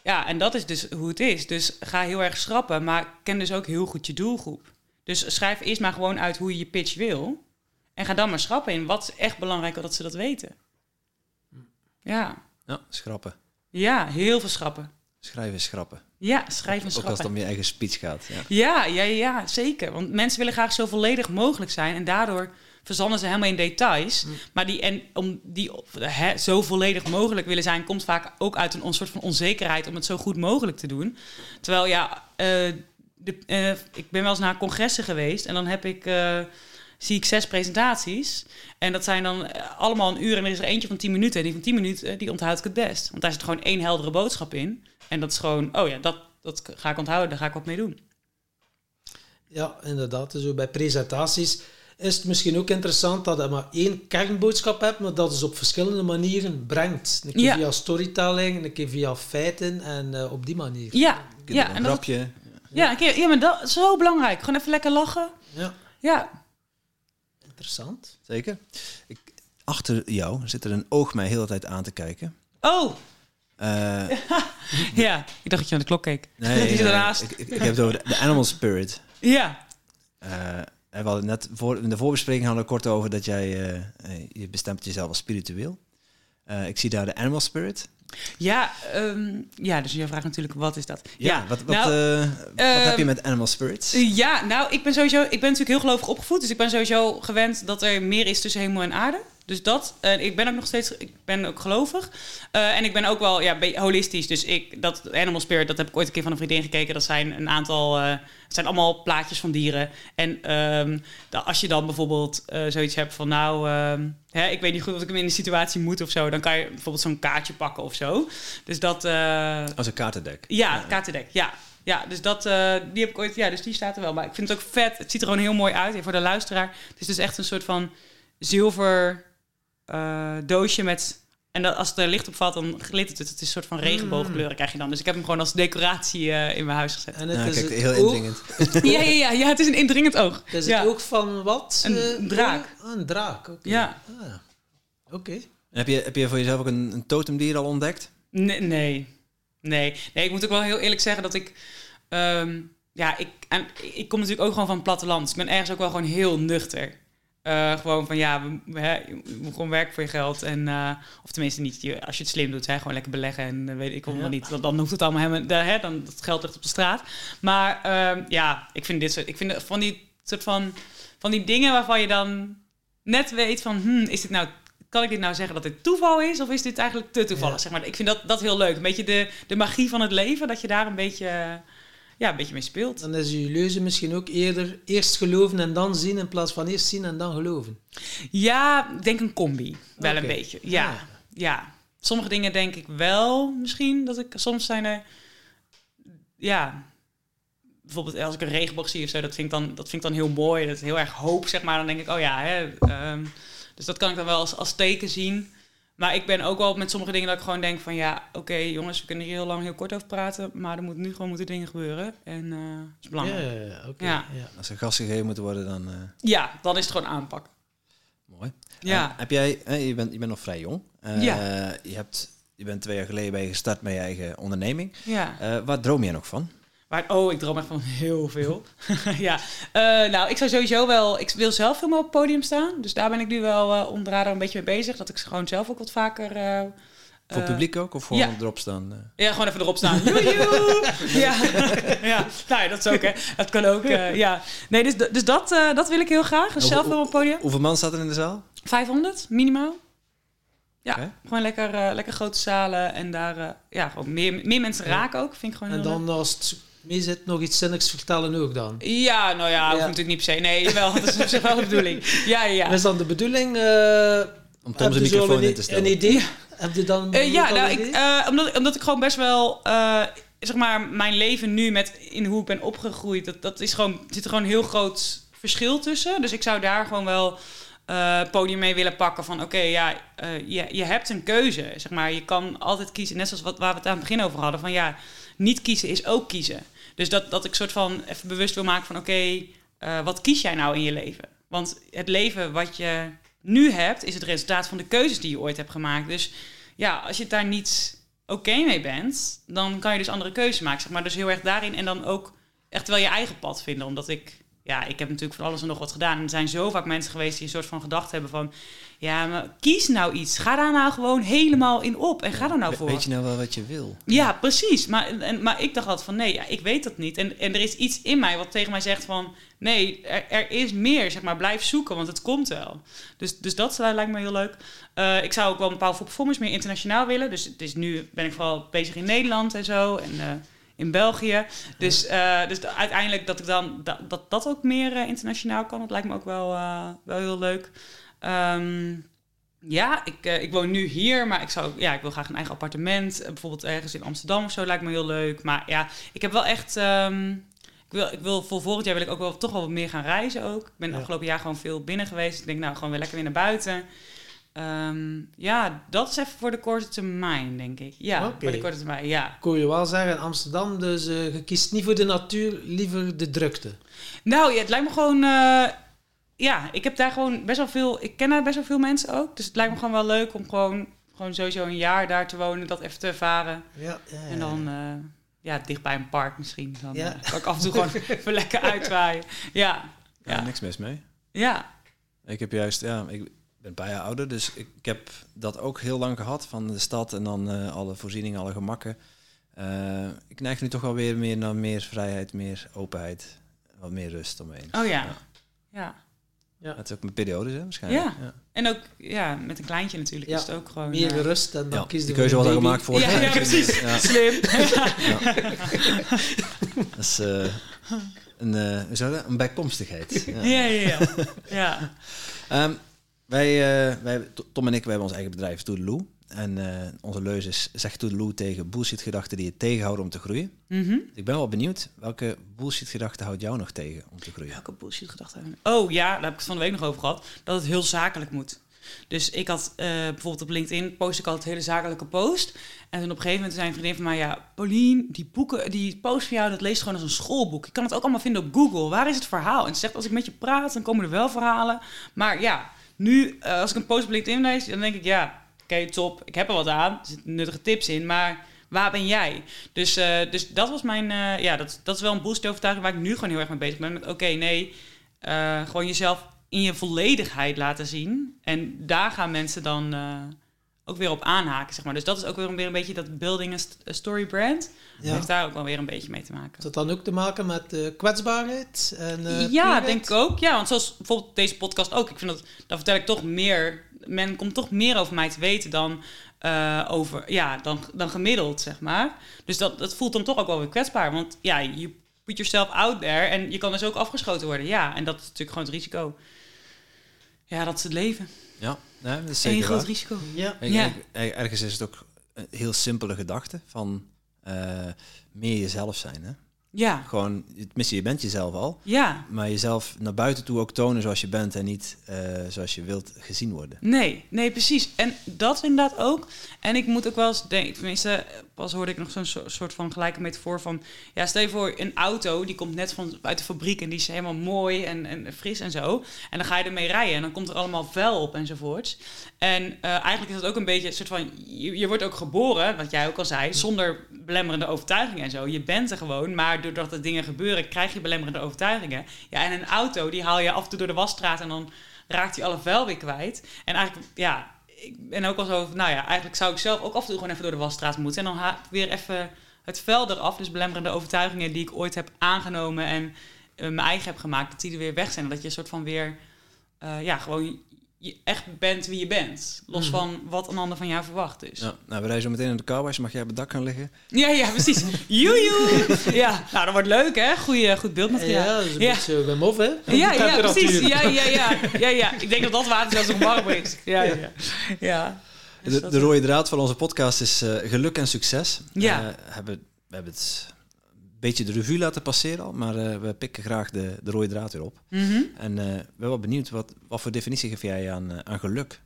Ja, en dat is dus hoe het is. Dus ga heel erg schrappen, maar ken dus ook heel goed je doelgroep. Dus schrijf eerst maar gewoon uit hoe je je pitch wil. En ga dan maar schrappen in wat is echt belangrijk dat ze dat weten. Ja, Ja, schrappen. ja heel veel schrappen. Schrijven is schrappen. Ja, schrijf en Ook als het om je eigen speech gaat. Ja. Ja, ja, ja, zeker. Want mensen willen graag zo volledig mogelijk zijn. En daardoor verzanden ze helemaal in details. Maar die, en om die zo volledig mogelijk willen zijn, komt vaak ook uit een, soort van onzekerheid om het zo goed mogelijk te doen. Terwijl ja, eh, de, eh, ik ben wel eens naar congressen geweest en dan heb ik. eh, zie ik zes presentaties. En dat zijn dan allemaal een uur. En er is er eentje van 10 minuten. En die van 10 minuten, die onthoud ik het best. Want daar zit gewoon één heldere boodschap in. En dat is gewoon, oh ja, dat, dat ga ik onthouden. Daar ga ik wat mee doen. Ja, inderdaad. Dus zo bij presentaties is het misschien ook interessant dat je maar één kernboodschap hebt, maar dat is op verschillende manieren brengt. Een keer Ja. via storytelling, een keer via feiten en eh, op die manier. Ja, Een ja, en dat, grapje. ja, een keer, ja, maar dat is zo belangrijk. Gewoon even lekker lachen. Ja, Ja, interessant. Zeker. Ik, achter jou zit er een oog mij heel de tijd aan te kijken. oh, Eh, ja. Ik dacht dat je naar de klok keek. nee, Die nee, ernaast. Ik, ik, ik heb het over de, animal spirit. Ja, en we hadden net voor, in de voorbespreking hadden we kort over dat jij eh, je bestemt jezelf als spiritueel. Ik zie daar de animal spirit. ja, ehm, ja, dus je vraagt natuurlijk, wat is dat? Ja, wat, wat, nou, wat heb je ehm, met animal spirits? Ja, nou, ik ben sowieso, ik ben natuurlijk heel gelovig opgevoed, dus ik ben sowieso gewend dat er meer is tussen hemel en aarde. Dus dat, eh, ik ben ook nog steeds, ik ben ook gelovig. Eh, en ik ben ook wel, ja, holistisch. Dus ik, dat Animal Spirit, dat heb ik ooit een keer van een vriendin gekeken. Dat zijn een aantal, eh, het zijn allemaal plaatjes van dieren. En ehm, als je dan bijvoorbeeld eh, zoiets hebt van, nou, ehm, hè, ik weet niet goed wat ik in de situatie moet of zo. Dan kan je bijvoorbeeld zo'n kaartje pakken of zo. Dus dat, Als een kaartendek. ja, het kaartendek, ja. Ja, dus dat, die heb ik ooit, ja, dus die staat er wel. Maar ik vind het ook vet. Het ziet er gewoon heel mooi uit. En voor de luisteraar, het is dus echt een soort van zilver eh, doosje met... En dat, als het er licht op valt, dan glittert het. Het is een soort van regenboogkleuren krijg je dan. Dus ik heb hem gewoon als decoratie eh, in mijn huis gezet. En het Ja, is kijk, het heel oog- indringend. ja, ja, ja, ja, het is een indringend oog. Is ja. het ook van wat? Een eh, draak. ah, een draak, oké. Ja. Ah, Oké. Heb je, heb je voor jezelf ook een, een totemdier al ontdekt? Nee, nee, nee. Nee, ik moet ook wel heel eerlijk zeggen dat ik... ehm, ja, ik, en, ik kom natuurlijk ook gewoon van het platteland. Dus ik ben ergens ook wel gewoon heel nuchter. Eh, gewoon van, ja, we, hè, je moet gewoon werken voor je geld. En, eh, of tenminste niet, je- als je het slim doet, hè, gewoon lekker beleggen. En eh, weet ik wel Ja. niet, dan, dan hoeft het allemaal helemaal... hè, dan, dat geld ligt op de straat. Maar ehm, ja, ik vind dit soort... Ik vind van die soort van... Van die dingen waarvan je dan net weet van... Hmm, is dit nou kan ik dit nou zeggen dat dit toeval is? Of is dit eigenlijk te toevallig? Ja. Zeg maar. Ik vind dat, dat heel leuk. Een beetje de, de magie van het leven. Dat je daar een beetje, ja, een beetje mee speelt. Dan is uw leuze misschien ook eerder eerst geloven en dan zien in plaats van eerst zien en dan geloven. Ja, ik denk een combi. Wel een beetje. Ja, Ah. ja. Sommige dingen denk ik wel misschien. Dat ik, soms zijn er... Ja... Bijvoorbeeld als ik een regenboog zie of zo, dat vind ik dan, dat vind ik dan heel mooi. Dat is heel erg hoop, zeg maar. Dan denk ik, oh ja, hè, ehm, dus dat kan ik dan wel als, als teken zien. Maar ik ben ook wel met sommige dingen dat ik gewoon denk van ja, oké jongens, we kunnen hier heel lang heel kort over praten, maar er moeten nu gewoon moeten dingen gebeuren. En eh dat is belangrijk. ja, ja, oké. Ja. ja. Als er gas gegeven moet worden, dan eh, Ja, dan is het gewoon aanpak. mooi. Ja. Heb jij, je, bent, je bent nog vrij jong. Eh, Ja. je, hebt, je bent twee jaar geleden bij je gestart met je eigen onderneming. ja. Eh, waar droom jij nog van? Maar, oh, ik droom echt van heel veel. ja, Eh, nou, ik zou sowieso wel... Ik wil zelf veel meer op het podium staan. Dus daar ben ik nu wel eh onder de radar een beetje mee bezig. Dat ik gewoon zelf ook wat vaker... eh, Voor eh, publiek ook? Of gewoon ja. erop staan? eh? Ja, gewoon even erop staan. Ja. ja, nou ja, dat is ook, hè. Dat kan ook, eh, ja. Nee, dus, dus dat, eh, dat wil ik heel graag. Dus Oh, zelf op het podium. Hoeveel man staat er in de zaal? 500, minimaal. Ja, gewoon lekker, eh, lekker grote zalen. En daar, eh, ja, gewoon meer, meer mensen raken ook. Vind ik gewoon En heel leuk. dan als het mee zit, nog iets zinnigs vertellen ook dan. Ja, nou ja, hoeft Ja. natuurlijk niet per se. Nee, wel, dat is op zich wel de bedoeling. Ja, ja, ja. is dan de bedoeling... eh Om Tom zijn microfoon een, in te stellen. Een idee? Heb je dan Eh, ja, nou, ik, eh, omdat, omdat ik gewoon best wel, eh, zeg maar, mijn leven nu met in hoe ik ben opgegroeid, dat, dat is gewoon, zit er gewoon een heel groot verschil tussen. Dus ik zou daar gewoon wel eh podium mee willen pakken van, oké, ja, eh, je, je hebt een keuze, zeg maar. Je kan altijd kiezen, net zoals wat, waar we het aan het begin over hadden, van ja, niet kiezen is ook kiezen. Dus dat, dat ik soort van even bewust wil maken van, oké, eh, wat kies jij nou in je leven? Want het leven wat je nu hebt, is het resultaat van de keuzes die je ooit hebt gemaakt. Dus ja, als je daar niet oké mee bent, dan kan je dus andere keuzes maken. Zeg maar. Dus heel erg daarin en dan ook echt wel je eigen pad vinden. Omdat ik, ja, ik heb natuurlijk van alles en nog wat gedaan. En er zijn zo vaak mensen geweest die een soort van gedacht hebben van... Ja, maar kies nou iets. Ga daar nou gewoon helemaal in op. En ga er nou voor. Weet je nou wel wat je wil? Ja, precies. Maar, en, maar ik dacht altijd van nee, ja, ik weet dat niet. En, en er is iets in mij wat tegen mij zegt van nee, er, er is meer. Zeg maar, blijf zoeken, want het komt wel. Dus, dus dat eh, lijkt me heel leuk. Eh, ik zou ook wel een bepaalde performance meer internationaal willen. Dus het is nu ben ik vooral bezig in Nederland en zo. En eh, in België. Dus, eh, dus de- uiteindelijk dat ik dan dat dat, dat ook meer eh, internationaal kan. Dat lijkt me ook wel, eh, wel heel leuk. Ehm, ja, ik, ik woon nu hier, maar ik, zou, ja, ik wil graag een eigen appartement. Bijvoorbeeld ergens in Amsterdam of zo lijkt me heel leuk. Maar ja, ik heb wel echt... ehm, ik, wil, ik wil voor volgend jaar wil ik ook wel toch wel wat meer gaan reizen ook. Ik ben Ja. afgelopen jaar gewoon veel binnen geweest. Ik denk nou gewoon weer lekker weer naar buiten. Ehm, ja, dat is even voor de korte termijn, denk ik. Ja, voor de korte termijn, ja. Hoor je wel zeggen, Amsterdam, dus eh, je kiest niet voor de natuur, liever de drukte. Nou ja, het lijkt me gewoon. eh, ja, ik heb daar gewoon best wel veel. Ik ken daar best wel veel mensen ook. Dus het lijkt me gewoon wel leuk om gewoon, gewoon sowieso een jaar daar te wonen, dat even te ervaren. Ja, ja, ja. En dan eh, ja, dicht bij een park misschien. Dan Ja. eh, kan ik af en toe gewoon even lekker uitwaaien. Ja, Ja, ja, niks mis mee. ja. Ik heb juist, ja, ik ben een paar jaar ouder, dus ik, ik heb dat ook heel lang gehad van de stad en dan eh, alle voorzieningen, alle gemakken. Eh, ik neig nu toch wel weer meer naar meer vrijheid, meer openheid, wat meer rust omheen. Oh ja. Ja. Het is ook mijn periodes, hè, waarschijnlijk. Ja. En ook ja, met een kleintje natuurlijk Ja, is het ook gewoon. Meer eh, rust en dan Ja, kies voor keuze was al baby. gemaakt voor Ja, ja, precies. Ja, Slim. dat is eh, een, eh, hoe zou dat? een bijkomstigheid. Ja. ja, ja, ja. Wij, eh, wij, Tom en ik, wij hebben ons eigen bedrijf Toedeloe. En eh, onze leus is, zeg Toedeloe tegen bullshit-gedachten die je tegenhouden om te groeien. Mhm. Ik ben wel benieuwd, welke bullshit-gedachte houdt jou nog tegen om te groeien? Welke bullshit gedachten? Oh ja, daar heb ik het van de week nog over gehad. Dat het heel zakelijk moet. Dus ik had eh, bijvoorbeeld op LinkedIn post ik altijd hele zakelijke post. En toen op een gegeven moment zei een vriendin van mij, ja, Paulien, die boeken, die post van jou, dat leest gewoon als een schoolboek. Je kan het ook allemaal vinden op Google. Waar is het verhaal? En ze zegt, als ik met je praat, dan komen er wel verhalen. Maar ja, nu, eh, als ik een post op LinkedIn lees, dan denk ik, ja, oké, top. Ik heb er wat aan. Er zitten nuttige tips in, maar waar ben jij? Dus, eh, dus dat was mijn, eh, ja, dat, dat is wel een boost overtuiging waar ik nu gewoon heel erg mee bezig ben. Met oké, nee, gewoon jezelf in je volledigheid laten zien. En daar gaan mensen dan ook weer op aanhaken, zeg maar. Dus dat is ook weer een, weer een beetje dat building a st- a story brand. Ja. Heeft daar ook wel weer een beetje mee te maken. Heeft dat dan ook te maken met eh, kwetsbaarheid? En, eh, ja, denk ik ook. Ja, want zoals bijvoorbeeld deze podcast ook. Ik vind dat, dan vertel ik toch meer... Men komt toch meer over mij te weten dan, eh, over, ja, dan, dan gemiddeld, zeg maar. Dus dat, dat voelt dan toch ook wel weer kwetsbaar. Want ja, je put yourself out there en je kan dus ook afgeschoten worden. Ja, en dat is natuurlijk gewoon het risico. Ja, dat is het leven. Ja, nee, dat is zeker groot waar. risico. Ja. Ik- Ja. ik- er- ergens is het ook een heel simpele gedachte van eh, meer jezelf zijn. Hè? Ja, Gewoon, tenminste, je bent jezelf al. ja. Maar jezelf naar buiten toe ook tonen zoals je bent en niet eh, zoals je wilt gezien worden. Nee, nee, precies. En dat inderdaad ook. En ik moet ook wel eens denken, tenminste, pas hoorde ik nog zo'n so- soort van gelijke metafoor van, ja, stel je voor een auto, die komt net van uit de fabriek en die is helemaal mooi en, en fris en zo. En dan ga je ermee rijden en dan komt er allemaal vuil op enzovoorts. En eh, eigenlijk is dat ook een beetje een soort van, je, je wordt ook geboren, wat jij ook al zei, zonder belemmerende overtuigingen en zo. Je bent er gewoon, maar doordat er dingen gebeuren, krijg je belemmerende overtuigingen. Ja, en een auto, die haal je af en toe door de wasstraat en dan raakt hij alle vuil weer kwijt. En eigenlijk, ja, ik ben ook al zo nou ja, eigenlijk zou ik zelf ook af en toe gewoon even door de wasstraat moeten. En dan weer even het vuil eraf. Dus belemmerende overtuigingen die ik ooit heb aangenomen en eh, mijn eigen heb gemaakt, dat die er weer weg zijn. Dat je een soort van weer, eh, ja, gewoon je echt bent wie je bent. Los Mhm. van wat een ander van jou verwacht dus. Ja, nou, we rijden zo meteen in de carwash. Mag jij op het dak gaan liggen? Ja, ja, precies. Joejoe! Ja, nou, dat wordt leuk, hè? Goeie, goed beeldmateriaal. Ja, dat is een Ja. beetje Wim Hof, hè? Ja, ja, precies. Ja, ja, ja, ja, ja. Ik denk dat dat water zelfs nog warm is. Ja, ja, ja. ja. Dus De, de rode draad van onze podcast is eh, geluk en succes. Ja. Eh, hebben, we hebben het beetje de revue laten passeren al, maar eh, we pikken graag de, de rode draad weer op. Mhm. En eh, we zijn wel benieuwd, wat, wat voor definitie geef jij aan, eh, aan geluk?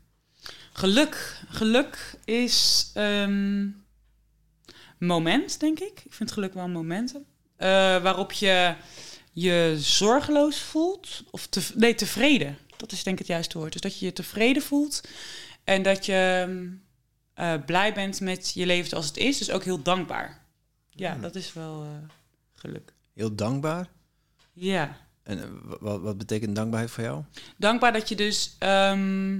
Geluk. Geluk is ehm moment, denk ik. Ik vind geluk wel momenten. Waarop je je zorgeloos voelt. Of te, nee, tevreden. Dat is denk ik het juiste woord. Dus dat je je tevreden voelt. En dat je blij bent met je leven zoals het is. Dus ook heel dankbaar. Ja, Hmm. dat is wel geluk. Heel dankbaar. Ja. En eh, wa- wat, wat betekent dankbaarheid voor jou? dankbaar dat je dus. ehm,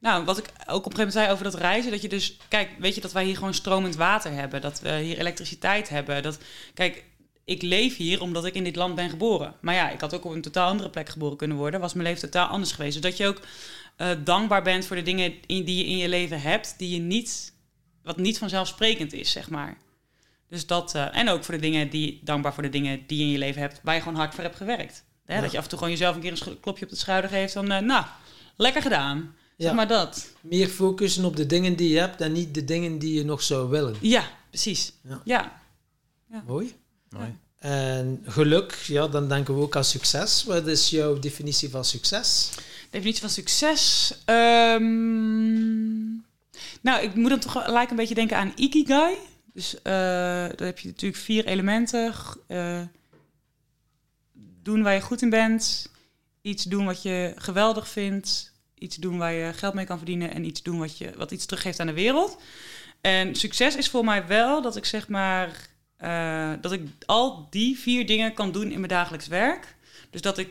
nou, wat ik ook op een gegeven moment zei over dat reizen, dat je dus. Kijk, weet je dat wij hier gewoon stromend water hebben, dat we hier elektriciteit hebben. Dat, kijk, ik leef hier omdat ik in dit land ben geboren. Maar ja, ik had ook op een totaal andere plek geboren kunnen worden. Was mijn leven totaal anders geweest. Dus dat je ook eh, dankbaar bent voor de dingen in, die je in je leven hebt, die je niet. wat niet vanzelfsprekend is, zeg maar. Dus dat. eh, en ook voor de dingen die. dankbaar voor de dingen die je in je leven hebt, waar je gewoon hard voor hebt gewerkt. Hè, Ja. Dat je af en toe gewoon jezelf een keer een klopje op de schouder geeft van, eh, nou, lekker gedaan. Zeg Ja. maar dat. Meer focussen op de dingen die je hebt en niet de dingen die je nog zou willen. Ja, precies. Ja. Ja. Mooi. Mooi. En geluk, ja, dan denken we ook aan succes. Wat is jouw definitie van succes? Definitie van succes. Ehm, nou, ik moet dan toch gelijk een beetje denken aan Ikigai. Dus eh daar heb je natuurlijk vier elementen. Eh, doen waar je goed in bent. Iets doen wat je geweldig vindt. Iets doen waar je geld mee kan verdienen. En iets doen wat, je, wat iets teruggeeft aan de wereld. En succes is voor mij wel dat ik zeg maar... eh, dat ik al die vier dingen kan doen in mijn dagelijks werk. Dus dat ik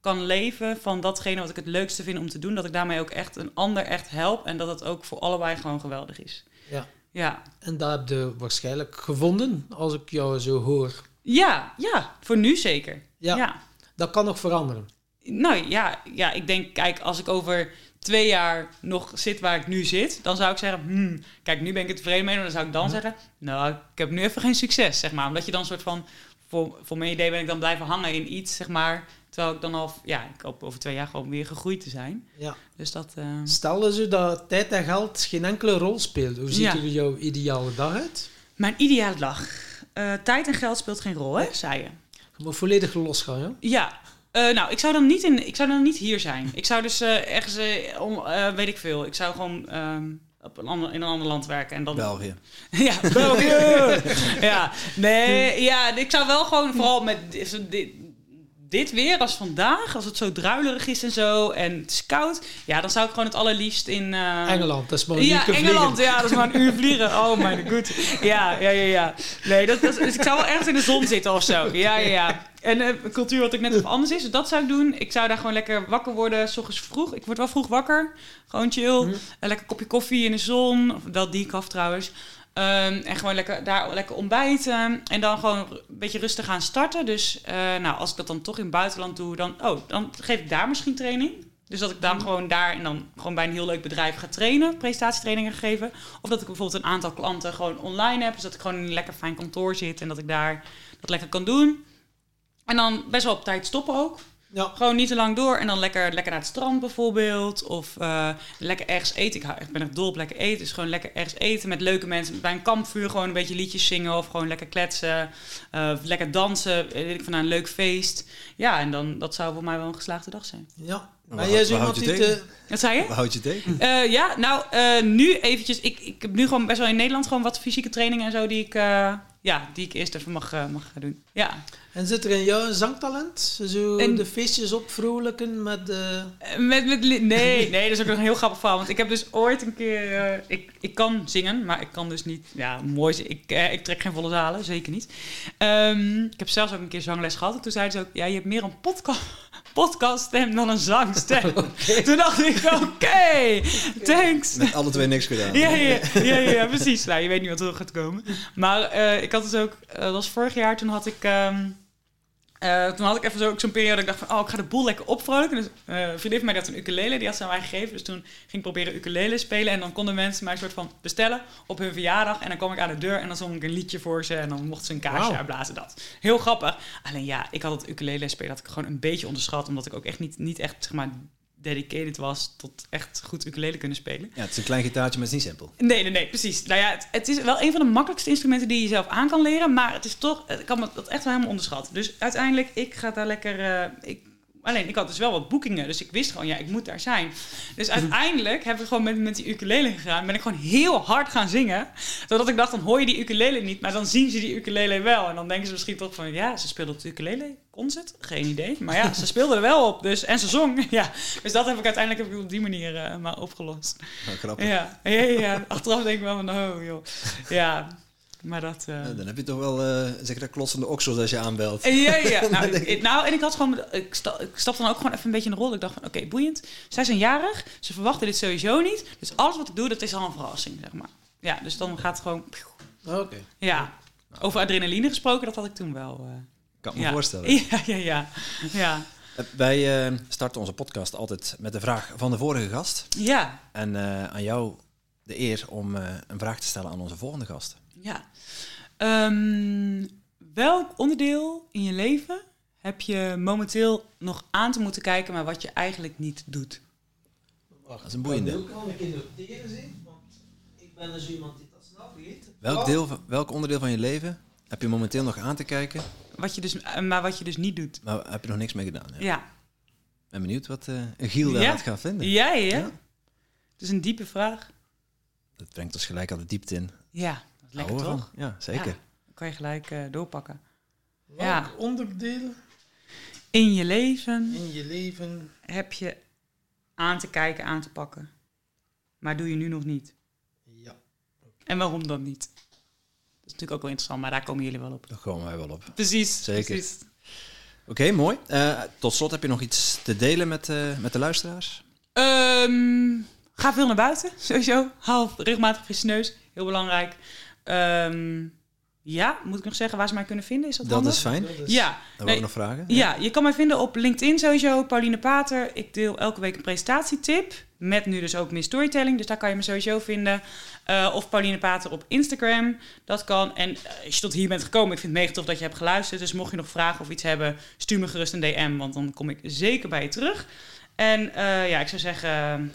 kan leven van datgene wat ik het leukste vind om te doen. Dat ik daarmee ook echt een ander echt help. En dat het ook voor allebei gewoon geweldig is. Ja. Ja, En dat heb je waarschijnlijk gevonden, als ik jou zo hoor. ja, ja voor nu zeker. Ja, ja. dat kan nog veranderen. Nou ja, ja, ik denk, kijk, als ik over twee jaar nog zit waar ik nu zit, dan zou ik zeggen, hmm, kijk, nu ben ik het tevreden mee, maar dan zou ik dan zeggen, nou, ik heb nu even geen succes, zeg maar. Omdat je dan soort van, voor, voor mijn idee ben ik dan blijven hangen in iets, zeg maar, terwijl ik dan al, ja, ik hoop over twee jaar gewoon weer gegroeid te zijn. Ja. Dus dat, eh, Stel dus dat tijd en geld geen enkele rol speelt. Hoe ziet Ja. er jouw ideale dag uit? mijn ideale dag. Eh, tijd en geld speelt geen rol, hè, zei je. Je moet volledig losgaan, ja? Ja, eh, nou, ik zou dan niet, in, ik zou dan niet hier zijn. Ik zou dus eh, ergens, om, eh, weet ik veel, ik zou gewoon ehm, op een ander, in een ander land werken. En dan, België. ja, België! ja, nee, ja, ik zou wel gewoon vooral met dit, weer als vandaag, als het zo druilerig is en zo, en het is koud, ja, dan zou ik gewoon het allerliefst in... eh, Engeland, dat is maar een ja, Engeland, vliegen. ja, dat is maar een uur vliegen. Oh my god. Ja, ja, ja, ja. Nee, dat, dat, dus ik zou wel ergens in de zon zitten of zo. Ja, ja, ja. En een cultuur wat ik net of anders is, dus dat zou ik doen. Ik zou daar gewoon lekker wakker worden, s ochtends vroeg. Ik word wel vroeg wakker. Gewoon chill. Een lekker kopje koffie in de zon. Of wel decaf trouwens. Ehm, en gewoon lekker, daar lekker ontbijten. En dan gewoon een beetje rustig gaan starten. Dus eh, nou, als ik dat dan toch in het buitenland doe, dan, oh, dan geef ik daar misschien training. Dus dat ik dan gewoon daar en dan gewoon bij een heel leuk bedrijf ga trainen, presentatietrainingen ga geven. Of dat ik bijvoorbeeld een aantal klanten gewoon online heb. Dus dat ik gewoon in een lekker fijn kantoor zit en dat ik daar dat lekker kan doen. En dan best wel op tijd stoppen ook. Ja. Gewoon niet te lang door en dan lekker, lekker naar het strand bijvoorbeeld. Of eh, lekker ergens eten. Ik, hou, ik ben echt dol op lekker eten. Dus gewoon lekker ergens eten met leuke mensen. Bij een kampvuur gewoon een beetje liedjes zingen. Of gewoon lekker kletsen. eh, of lekker dansen. Weet ik van een leuk feest. Ja, en dan dat zou voor mij wel een geslaagde dag zijn. Ja. Waar Ben jij waar iemand houd je die te... Wat zei je? Houd je tegen? Eh, ja, nou, eh, nu eventjes. Ik, ik heb nu gewoon best wel in Nederland gewoon wat fysieke trainingen en zo die ik, eh, ja, die ik eerst even mag, eh, mag gaan doen. Ja. En zit er in jou een zangtalent? Zo En- de feestjes opvrolijken met... eh, Eh, Met, met, nee, nee, dat is ook nog een heel grappig verhaal. Want ik heb dus ooit een keer... eh, ik, ik kan zingen, maar ik kan dus niet... Ja, mooi. zingen. Ik, ik trek geen volle zalen, zeker niet. Ehm, ik heb zelfs ook een keer zangles gehad. En toen zeiden ze ook... Ja, je hebt meer een podca podcaststem dan een zangstem. Toen dacht ik, oké, thanks. Met alle twee niks gedaan. Ja, ja, ja, ja, precies. Nou, je weet niet wat er gaat komen. Maar eh, ik had dus ook, eh, dat was vorig jaar, toen had ik, ehm, eh, toen had ik even zo ook zo'n periode dat ik dacht van, oh, ik ga de boel lekker opvrolijken. Dus eh, een vriendin van mij had een ukulele, die had ze aan mij gegeven. Dus toen ging ik proberen ukulele spelen en dan konden mensen mij een soort van bestellen op hun verjaardag. En dan kwam ik aan de deur en dan zong ik een liedje voor ze en dan mochten ze een kaarsje uitblazen, dat. Heel grappig. Alleen ja, ik had het ukulele spelen, had ik gewoon een beetje onderschat, omdat ik ook echt niet, niet echt, zeg maar, dedicated was tot echt goed ukulele kunnen spelen. Ja, het is een klein gitaartje, maar het is niet simpel. Nee, nee, nee, precies. Nou ja, het, het is wel een van de makkelijkste instrumenten die je zelf aan kan leren. Maar het is toch, ik kan me dat echt wel helemaal onderschatten. Dus uiteindelijk, ik ga daar lekker. eh, ik, alleen, ik had dus wel wat boekingen. Dus ik wist gewoon, ja, ik moet daar zijn. Dus uiteindelijk heb ik gewoon met, met die ukulele gegaan. Ben ik gewoon heel hard gaan zingen. Zodat ik dacht, dan hoor je die ukulele niet. Maar dan zien ze die ukulele wel. En dan denken ze misschien toch van, ja, ze speelde op de ukulele. Kon ze het? Geen idee. Maar ja, ze speelde er wel op. Dus, en ze zong. Ja. Dus dat heb ik uiteindelijk heb ik op die manier eh, maar opgelost. Nou, grappig. Ja, ja, ja. Achteraf denk ik wel van, oh joh. Ja, maar dat... eh, Ja, dan heb je toch wel, eh zeg dat, klotsende oksels als je aanbelt. ja, ja. Nou, ik, nou, en ik had gewoon... Ik, sta, ik stapte dan ook gewoon even een beetje in de rol. Ik dacht van, oké, boeiend. Zij zijn jarig. Ze verwachten dit sowieso niet. Dus alles wat ik doe, dat is al een verrassing, zeg maar. Ja, dus dan gaat het gewoon... Oké. Ja. Over adrenaline gesproken, dat had ik toen wel. eh, Kan me ja. voorstellen. Ja, ja, ja. Ja. Eh, Wij eh, starten onze podcast altijd met de vraag van de vorige gast. Ja. En eh, aan jou de eer om eh, een vraag te stellen aan onze volgende gast. Ja. Ehm, welk onderdeel in je leven heb je momenteel nog aan te moeten kijken, maar wat je eigenlijk niet doet? Wacht, Dat is een boeiende. Ik kan een keer noteren zien, want ik ben dus iemand die dat snel vergeet. Welk, deel van, welk onderdeel van je leven heb je momenteel nog aan te kijken, Wat je dus, eh, maar wat je dus niet doet. maar heb je nog niks mee gedaan? Ja. Ja. ben benieuwd wat eh Giel Ja. daaruit gaat vinden. Ja, ja. Ja. Het is een diepe vraag. Dat brengt ons gelijk aan de diepte in. Ja, lekker Houden toch? van? Ja, zeker. Ja. Dan kan je gelijk eh, doorpakken. Welk Ja. onderdeel In je leven in je leven... heb je aan te kijken, aan te pakken. Maar doe je nu nog niet. Ja. En waarom dan niet? Dat is natuurlijk ook wel interessant, maar daar komen jullie wel op. Daar komen wij wel op. Precies. Zeker. precies. Oké, mooi. Eh, tot slot heb je nog iets te delen met, eh, met de luisteraars? Ehm, ga veel naar buiten, sowieso. Haal regelmatig frisse neus, heel belangrijk. Ehm, ja, moet ik nog zeggen waar ze mij kunnen vinden? Is dat, Dat handig? is fijn. Dat is- Ja, Dan nee, nog vragen. ja, je kan mij vinden op LinkedIn sowieso, Pauline Pater. Ik deel elke week een presentatietip, met nu dus ook meer storytelling. Dus daar kan je me sowieso vinden. Eh, of Pauline Pater op Instagram, dat kan. En eh, als je tot hier bent gekomen, ik vind het mega tof dat je hebt geluisterd. Dus mocht je nog vragen of iets hebben, stuur me gerust een DM, want dan kom ik zeker bij je terug. En eh, ja, ik zou zeggen,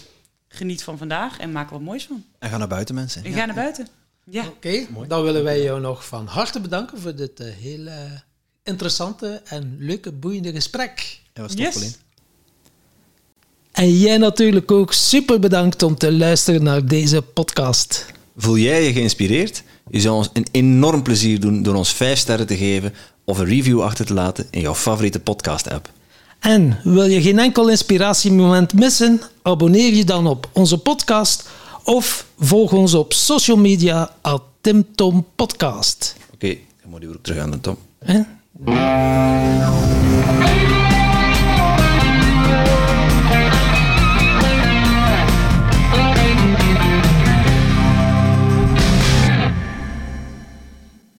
geniet van vandaag en maak er wat moois van. En ga naar buiten, mensen. En ga naar buiten. Ja. Oké, dan willen wij jou nog van harte bedanken voor dit eh, hele interessante en leuke, boeiende gesprek. Dat was Yes. Pauline. En jij natuurlijk ook super bedankt om te luisteren naar deze podcast. Voel jij je geïnspireerd? Je zou ons een enorm plezier doen door ons 5 sterren te geven of een review achter te laten in jouw favoriete podcast-app. En wil je geen enkel inspiratiemoment missen? Abonneer je dan op onze podcast of volg ons op social media at Tim Tom Podcast. Oké, dan moet je weer terug aan de Tom. Hè?